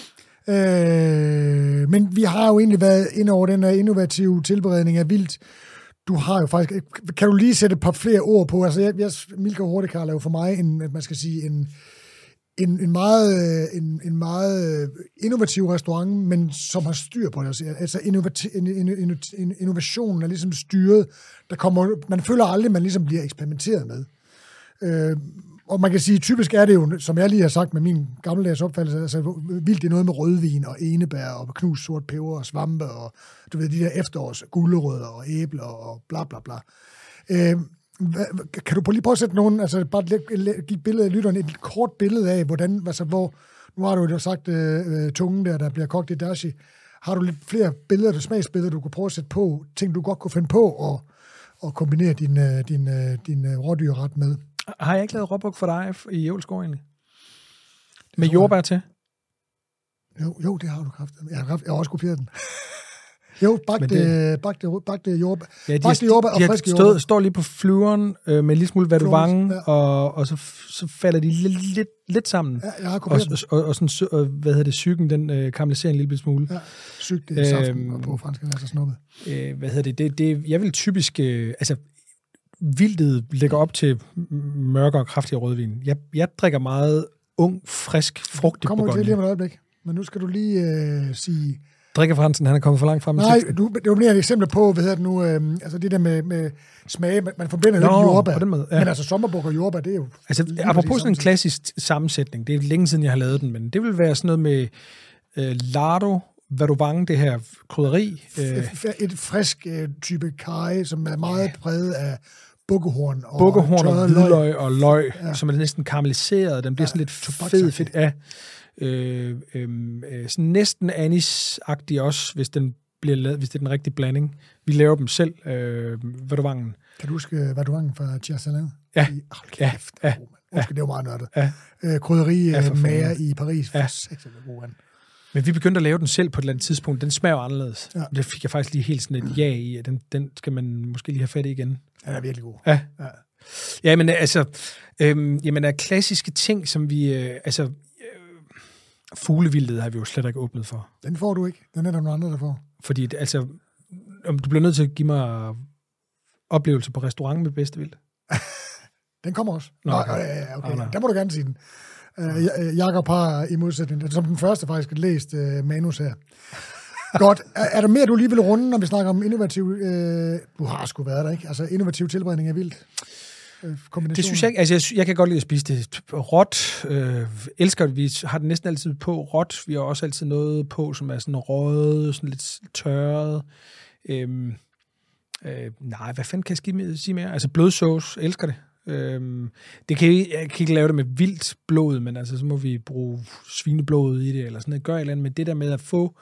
Øh, men vi har jo egentlig været ind over den her innovative tilberedning af vildt. Du har jo faktisk... Kan du lige sætte et par flere ord på? Altså, jeg, jeg Milka Hurtigar er jo for mig en, man skal sige, en, en, en, meget, øh, en, en meget øh, innovativ restaurant, men som har styr på det. Altså, Altså innovati- innovationen er ligesom styret. Der kommer, man føler aldrig, at man ligesom bliver eksperimenteret med. Øh, og man kan sige, typisk er det jo, som jeg lige har sagt med min gammeldags opfattelse, altså vildt det er noget med rødvin og enebær og knus sort peber og svampe og du ved, de der efterårs gulerødder og æbler og bla bla bla. Øh, hvad, kan du lige prøve at sætte nogen, altså bare give billedet af lytteren, et kort billede af, hvordan, altså hvor, nu har du jo sagt øh, øh, tungen der, der bliver kogt i dashi. Har du lidt flere billeder, der smagsbilleder, du kunne prøve at sætte på, ting du godt kunne finde på og, og kombinere din, øh, din, øh, din øh, rådyrret med? Har jeg ikke lavet råbuk for dig i Jævlskov egentlig? Med jordbær til? Jo, jo, det har du kraftet. Jeg har, jeg har også kopieret den. Jo, bagte, det- bagte, bagte jordbær. Ja, de, Bagte jordbær og friske jordbær. står lige på flyveren øh, med en lille smule vadovange, ja. og, og så, så falder de lidt, lidt, lidt sammen. Ja, jeg har Og, og, og, og sådan, og, hvad hedder det, psyken, den øh, karamelliserer en lille smule. Ja, sygt det er saften Øhm, og på fransk er så snuppet. Øh, hvad hedder det, det, det jeg vil typisk, øh, altså vildet lægger op til mørkere og kraftigere rødvin. Jeg, jeg drikker meget ung, frisk, frugtig Kommer til lige om et øjeblik. Men nu skal du lige øh, sige... Drikkefransen, han er kommet for langt frem. Nej, du, det var mere et eksempel på, hvad hedder det nu, øh, altså det der med, med smage, man, man forbinder Nå, ikke jordbær. på den måde, ja. Men altså sommerbuk og jordbær, det er jo... Altså, apropos sådan en klassisk sammensætning, det er længe siden, jeg har lavet den, men det vil være sådan noget med øh, lardo, vadovange, det her krydderi. Øh, Et, frisk øh, type kaj, som er meget præget af bukkehorn og bukkehorn og hvidløg og løg, ja. som er næsten karamelliseret. Den bliver ja, sådan lidt fed fedt af. Øh, øh, øh, sådan næsten anis-agtig også, hvis, den bliver lavet, hvis det er den rigtige blanding. Vi laver dem selv, øh, vadovangen. Kan du huske, hvad du var fra Tjersalan? Ja. Hold Ja, kæft, ja, ja, Undskyld, det var meget nørdet. Ja. Øh, krydderi Ja, ja, for fanden. mager i Paris. Ja. Ja. For god. Men vi begyndte at lave den selv på et eller andet tidspunkt. Den smager anderledes. Ja. Det fik jeg faktisk lige helt sådan et ja i, at den, den skal man måske lige have fat i igen. Han er virkelig god. Ja. Ja. Ja, men altså, øhm, jamen, er klassiske ting, som vi, øh, altså, øh, fuglevildet har vi jo slet ikke åbnet for. Den får du ikke. Den er der nogle andre, der får. Fordi, altså, om du bliver nødt til at give mig oplevelse på restaurant med bedste vildt. Den kommer også. Nå, Nå, okay. okay. Okay. Nå. Der må du gerne sige den. Uh, Jakob har i modsætning, som den første faktisk læst uh, manus her. Godt. Er, er der mere, du lige vil runde, når vi snakker om innovativ... Uh, du har sgu været der, ikke? Altså innovativ tilberedning af vildt. Øh, kombination? Det synes jeg ikke. Altså, jeg, jeg kan godt lide at spise det råt. Øh, elsker det. Vi har det næsten altid på råt. Vi har også altid noget på, som er sådan røget, sådan lidt tørret. Øhm, øh, nej, hvad fanden kan jeg sige sige mere? Altså, blødsauce, elsker det. Øhm, det kan jeg, jeg kan ikke lave det med vildt blod, men altså, så må vi bruge svineblod i det, eller sådan noget. Gør et eller andet. Men det der med at få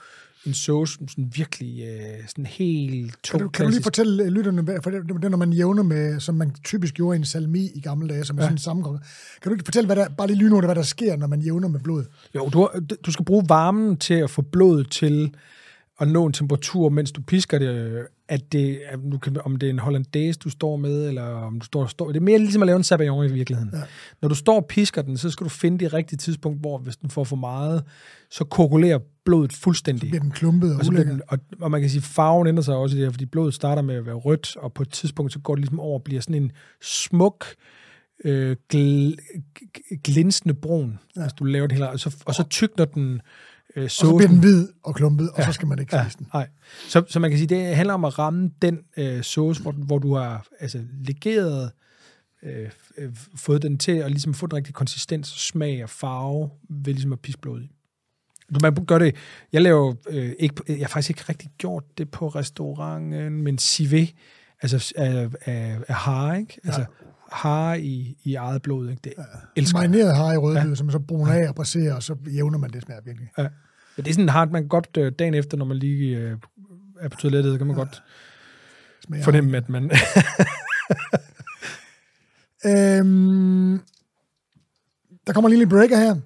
en sauce, som sådan virkelig øh, sådan helt tung, Kan du, kan du lige fortælle øh, lytterne, for det, det når man jævner med, som man typisk gjorde i en salmi i gamle dage, som er Ja. sådan en sammengang. Kan du ikke fortælle, hvad der, bare lige lynhurtigt, hvad der sker, når man jævner med blod? Jo, du, du skal bruge varmen til at få blodet til at nå en temperatur, mens du pisker det, at det, at du kan, om det er en hollandaise, du står med, eller om du står, står det er mere ligesom at lave en sabayon i virkeligheden. Ja. Når du står og pisker den, så skal du finde det rigtige tidspunkt, hvor hvis den får for meget, så koagulerer blodet fuldstændig. Bliver den klumpet og Og, så den, og, og man kan sige, farven ændrer sig også i det her, fordi blodet starter med at være rødt, og på et tidspunkt så går det ligesom over og bliver sådan en smuk, øh, gl, glinsende brun, ja. hvis du laver det hele. Og så, og så tykner den øh, Og så bliver den hvid og klumpet, og så skal man ikke Ja, den. nej. Så, så man kan sige, det handler om at ramme den øh, sauce, hvor, hvor du har altså, legeret, øh, øh, fået den til at ligesom få den rigtige konsistens, smag og farve, ved ligesom at piske blod i. Man gør det, jeg laver øh, ikke, jeg har faktisk ikke rigtig gjort det på restauranten, men civet, altså af, af, af hare, ikke? Altså hare i, i eget blod, ikke? Det elsker jeg. Marineret har i rødløg, ja. som man så bruner af og braserer, og så jævner man det smager virkelig. Ja. Men det er sådan hardt, man kan godt øh, dagen efter, når man lige øh, er på toilettet, så kan man ja. godt Smager fornemme, at man... Øhm, der kommer lige en breaker her.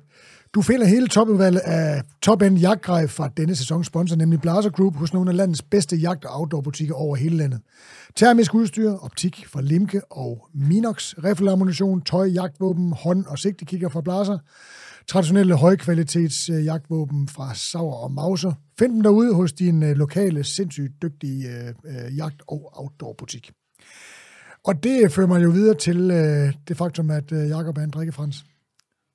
Du finder hele topudvalget af top-end jagtgrej fra denne sæsons sponsor, nemlig Blaser Group, hos nogle af landets bedste jagt- og outdoor-butikker over hele landet. Termisk udstyr, optik fra Limke og Minox, riffelammunition, tøj, jagtvåben, hånd- og sigtekikker fra Blaser, traditionelle højkvalitets jagtvåben fra Sauer og Mauser. Find dem derude hos din øh, lokale, sindssygt dygtige øh, øh, jagt- og outdoor-butik. Og det fører mig jo videre til øh, det faktum, at øh, Jacob er en drikkefrans.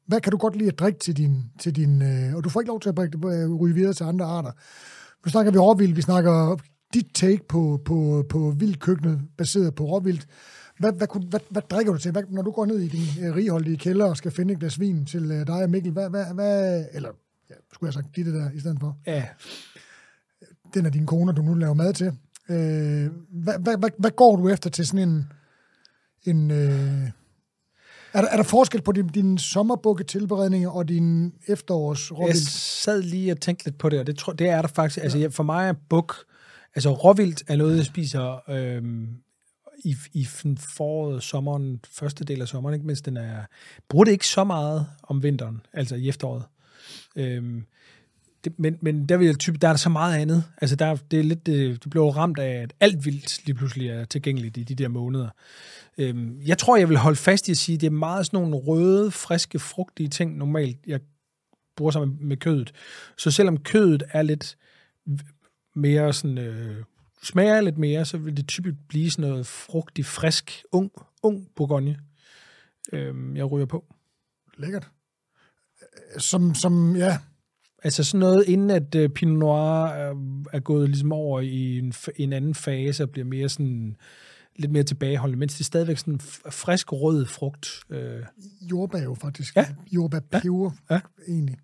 Hvad kan du godt lide at drikke til din... Til din øh, og du får ikke lov til at drikke, øh, ryge videre til andre arter. Nu snakker vi råvild, vi snakker dit take på, på, på vildkøkkenet, baseret på råvildt. Hvad, hvad, kunne- hvad, hvad drikker du til? Hvad, når du går ned i din øh, righoldige kælder og skal finde et glas vin til øh, dig og Mikkel, hvad, hvad, hvad eller ja, skulle jeg have sagt dit der i stedet for? ja, den er din kone, du nu laver mad til. Øh, hvad, hvad, hvad, hvad går du efter til sådan en... en øh, er, der, er der forskel på din, din sommerbukketilberedning og din efterårs jeg sad lige og tænkte lidt på det, og det, tror, det er der faktisk. Altså, for mig er buk... Altså, råvildt er noget, jeg spiser øhm, i, i foråret, sommeren, første del af sommeren, ikke? mens den er... Bruger det ikke så meget om vinteren, altså i efteråret. Øhm, det, men, men der, vil jeg type, der er der så meget andet. Altså, der, det, er lidt, øh, det, det blev ramt af, at alt vildt lige pludselig er tilgængeligt i de der måneder. Øhm, jeg tror, jeg vil holde fast i at sige, at det er meget sådan nogle røde, friske, frugtige ting normalt, jeg bruger sammen med kødet. Så selvom kødet er lidt mere sådan, øh, smager lidt mere, så vil det typisk blive sådan noget frugtig, frisk, ung, ung bourgogne, øh, jeg ryger på. Lækkert. Som, som ja, Altså sådan noget, inden at uh, Pinot Noir er, er gået ligesom over i en, en anden fase og bliver mere sådan lidt mere tilbageholdende, mens det er stadigvæk sådan frisk rød frugt. Øh. Jordbær jo faktisk. Ja. Jordbær peber, Ja. ja. egentlig.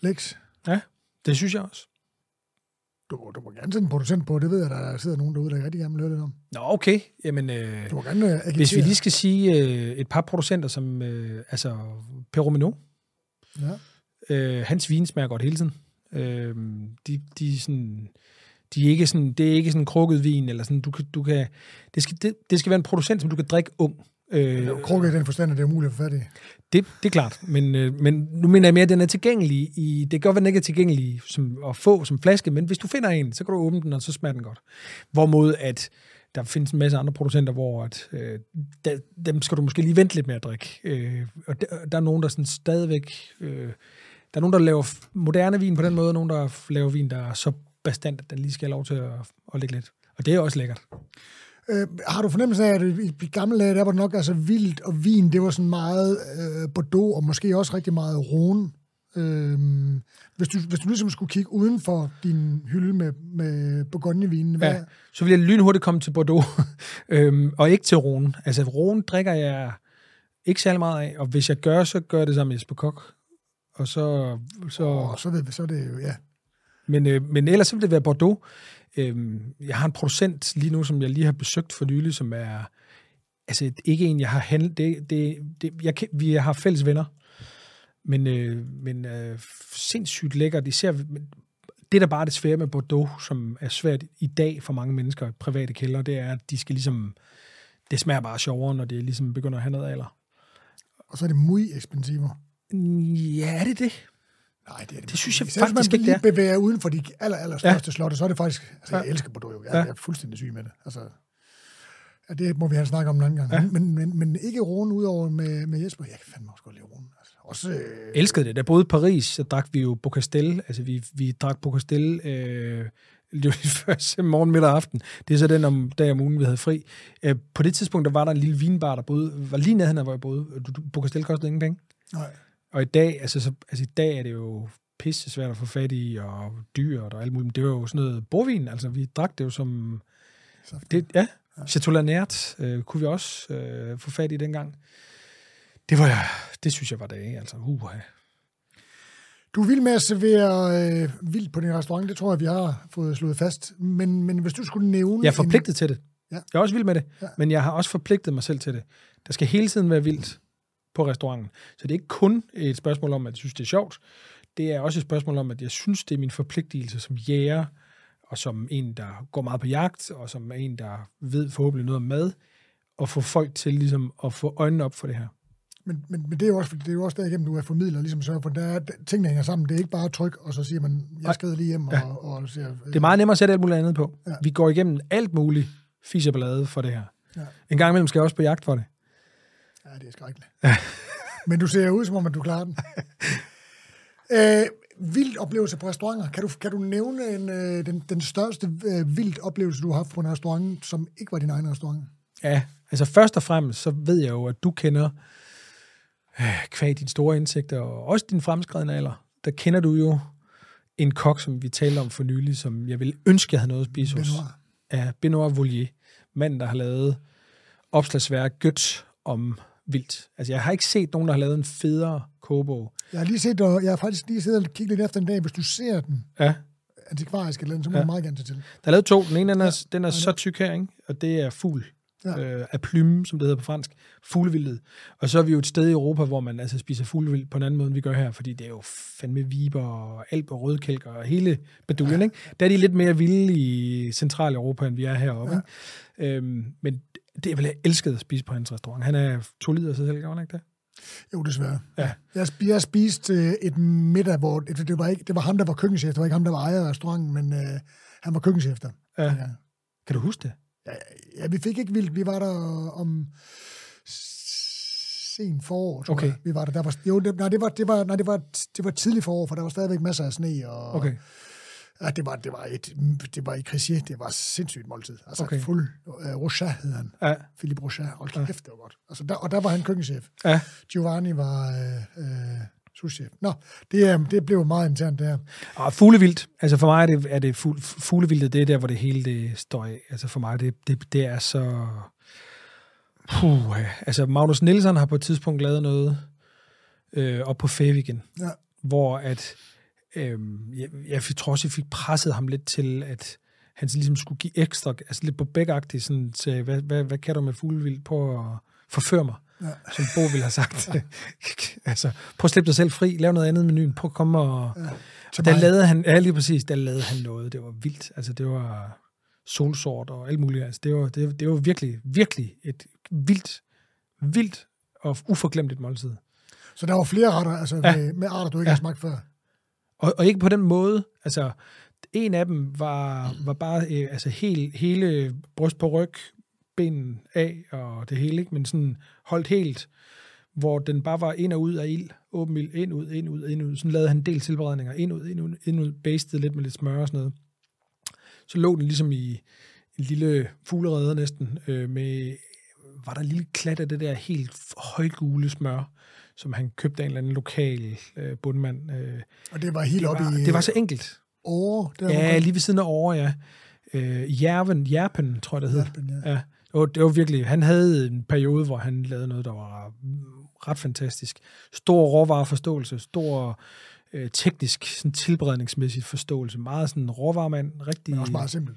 Lex, Ja, det synes jeg også. du, du må gerne sætte en producent på, det ved jeg, der sidder nogen derude, der rigtig gerne vil høre lidt om. Nå, okay. Jamen, øh, Du må gerne uh, agitere. hvis vi lige skal sige øh, et par producenter, som øh, altså Peromino, Ja. Øh, hans vin smager godt hele tiden. Øh, de, de sådan... De er ikke sådan, det er ikke sådan krukket vin, eller sådan, du kan, du kan, det, skal, det, det skal være en producent, som du kan drikke ung. Øh, Krukke i den forstand, at det er umuligt at få fat i. Det, det er klart, men, øh, men nu mener jeg mere, at den er tilgængelig. I, det kan godt være, den ikke er tilgængelig som, at få som flaske, men hvis du finder en, så kan du åbne den, og så smager den godt. Hvorimod at der findes en masse andre producenter, hvor at, øh, der, dem skal du måske lige vente lidt med at drikke. Øh, og der, der er nogen, der sådan stadigvæk... Øh, der er nogen, der laver moderne vin på den måde, og nogen, der laver vin, der er så bestandt, at den lige skal have lov til at, at ligge lidt. Og det er også lækkert. Øh, har du fornemmelse af, at i, gamle dage, der var det nok altså vildt og vin, det var sådan meget øh, Bordeaux, og måske også rigtig meget Rhone. Øh, hvis, du, hvis du ligesom skulle kigge uden for din hylde med, med Bourgogne-vinen, Ja, så vil jeg lynhurtigt komme til Bordeaux, øhm, og ikke til Rhone. Altså, Rhone drikker jeg ikke særlig meget af, og hvis jeg gør, så gør jeg det sammen med Jesper Kok. Og så, så, og så, vi, så er det jo, ja. men, øh, men ellers så vil det være Bordeaux. Øhm, jeg har en producent lige nu, som jeg lige har besøgt for nylig, som er altså ikke en, jeg har handlet. Det, det, det, jeg, kan- vi har fælles venner, men, øh, men øh, sindssygt lækkert. Især det, der bare er det svære med Bordeaux, som er svært i dag for mange mennesker, private kælder, det er, at de skal ligesom, det smager bare sjovere, når det ligesom begynder at have noget alder. Og så er det muy expensiver. Ja, er det det? Nej, det er det. Det synes jeg hvis faktisk man ikke, det bevæger uden for de aller, aller største ja. slotte, så er det faktisk... Altså, jeg Ja. elsker Bordeaux. Jeg, Ja. jeg er fuldstændig syg med det. Altså, ja, det må vi have snakket om en anden gang. Ja. Men, men, men ikke Rune udover med, med Jesper. Jeg kan fandme også godt lide Rune. Altså, også, øh, elskede det. Da jeg boede i Paris, så drak vi jo Bocastel. Altså, vi, vi drak Bocastel øh, det var lige først morgen, middag og aften. Det er så den om, dag om ugen, vi havde fri. Øh, på det tidspunkt, der var der en lille vinbar, der boede, var lige nede, hvor jeg boede. Du, du, Bocastel kostede ingen penge. nej. Og i dag, altså, så, altså, i dag er det jo pisse svært at få fat i, og dyrt og alt muligt. Men det var jo sådan noget bordvin. Altså, vi drak det jo som... Så, Det, ja, Chateau Lannert øh, kunne vi også øh, få fat i dengang. Det var det synes jeg var dage, altså. Uh, Du vild med at servere øh, vildt på din restaurant. Det tror jeg, vi har fået slået fast. Men, men hvis du skulle nævne... Jeg er forpligtet til det. Ja. Jeg er også vild med det, Ja. men jeg har også forpligtet mig selv til det. Der skal hele tiden være vildt på restauranten. Så det er ikke kun et spørgsmål om, at jeg synes, det er sjovt. Det er også et spørgsmål om, at jeg synes, det er min forpligtelse som jæger, og som en, der går meget på jagt, og som en, der ved forhåbentlig noget om mad, at få folk til ligesom at få øjnene op for det her. Men, men, men det er jo også, det er jo også derigennem, du er formidler, ligesom sørger for, der er ting, der hænger sammen. Det er ikke bare tryk, og så siger man, jeg skrider lige hjem, Ja. og, og siger, øh, Det er meget nemmere at sætte alt muligt andet på. Ja. Vi går igennem alt muligt fis og ballade for det her. Ja. En gang imellem skal jeg også på jagt for det. Ja, det er skrækkeligt. men du ser ud, som om, at du klarer den. øh, vildt oplevelse på restauranter. Kan du, kan du nævne en, øh, den, den største øh, vildt oplevelse, du har haft på en restaurant, som ikke var din egen restaurant? Ja, altså først og fremmest, så ved jeg jo, at du kender, øh, kvæg dine store indsigter, og også din fremskredende alder, der kender du jo en kok, som vi talte om for nylig, som jeg ville ønske, jeg havde noget at spise hos. Benoit. Ja, Benoit Volier. Manden, der har lavet opslagsværk Gødt om vildt. Altså, jeg har ikke set nogen, der har lavet en federe kogebog. Jeg har lige set, og jeg har faktisk lige siddet og kigget lidt efter en dag. Hvis du ser den Ja, antikvariske eller andet, så må Ja. du meget gerne til. Der er lavet to. Den ene den er, den er så tyk her, ikke? og det er fugl. Ja. Ja. Øh, af plume, som det hedder på fransk. Fuglevildtet. Og så er vi jo et sted i Europa, hvor man altså spiser fuglevild på en anden måde, end vi gør her, fordi det er jo fandme viber og alp og rødkælker og hele beduljen, ja. ikke? Der er de lidt mere vilde i Centraleuropa, end vi er heroppe. Ja. Ikke? Øhm, men det er vel jeg elskede at spise på hans restaurant. Han er to liter sig selv, gør han ikke det? Jo, desværre. Ja. Jeg, jeg spiste øh, et middag, hvor det, det, var ikke, det var ham, der var køkkenchef. Det var ikke ham, der var ejer af restauranten, men øh, han var køkkenchef der. Ja. Ja. Kan du huske det? Ja, ja, vi fik ikke vildt. Vi var der om sen forår, tror Okay. jeg. Vi var der. der var, jo, det, nej, det var, det var, nej, det var, det var tidlig forår, for der var stadigvæk masser af sne. Og, Okay. Ja, det var, det var, et, det var i Crissier, det var sindssygt måltid. Altså Okay. fuld, uh, Rochat hed han. Ja. Philippe Rochat. Hold kæft, det var godt. Altså, der, og der var han køkkenchef. Ja. Giovanni var øh, øh, souschef. Nå, det, er, det blev meget internt, det her. Og fuglevildt, altså for mig er det, er det fugl, fuglevildet, det er der, hvor det hele det står af. Altså for mig, det, det, det er så... Puh, altså Magnus Nielsen har på et tidspunkt lavet noget øh, op på Fævigen, Ja. hvor at, øh, jeg, jeg tror også, jeg fik presset ham lidt til, at han ligesom skulle give ekstra, altså lidt på begagtigt, sådan til, hvad, hvad, hvad kan du med fuglevildt på at forføre mig? Ja. Som Bo ville have sagt. altså, prøv at slippe dig selv fri, lav noget andet i menuen, prøv at komme og... Ja. Og der lavede han, ja lige præcis, der lavede han noget, det var vildt. Altså det var solsort og alt muligt. Altså det var, det, det var virkelig, virkelig et vildt, vildt og uforglemmeligt måltid. Så der var flere retter, altså Ja. med, med arter, du ikke ja. har smagt før. Og, og ikke på den måde, altså en af dem var, var bare øh, altså helt, hele bryst på ryg, benen af og det hele, ikke? men sådan holdt helt, hvor den bare var ind og ud af ild, åben ild, ind ud, ind ud, ind ud. Sådan lavede han en del tilberedninger, ind ud, ind ud, ind ud, bastede lidt med lidt smør og sådan noget. Så lå den ligesom i en lille fuglerede næsten, øh, med, var der en lille klat af det der helt højgule smør, som han købte af en eller anden lokal øh, bundmand. Øh, Og det var helt det, oppe var, i det var så enkelt. år. Der Ja, lige ved siden af over, ja. Øh, Jerven, Jerpen, tror jeg, det hed. Jerpen, ja. Ja. Det var, det var virkelig, han havde en periode, hvor han lavede noget, der var ret fantastisk. Stor råvareforståelse, stor øh, teknisk, sådan tilberedningsmæssig forståelse. Meget sådan råvaremand, rigtig... Men også meget simpelt.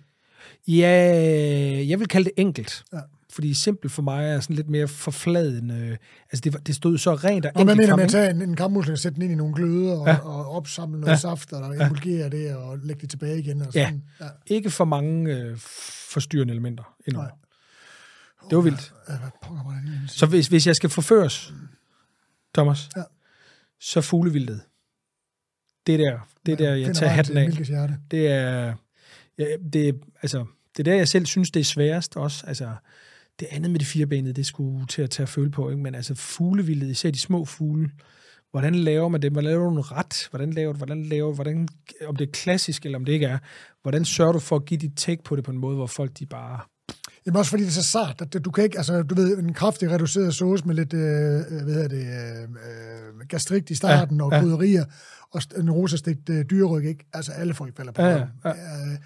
Ja, jeg vil kalde det enkelt. Ja. Fordi simpelt for mig er sådan lidt mere forfladende. Altså, det, det stod så rent og man enkelt mener frem, med at tage en, en kammusling og sætte den ind i nogle gløder og, Ja. ja. og opsamle noget Ja. ja. saft, og Ja. emulgere det og lægge det tilbage igen. Og Ja. sådan. ja. Ikke for mange øh, forstyrrende elementer endnu. Nej. Det var vildt. Ja? Så hvis, hvis jeg skal forføres, Thomas, Ja. så fuglevildet. Det er der, det er der, jeg tager hatten af. Det er, ja, det, er- altså, det er der, jeg selv synes, det er sværest også. Altså, det andet med de firebenede, det skulle til at tage at føle på, ikke? men altså fuglevildet, især de små fugle, hvordan laver man det? Hvordan laver du en ret? Hvordan laver du, hvordan laver, hvordan, om det er klassisk, eller om det ikke er, hvordan sørger du for at give dit take på det på en måde, hvor folk de bare, Jamen også fordi det er så sart, at du kan ikke, altså du ved, en kraftig reduceret sauce med lidt, øh, øh, hvad hedder det, øh, øh, gastrik i starten Ja, og ja. krydderier, og en rosastegt øh, dyreryg, ikke? Altså alle folk falder på Ja, ja. Øh,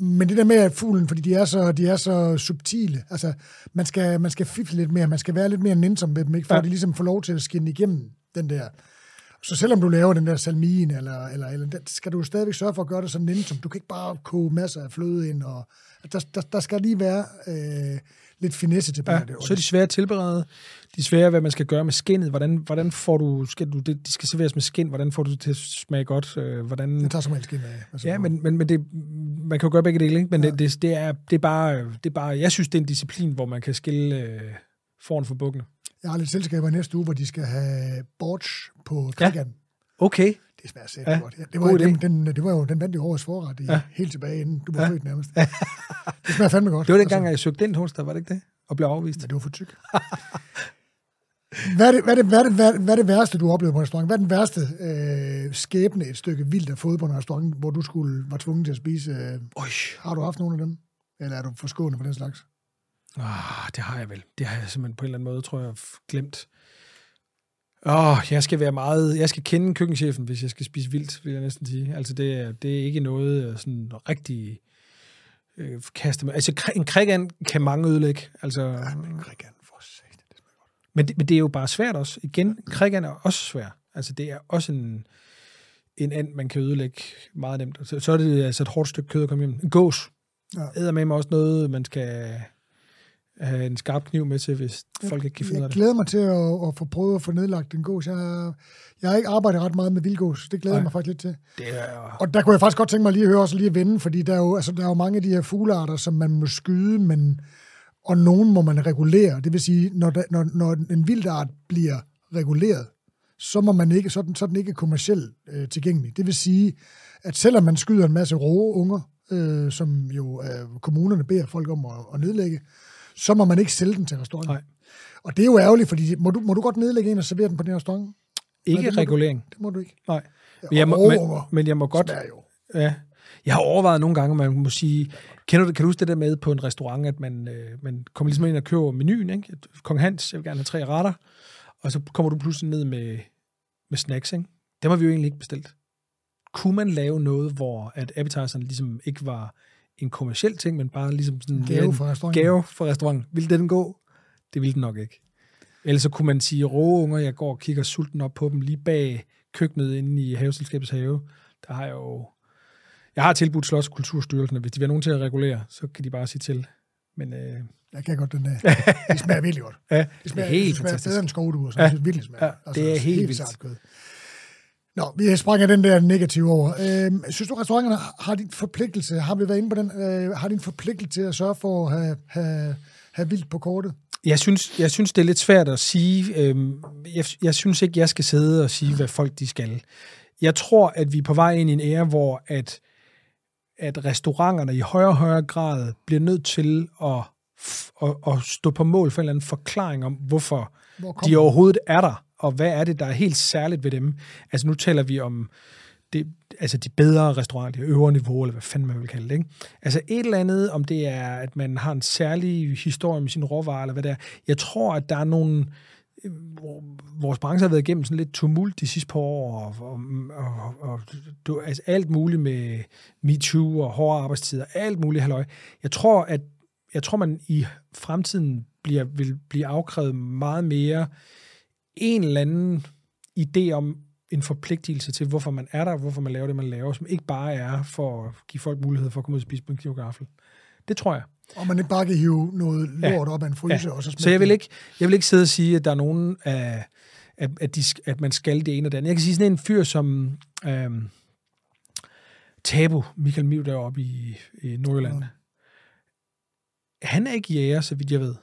Men det der med at fuglen, fordi de er så, de er så subtile, altså man skal, man skal fifle lidt mere, man skal være lidt mere nænsom med dem, ikke? for Ja. at de ligesom får lov til at skinne igennem den der. Så selvom du laver den der salmin, eller, eller, eller skal du stadigvæk sørge for at gøre det så nænsomt. Du kan ikke bare koge masser af fløde ind, og der, der, der skal lige være øh, lidt finesse tilbage. Ja, det, så er de svære at tilberede. De er svære, hvad man skal gøre med skinnet. Hvordan, hvordan får du, skal du, det, de skal serveres med skin. Hvordan får du det til at smage godt? Øh, hvordan, det tager som helst skin af. Altså, ja, men, men, men det, man kan jo gøre begge dele, ikke? Men ja. det, det, det, er, det, er bare, det er bare, jeg synes, det er en disciplin, hvor man kan skille øh, foran for bukkene. Jeg har lidt selskaber næste uge, hvor de skal have borch på Ja. krigan. Okay. Det smager sæt Ja, godt. Ja, det, var, den, den, det var jo, den vandt jo årets forret i, Ja. helt tilbage, inden du var Ja. født nærmest. det smager fandme godt. Det var dengang, jeg søgte ind hos dig, var det ikke det? Og blev afvist. Men det var for tyk. Hvad er, det, hvad, er det, hvad, er det, hvad, er det, hvad er det værste, du har oplevet på en restaurant? Hvad er den værste øh, skæbne, et stykke vildt af fået på en restaurant, hvor du skulle var tvunget til at spise? Øh, Øj. har du haft nogle af dem? Eller er du forskånet for den slags? Ah, det har jeg vel. Det har jeg simpelthen på en eller anden måde, tror jeg, glemt. Åh, oh, jeg skal være meget... Jeg skal kende køkkenchefen, hvis jeg skal spise vildt, vil jeg næsten sige. Altså, det er, det er ikke noget sådan rigtig øh, kaste med. Altså, en krigan kan mange ødelægge. Altså, Ja, men krigan, for satan. Det smager godt. men, det, men det er jo bare svært også. Igen, krigan er også svær. Altså, det er også en, en and, man kan ødelægge meget nemt. Så, så er det altså et hårdt stykke kød at komme hjem. En gås. Ja. Æder med mig også noget, man skal have en skarp kniv med til, hvis folk ikke kan finde af Jeg det. glæder mig til at, at få prøvet at få nedlagt en gås. Jeg, jeg har ikke arbejdet ret meget med vildgås. Det glæder Nej. jeg mig faktisk lidt til. Det er, Og der kunne jeg faktisk godt tænke mig lige at høre også lige at vende, fordi der er jo, altså, der er jo mange af de her fuglearter, som man må skyde, men, og nogen må man regulere. Det vil sige, når, der, når, når en vildart bliver reguleret, så, må man ikke, så, er den, så er den ikke kommercielt øh, tilgængelig. Det vil sige, at selvom man skyder en masse rå unger, øh, som jo øh, kommunerne beder folk om at, at nedlægge, så må man ikke sælge den til restauranten. Nej. Og det er jo ærgerligt, fordi må du, må du godt nedlægge en og servere den på din restaurant? Ikke det må du- regulering. Det må du ikke. Nej. Men jeg, må, men, men jeg må godt... jo. Ja. Jeg har overvejet nogle gange, at man må sige... Kender du, kan du huske det der med på en restaurant, at man, øh, man kommer ligesom ind og køber menuen, ikke? Kong Hans, jeg vil gerne have tre retter, og så kommer du pludselig ned med, med snacks, ikke? Dem har vi jo egentlig ikke bestilt. Kunne man lave noget, hvor at appetizeren ligesom ikke var en kommersiel ting, men bare ligesom sådan Gave en fra restauranten. gave for restauranten. Ville den gå? Det ville den nok ikke. Ellers så kunne man sige, rå unger, jeg går og kigger sulten op på dem lige bag køkkenet inde i haveselskabets have. Der har jeg jo... Jeg har tilbudt Slots- Kulturstyrelsen, hvis de vil have nogen til at regulere, så kan de bare sige til. Men øh, Jeg kan godt den der. Det smager virkelig godt. ja, Det smager, det er helt det smager fantastisk. bedre end skovduer, så Ja. det virkelig smager. Altså, Ja, det er helt vildt. Nå, vi springer den der negative over. Øhm, synes du, restauranterne har din forpligtelse, har vi været inde på den, øh, har din forpligtelse til at sørge for at have, have, have vildt på kortet? Jeg synes, jeg synes, det er lidt svært at sige. Øhm, jeg, jeg synes ikke, jeg skal sidde og sige, hvad folk de skal. Jeg tror, at vi er på vej ind i en ære, hvor at, at restauranterne i højere og højere grad bliver nødt til at, at, at stå på mål for en eller anden forklaring om, hvorfor Hvor de overhovedet er der, og hvad er det, der er helt særligt ved dem. Altså nu taler vi om det, altså de bedre restauranter, det øvre niveau, eller hvad fanden man vil kalde det. Ikke? Altså et eller andet, om det er, at man har en særlig historie med sin råvarer, eller hvad det er. Jeg tror, at der er nogle... hvor Vores branche har været igennem sådan lidt tumult de sidste par år, og, og, og, og du, altså alt muligt med MeToo og hårde arbejdstider, alt muligt halløj. Jeg tror, at jeg tror, man i fremtiden bliver, vil blive afkrævet meget mere en eller anden idé om en forpligtelse til, hvorfor man er der, hvorfor man laver det, man laver, som ikke bare er for at give folk mulighed for at komme ud og spise på en kniv. Det tror jeg. Og man ikke bare kan hive noget lort op af en fryser, Ja. og så Så jeg vil, ikke, jeg vil ikke sidde og sige, at der er nogen af, at, at, de, at man skal det ene og det andet. Jeg kan sige sådan en fyr som øhm, Tabu, Michael Miv deroppe i, i Nordjylland. Han er ikke jæger, så vidt jeg ved.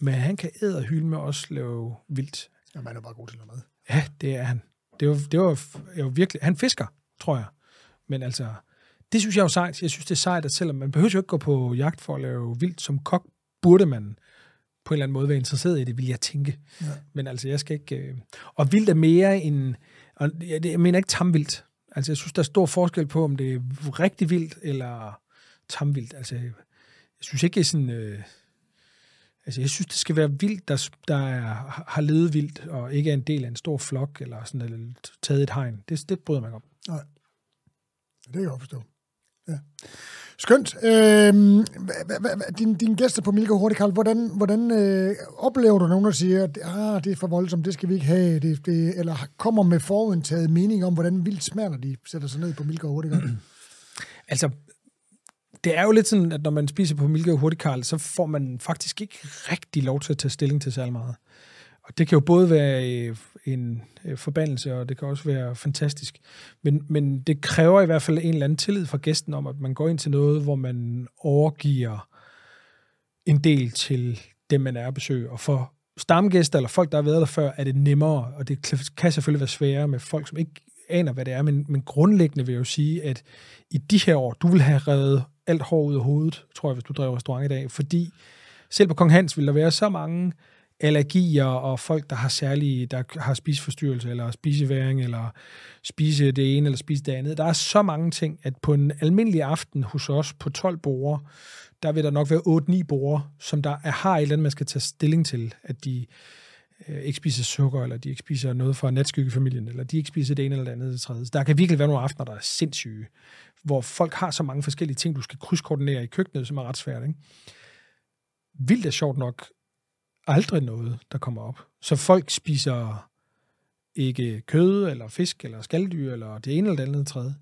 Men han kan æde og hylde med os lave vildt. Ja, man er bare god til noget mad. Ja, det er han. Det var, det var, det var virkelig... Han fisker, tror jeg. Men altså, det synes jeg er jo sejt. Jeg synes, det er sejt, at selvom man behøver jo ikke gå på jagt for at lave vildt som kok, burde man på en eller anden måde være interesseret i det, vil jeg tænke. Ja. Men altså, jeg skal ikke... Øh... Og vildt er mere end... Og jeg, jeg mener ikke tamvildt. Altså, jeg synes, der er stor forskel på, om det er rigtig vildt eller tamvildt. Altså, jeg synes ikke, det er sådan... Øh... Altså, jeg synes, det skal være vildt, der, der er, har levet vildt, og ikke er en del af en stor flok, eller sådan eller taget et hegn. Det, det bryder man om. Nej. Det kan jeg godt forstå. Ja. Skønt. Øhm, din, din gæster på Milka Hurtig, Karl, hvordan, hvordan øh, oplever du nogen, der siger, at ah, det er for voldsomt, det skal vi ikke have, det, det, eller kommer med forudtaget mening om, hvordan vildt smager, når de sætter sig ned på Milka Hurtig? Altså, det er jo lidt sådan, at når man spiser på Milke og Hurtigkarl, så får man faktisk ikke rigtig lov til at tage stilling til særlig meget. Og det kan jo både være øh, en øh, forbandelse, og det kan også være fantastisk. Men, men det kræver i hvert fald en eller anden tillid fra gæsten om, at man går ind til noget, hvor man overgiver en del til dem, man er at besøge. Og for stamgæster eller folk, der har været der før, er det nemmere, og det kan selvfølgelig være sværere med folk, som ikke aner, hvad det er. Men, men grundlæggende vil jeg jo sige, at i de her år, du vil have reddet alt hår ud af hovedet, tror jeg, hvis du drev restaurant i dag. Fordi selv på Kong Hans vil der være så mange allergier og folk, der har særlige, der har spiseforstyrrelse, eller spiseværing, eller spise det ene, eller spise det andet. Der er så mange ting, at på en almindelig aften hos os på 12 borde, der vil der nok være 8-9 borde, som der er, har et eller andet, man skal tage stilling til, at de øh, ikke spiser sukker, eller de ikke spiser noget fra natskyggefamilien, eller de ikke spiser det ene eller det andet det tredje. Så der kan virkelig være nogle aftener, der er sindssyge, hvor folk har så mange forskellige ting, du skal krydskoordinere i køkkenet, som er ret svært. Ikke? Vildt er sjovt nok aldrig noget, der kommer op. Så folk spiser ikke kød, eller fisk, eller skalddyr, eller det ene eller det andet tredje.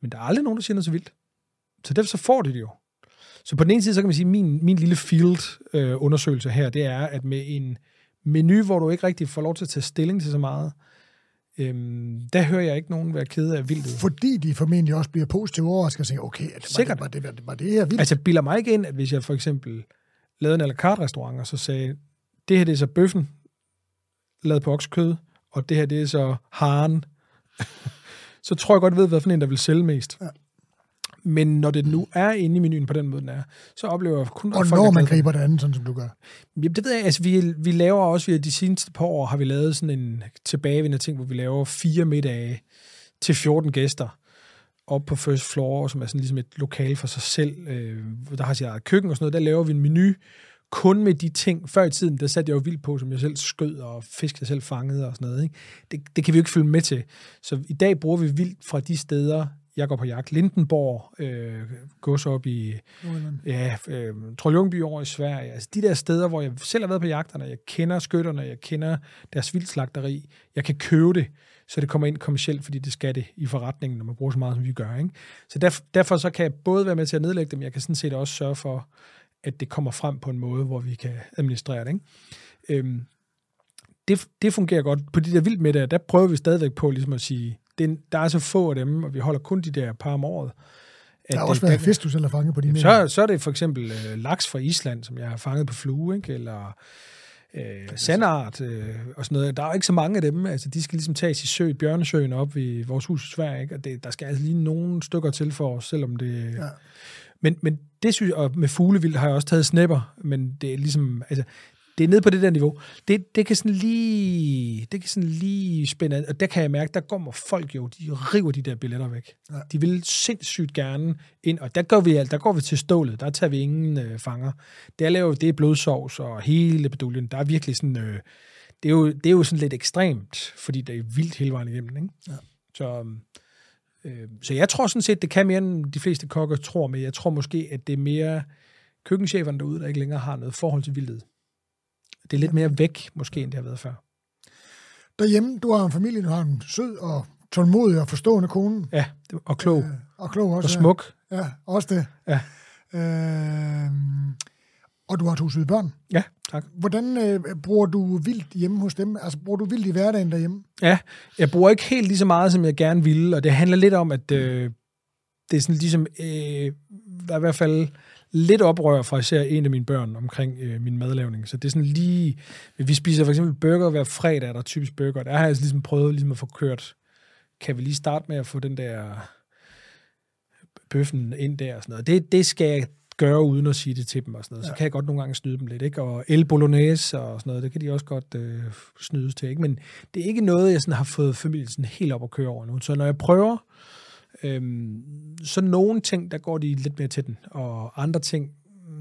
Men der er aldrig nogen, der siger noget så vildt. Så derfor så får de det jo. Så på den ene side, så kan man sige, at min, min lille field-undersøgelse øh, her, det er, at med en menu, hvor du ikke rigtig får lov til at tage stilling til så meget, øhm, der hører jeg ikke nogen være ked af vildt. Fordi de formentlig også bliver positivt overrasket og siger, okay, at var, Sikkert. det, var, det, var, det, var det her vildt? Altså, bilder mig ikke ind, at hvis jeg for eksempel lavede en à la carte restaurant, og så sagde, det her det er så bøffen, lavet på oksekød, og det her, det er så haren, så tror jeg godt, jeg ved, hvad for en, der vil sælge mest. Ja. Men når det nu er inde i menuen på den måde, den er, så oplever jeg kun... Og når man griber det andet, sådan som du gør? Jamen, det ved jeg. Altså, vi, vi laver også, vi de seneste par år har vi lavet sådan en tilbagevendende ting, hvor vi laver fire middage til 14 gæster op på first floor, som er sådan ligesom et lokal for sig selv, øh, der har sit eget køkken og sådan noget. Der laver vi en menu, kun med de ting. Før i tiden, der satte jeg jo vildt på, som jeg selv skød og fisk, jeg selv fangede og sådan noget. Ikke? Det, det kan vi jo ikke følge med til. Så i dag bruger vi vildt fra de steder, jeg går på jagt. Lindenborg, øh, gods op i ja, øh, Troljungby over i Sverige. Altså de der steder, hvor jeg selv har været på jagterne, jeg kender skytterne, jeg kender deres vildslagteri, jeg kan købe det, så det kommer ind kommercielt, fordi det skal det i forretningen, når man bruger så meget, som vi gør. Ikke? Så derfor, derfor så kan jeg både være med til at nedlægge dem, jeg kan sådan set også sørge for, at det kommer frem på en måde, hvor vi kan administrere det. Ikke? Øhm, det, det fungerer godt. På de der vildt med der, der prøver vi stadigvæk på ligesom at sige, det, der er så få af dem, og vi holder kun de der par om året. At der har også været fisk, du selv har fanget på dine så, så er det for eksempel øh, laks fra Island, som jeg har fanget på flue, ikke? eller øh, sandart øh, og sådan noget. Der er jo ikke så mange af dem. Altså, de skal ligesom tages i sø, Bjørnesøen op i vores hus i Sverige, ikke? og det, der skal altså lige nogle stykker til for os, selvom det... Ja. Men, men det synes jeg, og med fuglevild har jeg også taget snæpper, men det er ligesom, altså, det er nede på det der niveau. Det, det kan sådan lige, det kan sådan lige spænde, og der kan jeg mærke, der kommer folk jo, de river de der billetter væk. Ja. De vil sindssygt gerne ind, og der går vi, der går vi til stålet, der tager vi ingen øh, fanger. Der laver det er blodsovs og hele beduljen. Der er virkelig sådan, øh, det, er jo, det er jo sådan lidt ekstremt, fordi det er vildt hele vejen igennem. Ikke? Ja. Så, øh, så jeg tror sådan set, det kan mere end de fleste kokker tror, men jeg tror måske, at det er mere køkkencheferne derude, der ikke længere har noget forhold til vildhed. Det er lidt mere væk, måske, end det har været før. Derhjemme, du har en familie, du har en sød og tålmodig og forstående kone. Ja, og klog. Øh, og klog også. Og smuk. Ja, ja også det. Ja. Øh, og du har to søde børn. Ja, tak. Hvordan øh, bruger du vildt hjemme hos dem? Altså, bruger du vildt i hverdagen derhjemme? Ja, jeg bruger ikke helt lige så meget, som jeg gerne ville, og det handler lidt om, at øh, det er sådan ligesom, øh, der er i hvert fald lidt oprør fra især en af mine børn omkring øh, min madlavning. Så det er sådan lige... Vi spiser for eksempel burger hver fredag, er der typisk burger. Der har jeg altså ligesom prøvet ligesom at få kørt... Kan vi lige starte med at få den der bøffen ind der og sådan noget. Det, det skal jeg gøre uden at sige det til dem og sådan noget. Ja. Så kan jeg godt nogle gange snyde dem lidt, ikke? Og el bolognese og sådan noget, det kan de også godt øh, snydes til, ikke? Men det er ikke noget, jeg sådan har fået familien sådan helt op at køre over nu. Så når jeg prøver, Øhm, så nogle ting, der går de lidt mere til den, og andre ting,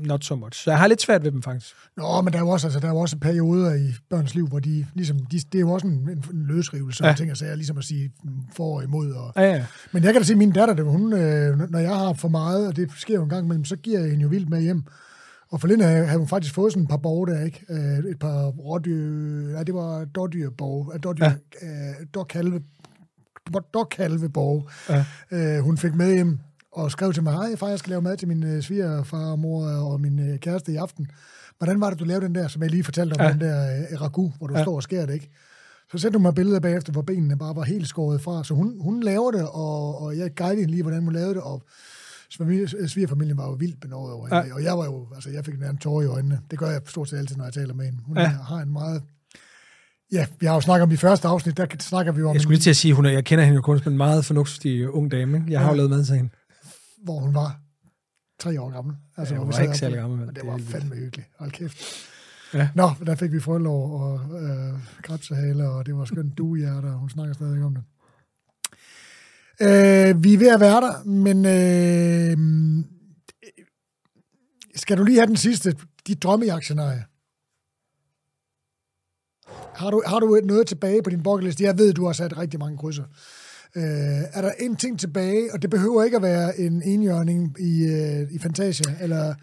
not so much. Så jeg har lidt svært ved dem, faktisk. Nå, men der er jo også, altså, der er jo også perioder i børns liv, hvor de ligesom, de, det er jo også en, en løsrivelse, ja. ting og sager, ligesom at sige for og imod. Og, ja, ja. Men jeg kan da se, at min datter, det, hun, øh, når jeg har for meget, og det sker jo en gang imellem, så giver jeg hende jo vildt med hjem. Og for Linda havde hun faktisk fået sådan et par borg der, ikke? Øh, et par rådyr, ja, det var dårdyrborg, dårdyr, ja. øh, dårkalve Dokkalveborg, ja. øh, hun fik med hjem og skrev til mig, hej far, jeg skal lave mad til min øh, svigerfar og mor og min øh, kæreste i aften. Hvordan var det, du lavede den der, som jeg lige fortalte om, ja. den der øh, ragu, hvor du ja. står og skærer det, ikke? Så sendte hun mig billeder bagefter, hvor benene bare var helt skåret fra. Så hun, hun laver det, og, og jeg guidede hende lige, hvordan hun lavede det, og svigerfamilien var jo vildt benådet over hende. Ja. Og jeg var jo, altså jeg fik nærmest tårer i øjnene. Det gør jeg stort set altid, når jeg taler med hende. Hun ja. har en meget Ja, vi har jo snakket om i første afsnit, der snakker vi jo om... Jeg skulle lige til at sige, hun er, jeg kender hende jo kun som en meget fornuftig ung dame. Ikke? Jeg har ja. jo lavet mad til hende. Hvor hun var tre år gammel. Altså, ja, hun var ikke særlig gammel. Men det, det var fandme hyggeligt. Hold kæft. Ja. Nå, der fik vi frølov og øh, krebsehale, og det var skønt duehjerter, og hun snakker stadig om det. Øh, vi er ved at være der, men øh, skal du lige have den sidste, dit drømmejagtscenarie? Har du, har du noget tilbage på din bucketlist? Jeg ved, du har sat rigtig mange krydser. Øh, er der en ting tilbage, og det behøver ikke at være en enhjørning i, øh, i Fantasia, eller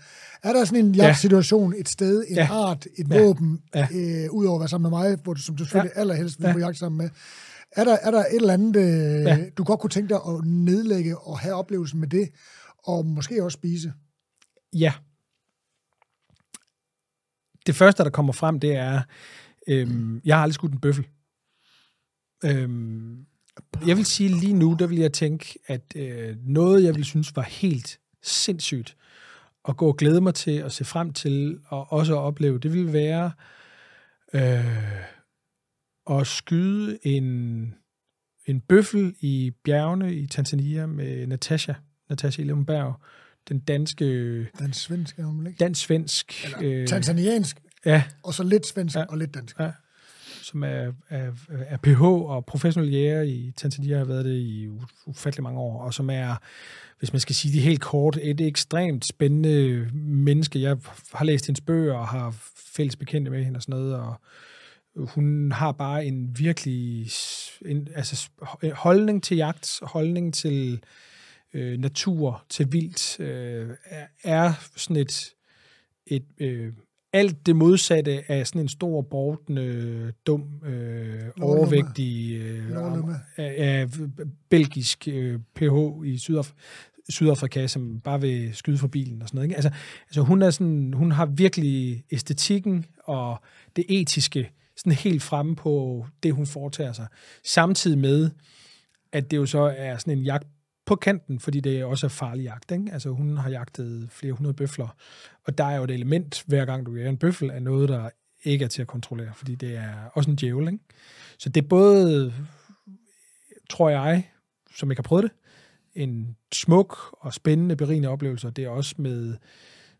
er der sådan en jagtsituation, et sted, en ja. art, et ja. våben, ja. Øh, udover at være sammen med mig, hvor du, som du selvfølgelig ja. allerhelst vil ja. på jagt sammen med, er der, er der et eller andet, øh, ja. du godt kunne tænke dig at nedlægge og have oplevelsen med det, og måske også spise? Ja. Det første, der kommer frem, det er, Øhm, jeg har aldrig skudt en bøffel. Øhm, jeg vil sige lige nu, der vil jeg tænke, at øh, noget, jeg vil synes var helt sindssygt at gå og glæde mig til og se frem til og også at opleve, det vil være øh, at skyde en, en bøffel i bjergene i Tanzania med Natasha, Natasha Ilumberg, den danske, Den svenske, om ikke? dansk-svensk, Eller, tanzaniansk, ja, og så lidt svensk Ja. og lidt dansk. ja, som er, er, er PH og professionel jæger i Tanzania, har været det i ufattelig mange år, og som er, hvis man skal sige det helt kort, et ekstremt spændende menneske. Jeg har læst hendes bøger og har fælles bekendte med hende og sådan noget, og hun har bare en virkelig en, altså, holdning til jagt, holdning til øh, natur, til vildt, øh, er, er sådan et, et øh, alt det modsatte af sådan en stor, bordende, dum, øh, overvægtig, øh, af, af belgisk øh, PH i Sydaf- Sydafrika, som bare vil skyde for bilen og sådan noget. Ikke? Altså, altså hun, er sådan, hun har virkelig æstetikken og det etiske sådan helt fremme på det, hun foretager sig. Samtidig med, at det jo så er sådan en jagt på kanten, fordi det også er farlig jagt. Ikke? Altså hun har jagtet flere hundrede bøfler, og der er jo et element, hver gang du jager en bøffel, af noget, der ikke er til at kontrollere, fordi det er også en djævel. Ikke? Så det er både, tror jeg, som ikke har prøvet det, en smuk og spændende, berigende oplevelse, og det er også med,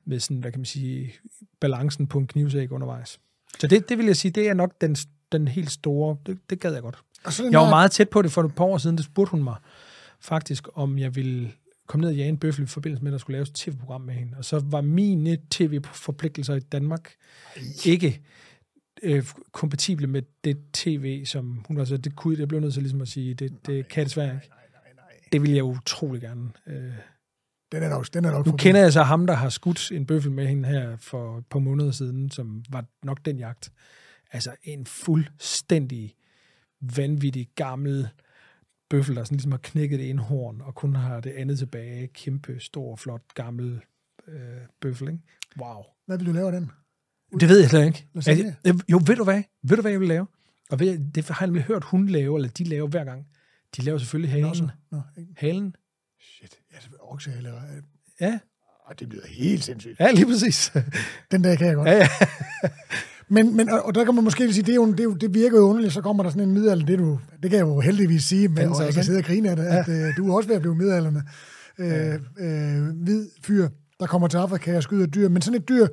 med sådan, hvad kan man sige, balancen på en knivsæk undervejs. Så det, det vil jeg sige, det er nok den, den helt store, det, det gad jeg godt. Og så Jeg var her- meget tæt på det for et par år siden, der spurgte hun mig faktisk, om jeg ville komme ned og jage en bøffel i forbindelse med, at der skulle laves et tv-program med hende. Og så var mine tv-forpligtelser i Danmark ikke øh, kompatible med det tv, som hun var så, det kunne jeg blev nødt til ligesom at sige, det, det kan jeg desværre ikke. Det ville jeg utrolig gerne. Øh. Den er nok, den er nok Nu forbi. kender jeg så ham, der har skudt en bøffel med hende her for et par måneder siden, som var nok den jagt. Altså en fuldstændig vanvittig gammel bøffel, der sådan ligesom har knækket det ene horn, og kun har det andet tilbage. Kæmpe, stor, flot, gammel øh, bøffel, ikke? Wow. Hvad vil du lave af den? Det ved jeg slet ikke. Er det- Jo, ved du hvad? Ved du, hvad jeg vil lave? Og ved, jeg- det har jeg nemlig hørt, hun lave, eller de laver hver gang. De laver selvfølgelig halen. Nå, ikke? Halen? Shit. Ja, så oksehale. øh, Ja, Ej, det lyder helt sindssygt. ja lige præcis. Den der kan jeg godt. ja, ja. Men, men og, og der kan man måske sige, det, er jo, det, er jo, det virker jo underligt, så kommer der sådan en middelalder, det, du, det kan jeg jo heldigvis sige, med, Findes og jeg kan sidde og grine af det, at øh, du er også ved at blive middelalderne. Øh, øh, hvid fyr, der kommer til Afrika og skyder dyr, men sådan et dyr,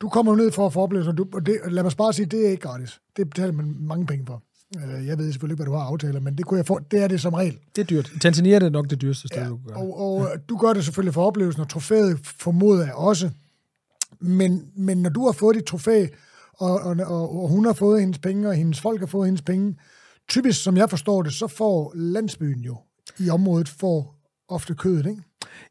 du kommer jo ned for at få oplevelser, du, og det, lad mig bare sige, det er ikke gratis. Det betaler man mange penge for. Øh, jeg ved selvfølgelig ikke, hvad du har aftaler, men det, kunne jeg få, det er det som regel. Det er dyrt. Tanzania er det nok det dyreste sted, ja, du kan gøre. Og, og du gør det selvfølgelig for oplevelsen, og trofæet formoder jeg også. Men, men når du har fået dit trofæ, og, og, og, og hun har fået hendes penge, og hendes folk har fået hendes penge, typisk, som jeg forstår det, så får landsbyen jo i området får ofte kødet, ikke?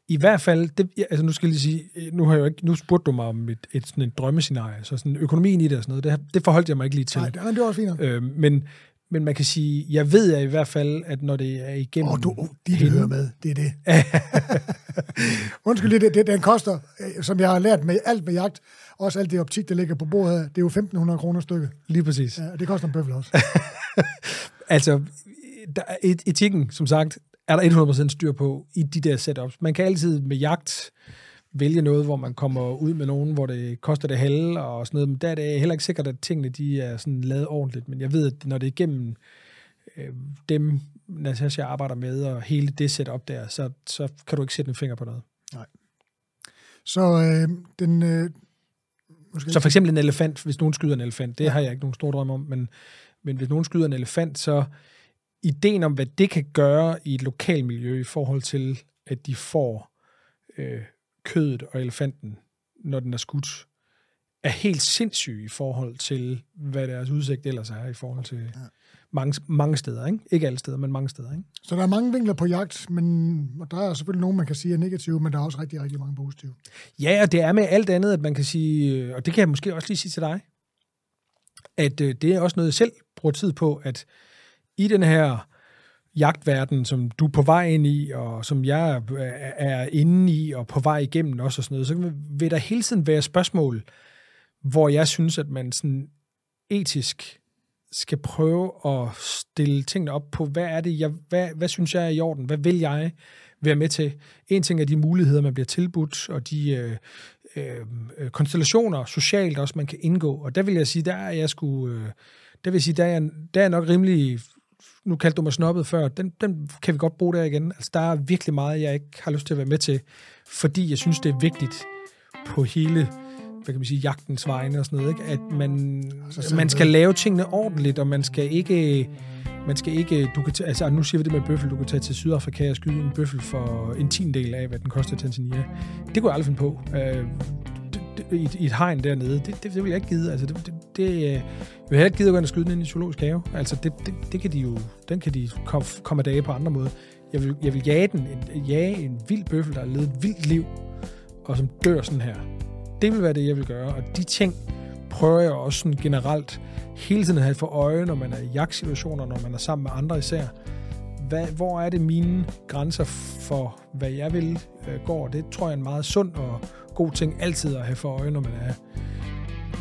I hvert fald, det, ja, altså nu skal jeg lige sige, øh, nu har jeg jo ikke, nu spurgte du mig om et, et, sådan et drømmescenarie, så sådan økonomien i det og sådan noget, det, det forholdt jeg mig ikke lige til. Nej, det, det er også fint. Øh, men, men man kan sige, jeg ved jeg i hvert fald, at når det er igennem... Åh, du, oh, de hende- hører med, det er det. Undskyld, det, det, den koster, øh, som jeg har lært med alt med jagt, også alt det optik, der ligger på bordet her, det er jo 1.500 kroner stykket. Lige præcis. Ja, det koster en bøffel også. Altså, der er et, etikken, som sagt, er der 100% styr på i de der setups. Man kan altid med jagt vælge noget, hvor man kommer ud med nogen, hvor det koster det halve og sådan noget, men der er det heller ikke sikkert, at tingene de er sådan lavet ordentligt. Men jeg ved, at når det er igennem øh, dem, Natasha arbejder med, og hele det setup der, så, så kan du ikke sætte en finger på noget. Så øh, den... Øh, måske Så for eksempel en elefant, hvis nogen skyder en elefant, det har jeg ikke nogen stor drøm om, men, men hvis nogen skyder en elefant, så ideen om, hvad det kan gøre i et lokalmiljø i forhold til, at de får øh, kødet og elefanten, når den er skudt, er helt sindssyg i forhold til, hvad deres udsigt ellers er i forhold til ja. Mange, mange steder. Ikke? ikke alle steder, men mange steder. Ikke? Så der er mange vinkler på jagt, men og der er selvfølgelig nogen, man kan sige er negative, men der er også rigtig, rigtig mange positive. Ja, og det er med alt andet, at man kan sige, øh, og det kan jeg måske også lige sige til dig, at øh, det er også noget, jeg selv bruger tid på, at i den her jagtverden, som du er på vej ind i, og som jeg er- er inde i, og på vej igennem også og sådan noget, så vil der hele tiden være spørgsmål, hvor jeg synes, at man sådan etisk skal prøve at stille tingene op på, hvad er det, jeg, hvad, hvad synes jeg er i orden? Hvad vil jeg være med til? En ting er de muligheder, man bliver tilbudt, og de øh, øh, konstellationer socialt også, man kan indgå. Og der vil jeg sige, der er jeg skulle, øh, der vil sige, der er, der er nok rimelig nu kaldte du mig snobbet før, den, den kan vi godt bruge der igen. Altså, der er virkelig meget, jeg ikke har lyst til at være med til, fordi jeg synes, det er vigtigt på hele hvad kan man sige, jagtens vegne og sådan noget, ikke? at man, altså, man skal lave tingene ordentligt, og man skal ikke, man skal ikke, du kan tage, altså nu siger vi det med bøffel, du kan tage til Sydafrika og skyde en bøffel for en tiendel af, hvad den koster i Tanzania. Det kunne jeg aldrig finde på. Øh, i, i et hegn dernede, det, det, det vil jeg ikke give. Altså, det, det, det, øh, jeg vil heller ikke give at gå ind og skyde den ind i zoologisk have. Altså, det, det, det kan de jo, den kan de komme kom af dage på andre måder. Jeg vil, jeg vil jage, den, en, jage en vild bøffel, der har levet et vildt liv, og som dør sådan her. Det vil være det, jeg vil gøre. Og de ting prøver jeg også sådan generelt hele tiden at have for øje, når man er i jagtsituationer, når man er sammen med andre især. Hvad, hvor er det mine grænser for, hvad jeg vil, øh, går? Det tror jeg er en meget sund og god ting altid at have for øje, når man er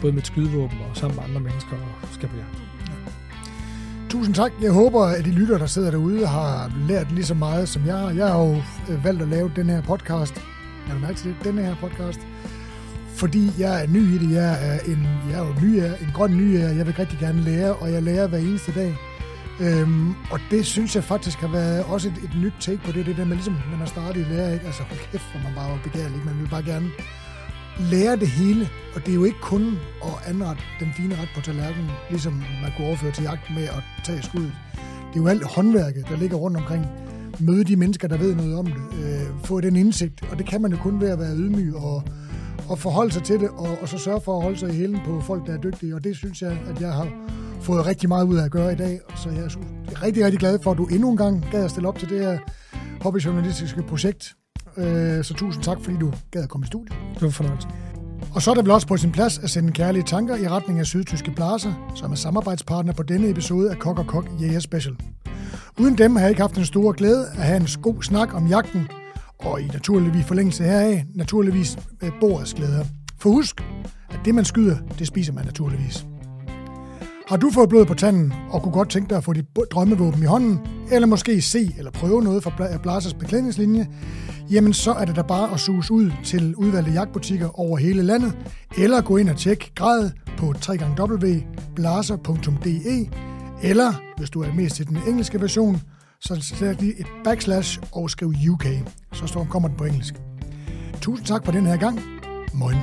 både med et skydevåben og sammen med andre mennesker og skal på jagt. Tusind tak. Jeg håber, at de lytter, der sidder derude, har lært lige så meget som jeg har. Jeg har jo øh, valgt at lave den her podcast. Jeg har mærke til det, den her podcast. Fordi jeg er ny i det. Jeg er, en, jeg er jo ny, en grøn ny Jeg vil rigtig gerne lære, og jeg lærer hver eneste dag. Øhm, og det synes jeg faktisk har været også et, et nyt take på det, det der med ligesom, når man startet i lære, ikke? Altså, hold kæft, hvor man bare var begærlig, man vil bare gerne lære det hele, og det er jo ikke kun at anrette den fine ret på tallerkenen, ligesom man kunne overføre til jagt med at tage skuddet. Det er jo alt håndværket, der ligger rundt omkring. Møde de mennesker, der ved noget om det. Øh, få den indsigt, og det kan man jo kun ved at være ydmyg og, og forholde sig til det, og, og så sørge for at holde sig i hælen på folk, der er dygtige. Og det synes jeg, at jeg har fået rigtig meget ud af at gøre i dag. Så jeg er rigtig, rigtig glad for, at du endnu en gang gad at stille op til det her hobbyjournalistiske projekt. Øh, så tusind tak, fordi du gad at komme i studiet. Det var fornøjelse. Og så er det vel også på sin plads at sende kærlige tanker i retning af Sydtyske Blaser, som er samarbejdspartner på denne episode af Kok og Kok Jæger Special. Uden dem har jeg ikke haft en stor glæde at have en god snak om jagten, og i naturligvis forlængelse heraf, naturligvis øh, bordets glæder. For husk, at det man skyder, det spiser man naturligvis. Har du fået blod på tanden og kunne godt tænke dig at få dit drømmevåben i hånden, eller måske se eller prøve noget fra Blasers beklædningslinje, jamen så er det da bare at suge ud til udvalgte jagtbutikker over hele landet, eller gå ind og tjekke grad på www.blaser.de, eller hvis du er mest til den engelske version, så sætter lige et backslash og skriv UK. Så står, kommer den på engelsk. Tusind tak for den her gang. Moin.